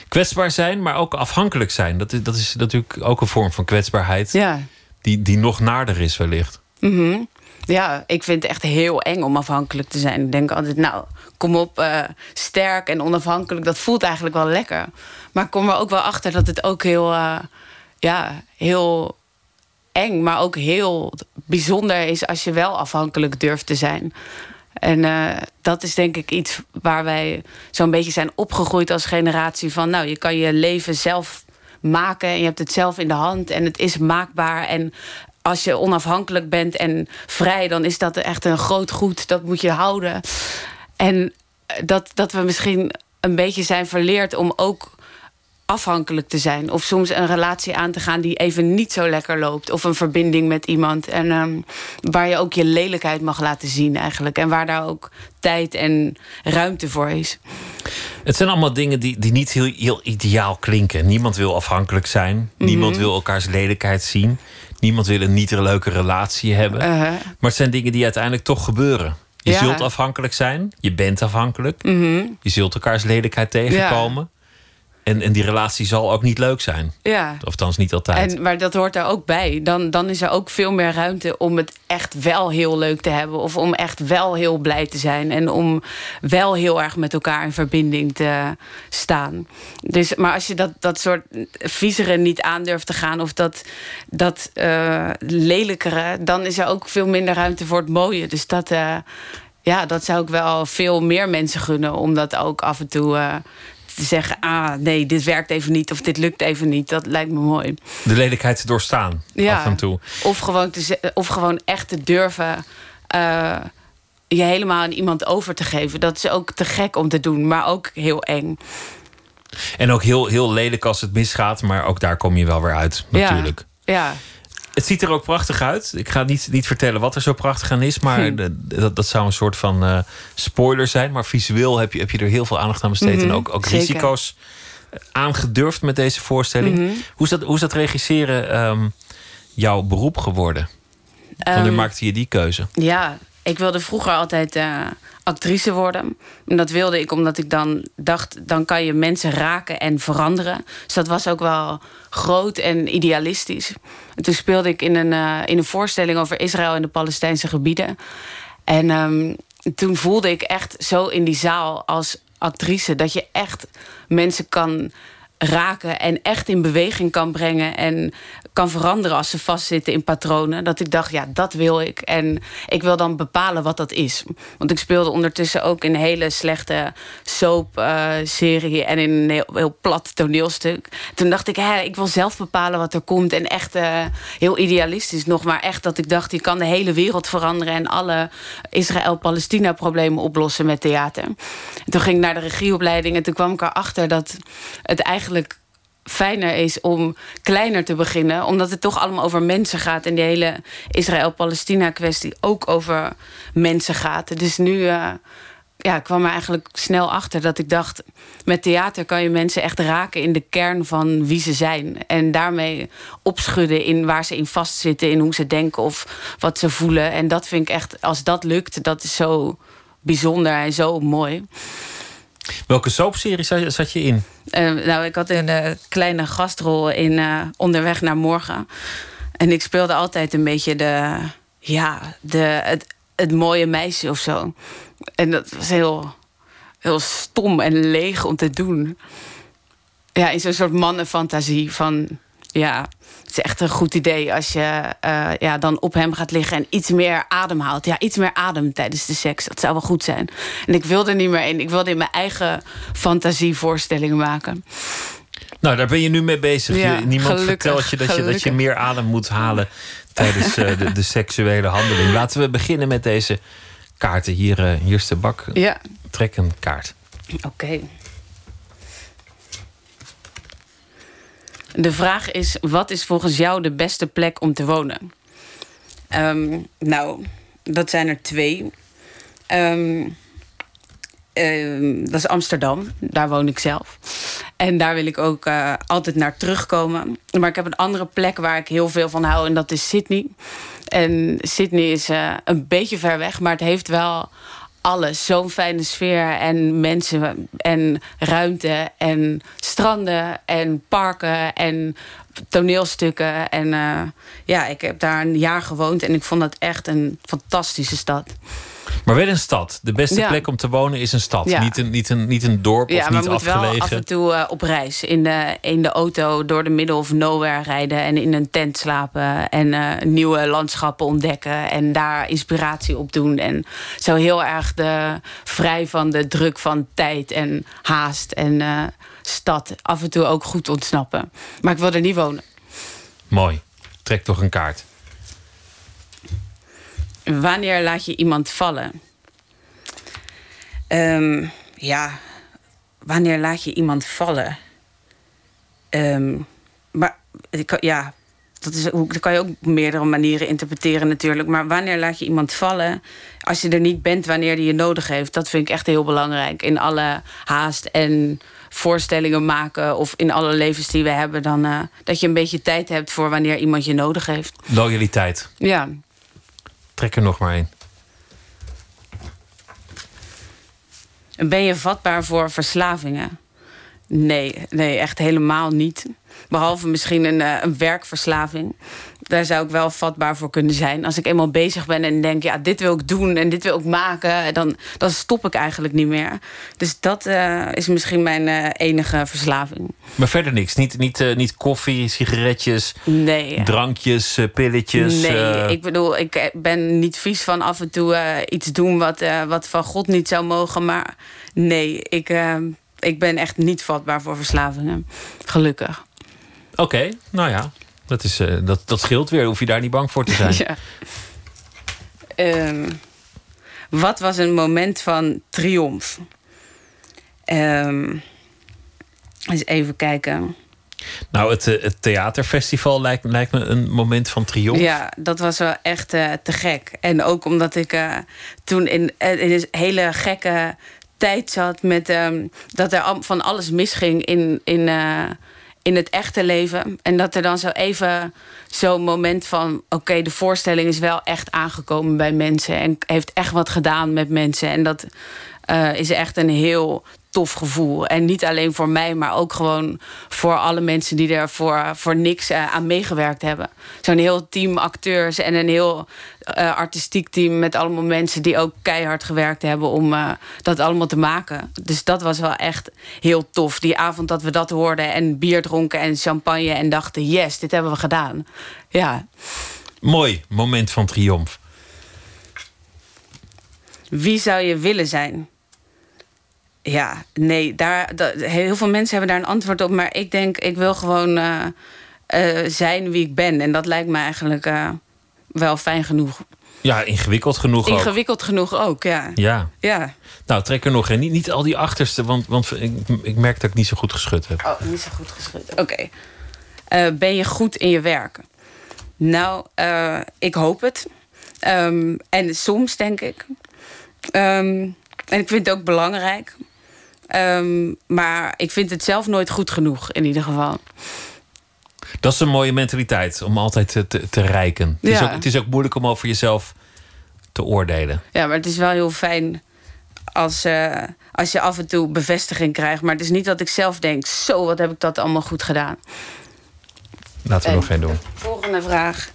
kwetsbaar zijn, maar ook afhankelijk zijn. Dat is, dat is natuurlijk ook een vorm van kwetsbaarheid. Ja. Die, die nog naarder is, wellicht. Mm -hmm. Ja, ik vind het echt heel eng om afhankelijk te zijn. Ik denk altijd, nou, kom op, uh, sterk en onafhankelijk. Dat voelt eigenlijk wel lekker. Maar ik kom er ook wel achter dat het ook heel, uh, ja, heel eng, maar ook heel bijzonder is als je wel afhankelijk durft te zijn. En uh, dat is denk ik iets waar wij zo'n beetje zijn opgegroeid als generatie van, nou, je kan je leven zelf maken en je hebt het zelf in de hand en het is maakbaar en als je onafhankelijk bent en vrij, dan is dat echt een groot goed. Dat moet je houden. En dat, dat we misschien een beetje zijn verleerd om ook afhankelijk te zijn. Of soms een relatie aan te gaan die even niet zo lekker loopt. Of een verbinding met iemand. En um, waar je ook je lelijkheid mag laten zien eigenlijk. En waar daar ook tijd en ruimte voor is. Het zijn allemaal dingen die, die niet heel, heel ideaal klinken. Niemand wil afhankelijk zijn. Mm -hmm. Niemand wil elkaars lelijkheid zien. Niemand wil een niet leuke relatie hebben. Uh -huh. Maar het zijn dingen die uiteindelijk toch gebeuren. Je Ja. zult afhankelijk zijn. Je bent afhankelijk. Mhm. Je zult elkaars lelijkheid tegenkomen. En, en die relatie zal ook niet leuk zijn. Ja. Of niet altijd. En, maar dat hoort daar ook bij. Dan, dan is er ook veel meer ruimte om het echt wel heel leuk te hebben. Of om echt wel heel blij te zijn. En om wel heel erg met elkaar in verbinding te staan. Dus, maar als je dat, dat soort viezere niet aandurft te gaan... of dat, dat uh, lelijkere, dan is er ook veel minder ruimte voor het mooie. Dus dat... Uh, ja, dat zou ik wel veel meer mensen gunnen. Om dat ook af en toe uh, te zeggen... ah, nee, dit werkt even niet of dit lukt even niet. Dat lijkt me mooi. De lelijkheid te doorstaan, ja. af en toe. Of gewoon, te, of gewoon echt te durven... Uh, je helemaal aan iemand over te geven. Dat is ook te gek om te doen, maar ook heel eng. En ook heel, heel lelijk als het misgaat... maar ook daar kom je wel weer uit, natuurlijk. Ja, ja. Het ziet er ook prachtig uit. Ik ga niet, niet vertellen wat er zo prachtig aan is, maar hm. de, dat, dat zou een soort van uh, spoiler zijn. Maar visueel heb je, heb je er heel veel aandacht aan besteed. Mm -hmm, en ook, ook risico's aangedurfd met deze voorstelling. Mm -hmm. hoe, is dat, hoe is dat regisseren um, jouw beroep geworden? Wanneer um, maakte je die keuze? Ja, ik wilde vroeger altijd uh, actrice worden. En dat wilde ik omdat ik dan dacht... dan kan je mensen raken en veranderen. Dus dat was ook wel groot en idealistisch. En toen speelde ik in een, uh, in een voorstelling over Israël en de Palestijnse gebieden. En um, toen voelde ik echt zo in die zaal als actrice... dat je echt mensen kan raken en echt in beweging kan brengen... en kan veranderen als ze vastzitten in patronen. Dat ik dacht, ja, dat wil ik. En ik wil dan bepalen wat dat is. Want ik speelde ondertussen ook in een hele slechte soap-serie... en in een heel, plat toneelstuk. Toen dacht ik, hè, ik wil zelf bepalen wat er komt. En echt uh, heel idealistisch nog. Maar echt dat ik dacht, je kan de hele wereld veranderen... en alle Israël-Palestina-problemen oplossen met theater. En toen ging ik naar de regieopleiding en toen kwam ik erachter... dat het eigenlijk fijner is om kleiner te beginnen. Omdat het toch allemaal over mensen gaat. En die hele Israël-Palestina-kwestie ook over mensen gaat. Dus nu uh, ja, kwam er eigenlijk snel achter dat ik dacht... met theater kan je mensen echt raken in de kern van wie ze zijn. En daarmee opschudden in waar ze in vastzitten... in hoe ze denken of wat ze voelen. En dat vind ik echt, als dat lukt, dat is zo bijzonder en zo mooi. Welke soapserie zat je in? Uh, nou, ik had een uh, kleine gastrol in uh, Onderweg naar Morgen. En ik speelde altijd een beetje de, ja, de, het, het mooie meisje of zo. En dat was heel, heel stom en leeg om te doen. Ja, in zo'n soort mannenfantasie van... ja, het is echt een goed idee als je uh, ja, dan op hem gaat liggen en iets meer adem haalt. Ja, iets meer adem tijdens de seks. Dat zou wel goed zijn. En ik wilde niet meer in. Ik wilde in mijn eigen fantasievoorstellingen maken. Nou, daar ben je nu mee bezig. Ja, Niemand vertelt je dat, je dat je meer adem moet halen tijdens uh, de, de, seksuele handeling. Laten we beginnen met deze kaarten. Hier, uh, hier is de bak. Ja. Trek een kaart. Oké. Okay. De vraag is: wat is volgens jou de beste plek om te wonen? Um, nou, dat zijn er twee. Um, uh, dat is Amsterdam, daar woon ik zelf. En daar wil ik ook uh, altijd naar terugkomen. Maar ik heb een andere plek waar ik heel veel van hou, en dat is Sydney. En Sydney is uh, een beetje ver weg, maar het heeft wel alles. Zo'n fijne sfeer en mensen en ruimte en stranden en parken en toneelstukken. En uh, ja, ik heb daar een jaar gewoond en ik vond dat echt een fantastische stad. Maar wel een stad. De beste plek om te wonen is een stad. Niet, een, niet, een, niet een dorp ja, of niet afgelegen. Ja, maar wel af en toe uh, op reis. In de, in de auto door de middle of nowhere rijden. En in een tent slapen. En uh, nieuwe landschappen ontdekken. En daar inspiratie op doen. En zo heel erg de, vrij van de druk van tijd en haast. En uh, stad af en toe ook goed ontsnappen. Maar ik wil er niet wonen. Mooi. Trek toch een kaart. Wanneer laat je iemand vallen? Um, ja, wanneer laat je iemand vallen? Um, maar ja, dat, is, dat kan je ook op meerdere manieren interpreteren natuurlijk. Maar wanneer laat je iemand vallen? Als je er niet bent wanneer die je nodig heeft. Dat vind ik echt heel belangrijk. In alle haast en voorstellingen maken... of in alle levens die we hebben... Dan, uh, dat je een beetje tijd hebt voor wanneer iemand je nodig heeft. Loyaliteit. Ja, Trek er nog maar één. Ben je vatbaar voor verslavingen? Nee, nee, echt helemaal niet. Behalve misschien een, uh, een werkverslaving. Daar zou ik wel vatbaar voor kunnen zijn. Als ik eenmaal bezig ben en denk, ja, dit wil ik doen en dit wil ik maken, dan, dan stop ik eigenlijk niet meer. Dus dat uh, is misschien mijn uh, enige verslaving. Maar verder niks. Niet, niet, niet koffie, sigaretjes, nee. drankjes, pilletjes. Nee, ik bedoel, ik ben niet vies van af en toe iets doen wat, wat van God niet zou mogen. Maar nee, ik, ik ben echt niet vatbaar voor verslavingen. Gelukkig. Oké, nou ja. Dat, is, uh, dat, dat scheelt weer. Hoef je daar niet bang voor te zijn. ja. Um, wat was een moment van triomf? Um, eens even kijken. Nou, het, het theaterfestival lijkt, lijkt me een moment van triomf. Ja, dat was wel echt uh, te gek. En ook omdat ik uh, toen in, in een hele gekke tijd zat met um, dat er van alles misging in, in, in het echte leven. En dat er dan zo even zo'n moment van... oké, de voorstelling is wel echt aangekomen bij mensen... en heeft echt wat gedaan met mensen. En dat uh, is echt een heel tof gevoel. En niet alleen voor mij, maar ook gewoon voor alle mensen die er voor, voor niks uh, aan meegewerkt hebben. Zo'n heel team acteurs en een heel uh, artistiek team met allemaal mensen die ook keihard gewerkt hebben om uh, dat allemaal te maken. Dus dat was wel echt heel tof. Die avond dat we dat hoorden en bier dronken en champagne en dachten: yes, dit hebben we gedaan. Ja. Mooi moment van triomf. Wie zou je willen zijn? Ja, nee, daar, dat, heel veel mensen hebben daar een antwoord op. Maar ik denk, ik wil gewoon uh, uh, zijn wie ik ben. En dat lijkt me eigenlijk uh, wel fijn genoeg. Ja, ingewikkeld genoeg Ingewikkeld genoeg ook, ja. Ja. ja. Nou, trek er nog in. Niet, niet al die achterste, want, want ik, ik merk dat ik niet zo goed geschud heb. Oh, niet zo goed geschud. Oké. Okay. ben je goed in je werk? Nou, ik hoop het. Um, en soms denk ik. Um, en ik vind het ook belangrijk. Um, maar ik vind het zelf nooit goed genoeg, in ieder geval. Dat is een mooie mentaliteit, om altijd te, te, te rijken. Het, is ook, het is ook moeilijk om over jezelf te oordelen. Ja, maar het is wel heel fijn als, uh, als je af en toe bevestiging krijgt. Maar het is niet dat ik zelf denk, zo, wat heb ik dat allemaal goed gedaan. Laten we en, nog geen doen. Volgende vraag.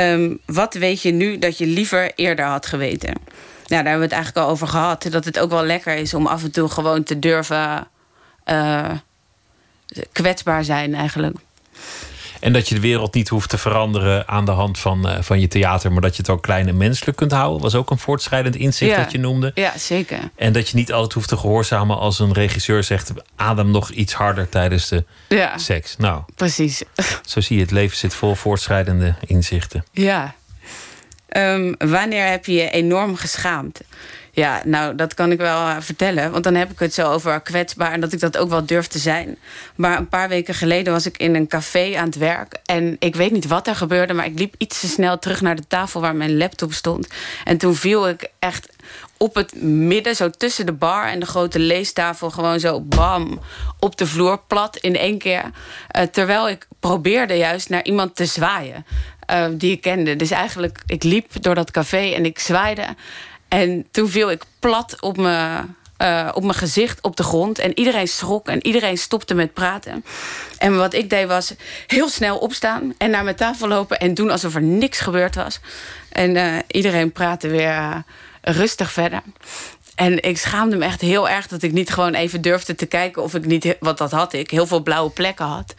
Um, wat weet je nu dat je liever eerder had geweten? Nou, daar hebben we het eigenlijk al over gehad. Dat het ook wel lekker is om af en toe gewoon te durven uh, kwetsbaar zijn eigenlijk. En dat je de wereld niet hoeft te veranderen aan de hand van, uh, van je theater, maar dat je het ook klein en menselijk kunt houden. Was ook een voortschrijdend inzicht ja. dat je noemde. Ja, zeker. En dat je niet altijd hoeft te gehoorzamen als een regisseur zegt: adem nog iets harder tijdens de ja. seks. Nou, precies. Zo zie je, het leven zit vol voortschrijdende inzichten. Ja. Um, wanneer heb je je enorm geschaamd? Ja, nou, dat kan ik wel uh, vertellen. Want dan heb ik het zo over kwetsbaar en dat ik dat ook wel durf te zijn. Maar een paar weken geleden was ik in een café aan het werk. En ik weet niet wat er gebeurde, maar ik liep iets te snel terug naar de tafel waar mijn laptop stond. En toen viel ik echt op het midden, zo tussen de bar en de grote leestafel, gewoon zo bam op de vloer, plat in één keer. Uh, terwijl ik probeerde juist naar iemand te zwaaien. Uh, die ik kende. Dus eigenlijk, ik liep door dat café en ik zwaaide. En toen viel ik plat op mijn, uh, op mijn gezicht op de grond. En iedereen schrok en iedereen stopte met praten. En wat ik deed was heel snel opstaan en naar mijn tafel lopen... en doen alsof er niks gebeurd was. En uh, iedereen praatte weer rustig verder. En ik schaamde me echt heel erg dat ik niet gewoon even durfde te kijken... of ik niet, wat dat had ik, heel veel blauwe plekken had...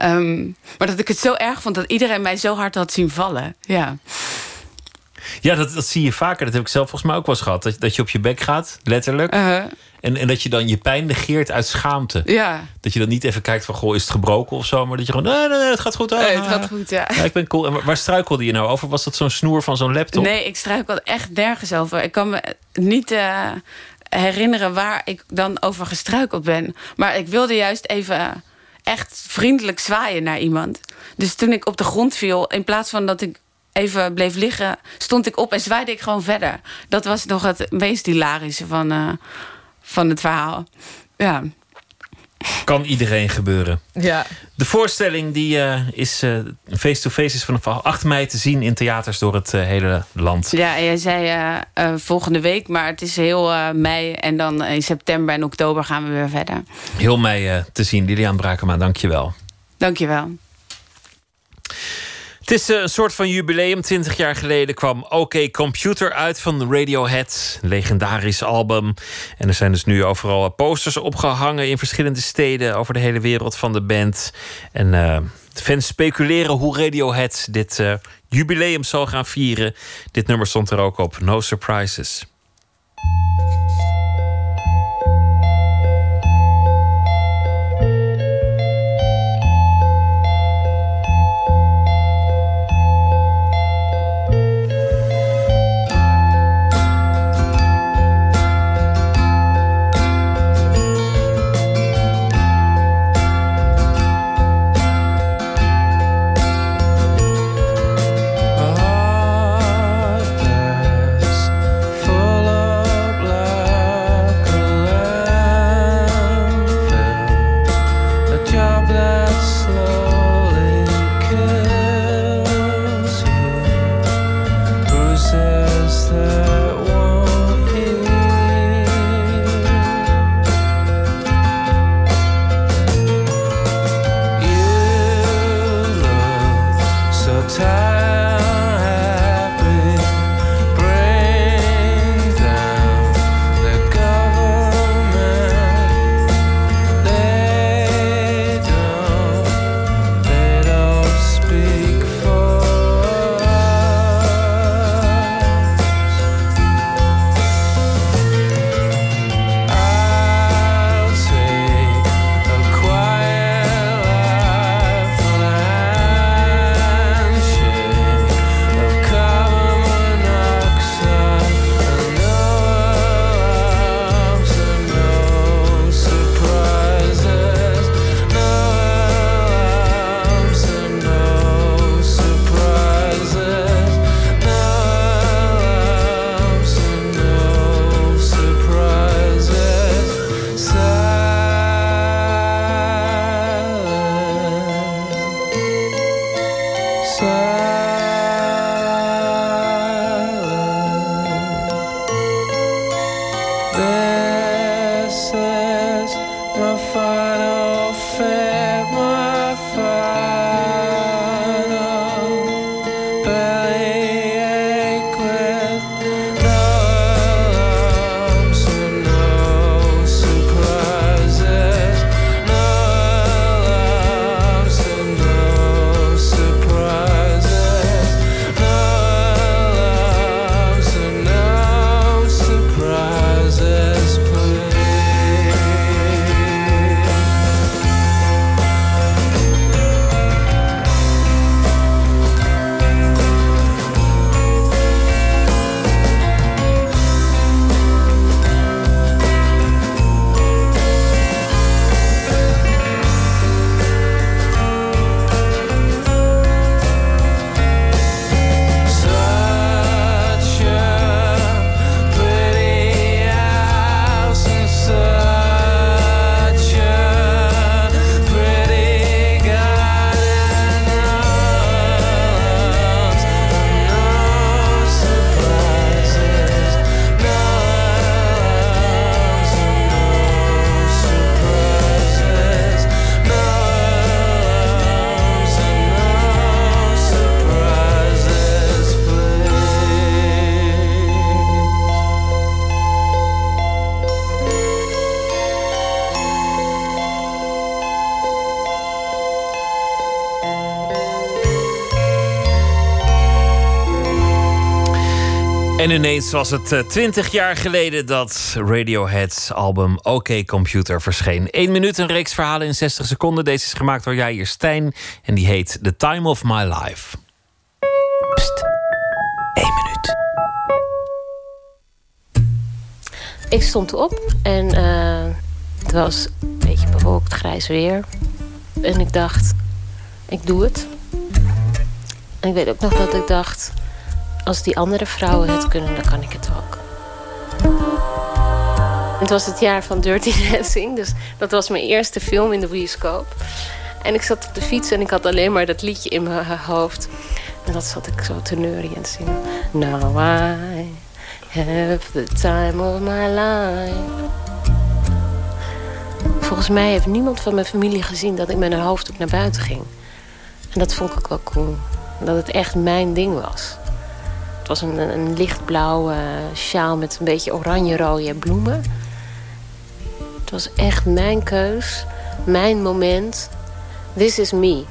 Um, maar dat ik het zo erg vond dat iedereen mij zo hard had zien vallen. Ja, ja dat, dat zie je vaker. Dat heb ik zelf volgens mij ook wel eens gehad. Dat, dat je op je bek gaat, letterlijk. Uh -huh. en, en dat je dan je pijn negeert uit schaamte. Ja. Dat je dan niet even kijkt van, goh, is het gebroken of zo? Maar dat je gewoon, nee, nee, nee het gaat goed. Ah, nee, het gaat goed, ja. ja. Ik ben cool. En waar struikelde je nou over? Was dat zo'n snoer van zo'n laptop? Nee, ik struikelde echt nergens over. Ik kan me niet... Uh, herinneren waar ik dan over gestruikeld ben. Maar ik wilde juist even echt vriendelijk zwaaien naar iemand. Dus toen ik op de grond viel, in plaats van dat ik even bleef liggen, stond ik op en zwaaide ik gewoon verder. Dat was nog het meest hilarische van, uh, van het verhaal. Ja. Kan iedereen gebeuren. Ja. De voorstelling die uh, is face-to-face uh, -face is vanaf 8 mei te zien in theaters door het uh, hele land. Ja, jij zei volgende week, maar het is heel mei en dan in september en oktober gaan we weer verder. Heel mei te zien. Lilian Brakema, dank je wel. Dank je wel. Het is een soort van jubileum. 20 jaar geleden kwam OK Computer uit van Radiohead. Een legendarisch album. En er zijn dus nu overal posters opgehangen in verschillende steden over de hele wereld van de band. En uh, fans speculeren hoe Radiohead dit jubileum zal gaan vieren. Dit nummer stond er ook op. No Surprises. Ineens was het twintig jaar geleden dat Radiohead's album OK Computer verscheen. Eén minuut, een reeks verhalen in 60 seconden. Deze is gemaakt door Jair Stijn en die heet The Time of My Life. Pst, één minuut. Ik stond op en uh, het was een beetje bewolkt, grijs weer. En ik dacht, ik doe het. En ik weet ook nog dat ik dacht, als die andere vrouwen het kunnen, dan kan ik het ook. Het was het jaar van Dirty Dancing, dus dat was mijn eerste film in de bioscoop. En ik zat op de fiets en ik had alleen maar dat liedje in mijn hoofd. En dat zat ik zo te en zingen. Now I have the time of my life. Volgens mij heeft niemand van mijn familie gezien dat ik met een hoofddoek naar buiten ging. En dat vond ik wel cool. Dat het echt mijn ding was. Het was een, een lichtblauwe sjaal met een beetje oranje-rode bloemen. Het was echt mijn keus, mijn moment. This is me.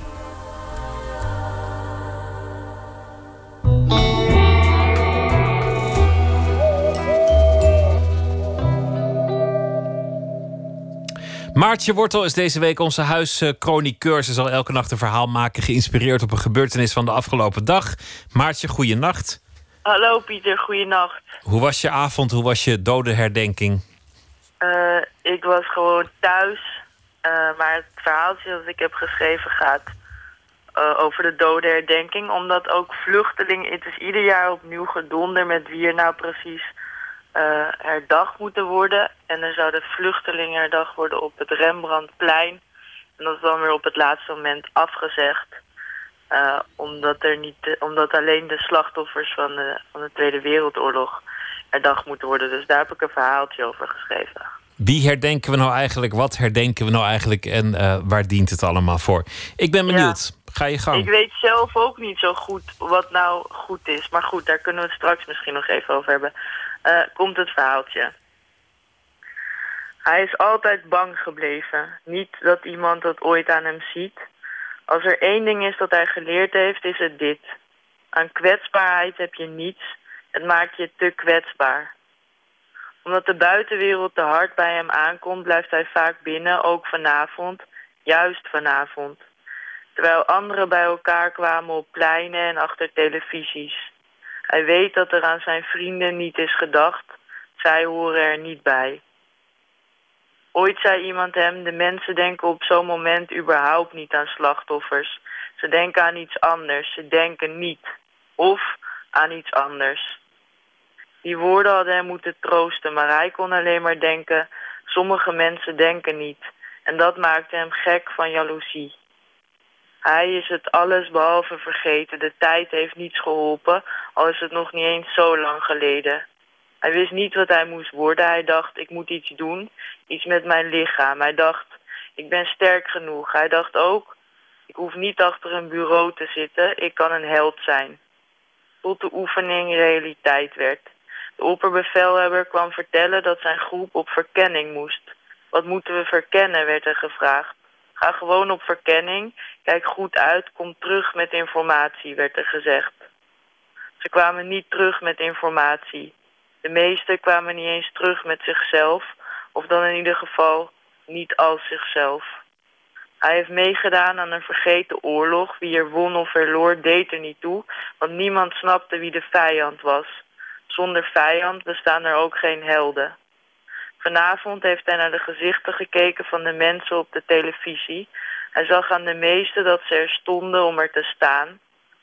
Maartje Wortel is deze week onze huischroniqueur. Ze zal elke nacht een verhaal maken, geïnspireerd op een gebeurtenis van de afgelopen dag. Maartje, goeienacht. Hallo Pieter, goeienacht. Hoe was je avond? Hoe was je dodenherdenking? Uh, ik was gewoon thuis. Uh, maar het verhaaltje dat ik heb geschreven gaat uh, over de dodenherdenking. Omdat ook vluchtelingen, het is ieder jaar opnieuw gedonder met wie er nou precies herdacht moeten worden. En er zou de vluchtelingen herdacht worden op het Rembrandtplein. En dat is dan weer op het laatste moment afgezegd. Uh, omdat, er niet, omdat alleen de slachtoffers van de, van de Tweede Wereldoorlog herdacht moeten worden. Dus daar heb ik een verhaaltje over geschreven. Wie herdenken we nou eigenlijk? Wat herdenken we nou eigenlijk? En uh, waar dient het allemaal voor? Ik ben benieuwd. Ja. Ga je gang. Ik weet zelf ook niet zo goed wat nou goed is. Maar goed, daar kunnen we het straks misschien nog even over hebben. Uh, komt het verhaaltje. Hij is altijd bang gebleven. Niet dat iemand dat ooit aan hem ziet. Als er één ding is dat hij geleerd heeft, is het dit. Aan kwetsbaarheid heb je niets. Het maakt je te kwetsbaar. Omdat de buitenwereld te hard bij hem aankomt, blijft hij vaak binnen, ook vanavond. Juist vanavond. Terwijl anderen bij elkaar kwamen op pleinen en achter televisies. Hij weet dat er aan zijn vrienden niet is gedacht. Zij horen er niet bij. Ooit zei iemand hem, de mensen denken op zo'n moment überhaupt niet aan slachtoffers. Ze denken aan iets anders, ze denken niet. Of aan iets anders. Die woorden hadden hem moeten troosten, maar hij kon alleen maar denken... sommige mensen denken niet. En dat maakte hem gek van jaloezie. Hij is het alles behalve vergeten. De tijd heeft niets geholpen, al is het nog niet eens zo lang geleden. Hij wist niet wat hij moest worden. Hij dacht, ik moet iets doen. Iets met mijn lichaam. Hij dacht, ik ben sterk genoeg. Hij dacht ook, ik hoef niet achter een bureau te zitten. Ik kan een held zijn. Tot de oefening realiteit werd. De opperbevelhebber kwam vertellen dat zijn groep op verkenning moest. Wat moeten we verkennen, werd er gevraagd. Ga gewoon op verkenning. Kijk goed uit. Kom terug met informatie, werd er gezegd. Ze kwamen niet terug met informatie. De meesten kwamen niet eens terug met zichzelf. Of dan in ieder geval niet als zichzelf. Hij heeft meegedaan aan een vergeten oorlog. Wie er won of verloor deed er niet toe. Want niemand snapte wie de vijand was. Zonder vijand bestaan er ook geen helden. Vanavond heeft hij naar de gezichten gekeken van de mensen op de televisie. Hij zag aan de meesten dat ze er stonden om er te staan.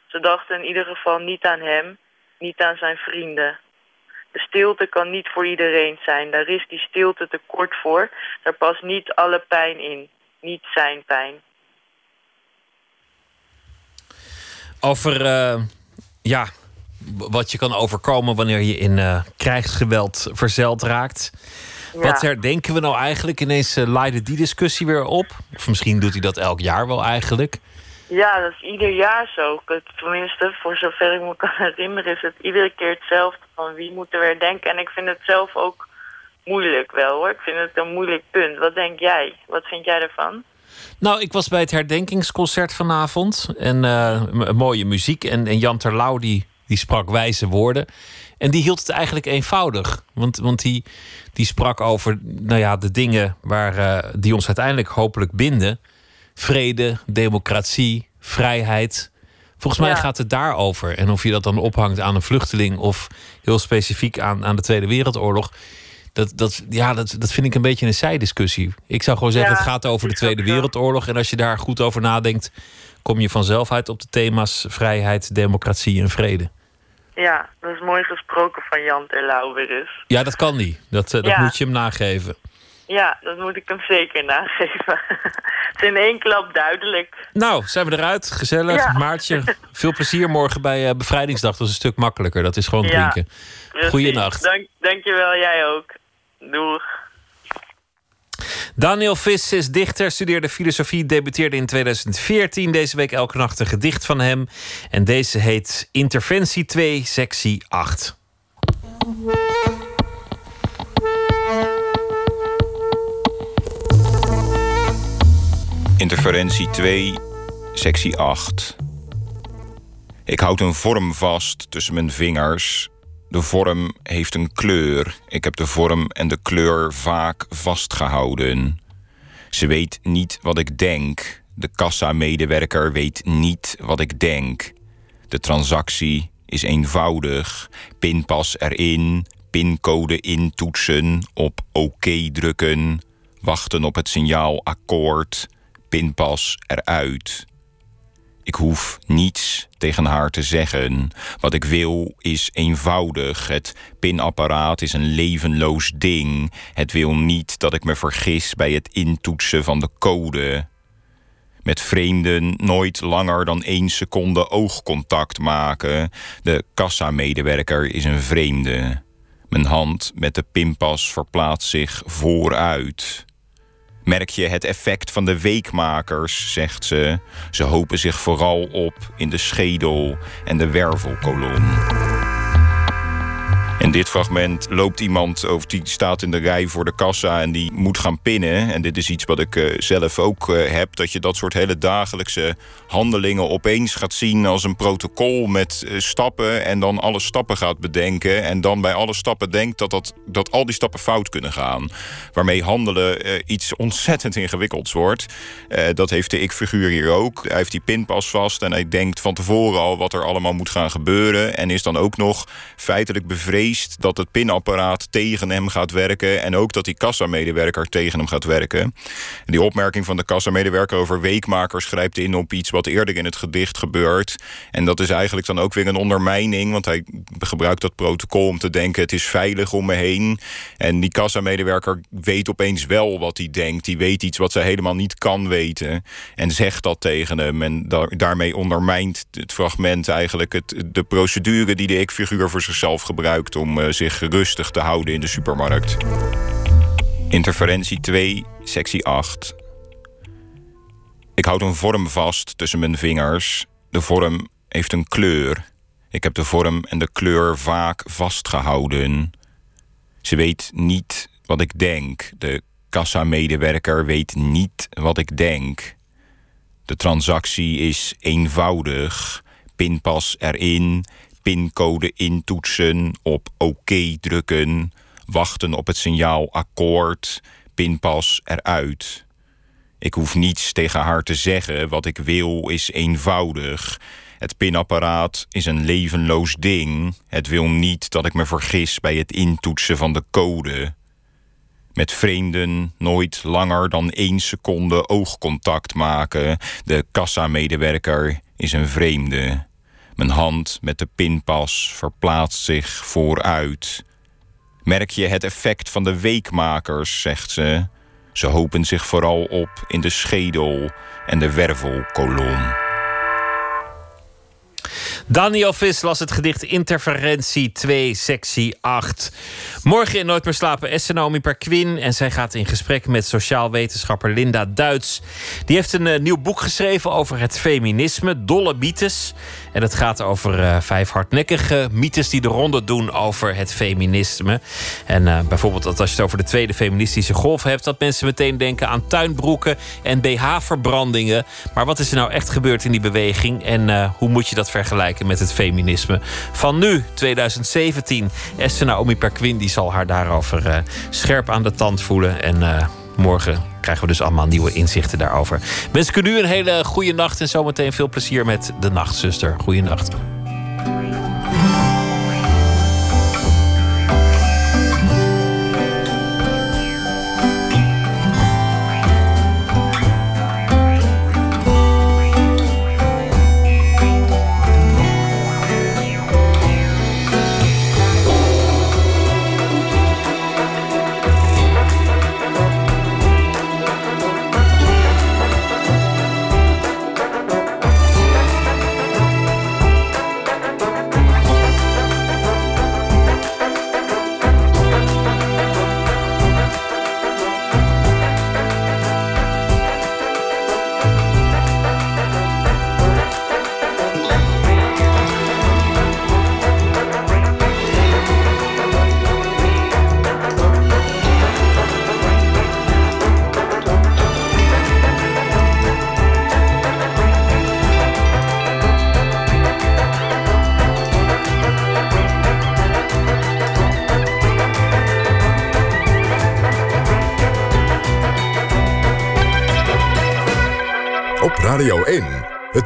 Ze dachten in ieder geval niet aan hem, niet aan zijn vrienden. De stilte kan niet voor iedereen zijn. Daar is die stilte te kort voor. Daar past niet alle pijn in. Niet zijn pijn. Over, uh, ja, wat je kan overkomen wanneer je in uh, krijgsgeweld verzeld raakt. Ja. Wat herdenken we nou eigenlijk? Ineens uh, leidde die discussie weer op. Of misschien doet hij dat elk jaar wel eigenlijk. Ja, dat is ieder jaar zo. Tenminste, voor zover ik me kan herinneren, is het iedere keer hetzelfde. Van wie moeten we herdenken? En ik vind het zelf ook moeilijk wel hoor. Ik vind het een moeilijk punt. Wat denk jij? Wat vind jij ervan? Nou, ik was bij het herdenkingsconcert vanavond. En uh, mooie muziek. En, en Jan Terlouw die die sprak wijze woorden. En die hield het eigenlijk eenvoudig. Want, want die, die sprak over nou ja, de dingen waar, eh, die ons uiteindelijk hopelijk binden: vrede, democratie, vrijheid. Volgens mij Ja. gaat het daarover. En of je dat dan ophangt aan een vluchteling of heel specifiek aan, aan de Tweede Wereldoorlog. Dat, dat, ja, dat, dat vind ik een beetje een zijdiscussie. Ik zou gewoon zeggen, Ja, het gaat over de Tweede. Wereldoorlog. En als je daar goed over nadenkt, kom je vanzelf uit op de thema's vrijheid, democratie en vrede. Ja, dat is mooi gesproken van Jan Terlouw weer eens. Ja, dat kan niet. Dat, eh, dat Ja. moet je hem nageven. Ja, dat moet ik hem zeker nageven. Het is in één klap duidelijk. Nou, zijn we eruit. Gezellig. Ja. Maartje, veel plezier morgen bij eh, Bevrijdingsdag. Dat is een stuk makkelijker. Dat is gewoon Ja, drinken. Precies. Goeienacht. Dank, dankjewel, jij ook. Doeg. Daniel Vis is dichter, studeerde filosofie, debuteerde in 2014. Deze week elke nacht een gedicht van hem. En deze heet Interventie 2, sectie 8. Interferentie 2, sectie 8. Ik houd een vorm vast tussen mijn vingers. De vorm heeft een kleur. Ik heb de vorm en de kleur vaak vastgehouden. Ze weet niet wat ik denk. De kassa-medewerker weet niet wat ik denk. De transactie is eenvoudig. Pinpas erin, pincode intoetsen, op oké drukken, wachten op het signaal akkoord, pinpas eruit. Ik hoef niets tegen haar te zeggen. Wat ik wil is eenvoudig. Het pinapparaat is een levenloos ding. Het wil niet dat ik me vergis bij het intoetsen van de code. Met vreemden nooit langer dan één seconde oogcontact maken. De kassamedewerker is een vreemde. Mijn hand met de pinpas verplaatst zich vooruit. Merk je het effect van de weekmakers, zegt ze. Ze hopen zich vooral op in de schedel en de wervelkolom. In dit fragment loopt iemand, of die staat in de rij voor de kassa en die moet gaan pinnen. En dit is iets wat ik eh, zelf ook eh, heb: dat je dat soort hele dagelijkse handelingen opeens gaat zien als een protocol met eh, stappen. En dan alle stappen gaat bedenken. En dan bij alle stappen denkt dat, dat, dat al die stappen fout kunnen gaan. Waarmee handelen iets ontzettend ingewikkelds wordt. Dat heeft de ik-figuur hier ook. Hij heeft die pinpas vast en hij denkt van tevoren al wat er allemaal moet gaan gebeuren. En is dan ook nog feitelijk bevreesd dat het pinapparaat tegen hem gaat werken. En ook dat die kassamedewerker tegen hem gaat werken. En die opmerking van de kassamedewerker over weekmakers grijpt in op iets wat eerder in het gedicht gebeurt. En dat is eigenlijk dan ook weer een ondermijning. Want hij gebruikt dat protocol om te denken: het is veilig om me heen. En die kassamedewerker weet opeens wel wat hij denkt. Die weet iets wat ze helemaal niet kan weten. En zegt dat tegen hem. En da- daarmee ondermijnt het fragment eigenlijk het, de procedure die de ik-figuur voor zichzelf gebruikt om eh, zich rustig te houden in de supermarkt. Interferentie 2, sectie 8. Ik houd een vorm vast tussen mijn vingers. De vorm heeft een kleur. Ik heb de vorm en de kleur vaak vastgehouden. Ze weet niet wat ik denk. De kassamedewerker weet niet wat ik denk. De transactie is eenvoudig. Pinpas erin, pincode intoetsen, op oké drukken, wachten op het signaal akkoord, pinpas eruit. Ik hoef niets tegen haar te zeggen. Wat ik wil is eenvoudig. Het pinapparaat is een levenloos ding. Het wil niet dat ik me vergis bij het intoetsen van de code. Met vreemden nooit langer dan één seconde oogcontact maken. De kassamedewerker is een vreemde. Mijn hand met de pinpas verplaatst zich vooruit. Merk je het effect van de weekmakers, zegt ze. Ze hopen zich vooral op in de schedel en de wervelkolom. Daniel Vis las het gedicht Interferentie 2, sectie 8. Morgen in Nooit meer slapen Esther Naomi Perquin. En zij gaat in gesprek met sociaal wetenschapper Linda Duits. Die heeft een eh, nieuw boek geschreven over het feminisme, Dolle Mythes. En het gaat over eh, vijf hardnekkige mythes die de ronde doen over het feminisme. En eh, bijvoorbeeld dat als je het over de tweede feministische golf hebt... dat mensen meteen denken aan tuinbroeken en BH-verbrandingen. Maar wat is er nou echt gebeurd in die beweging en eh, hoe moet je dat vergelijken? met het feminisme van nu, 2017. Esther Naomi Perquin die zal haar daarover scherp aan de tand voelen. En morgen krijgen we dus allemaal nieuwe inzichten daarover. Wens ik u nu een hele goede nacht en zometeen veel plezier met de Nachtzuster. Goeienacht. Op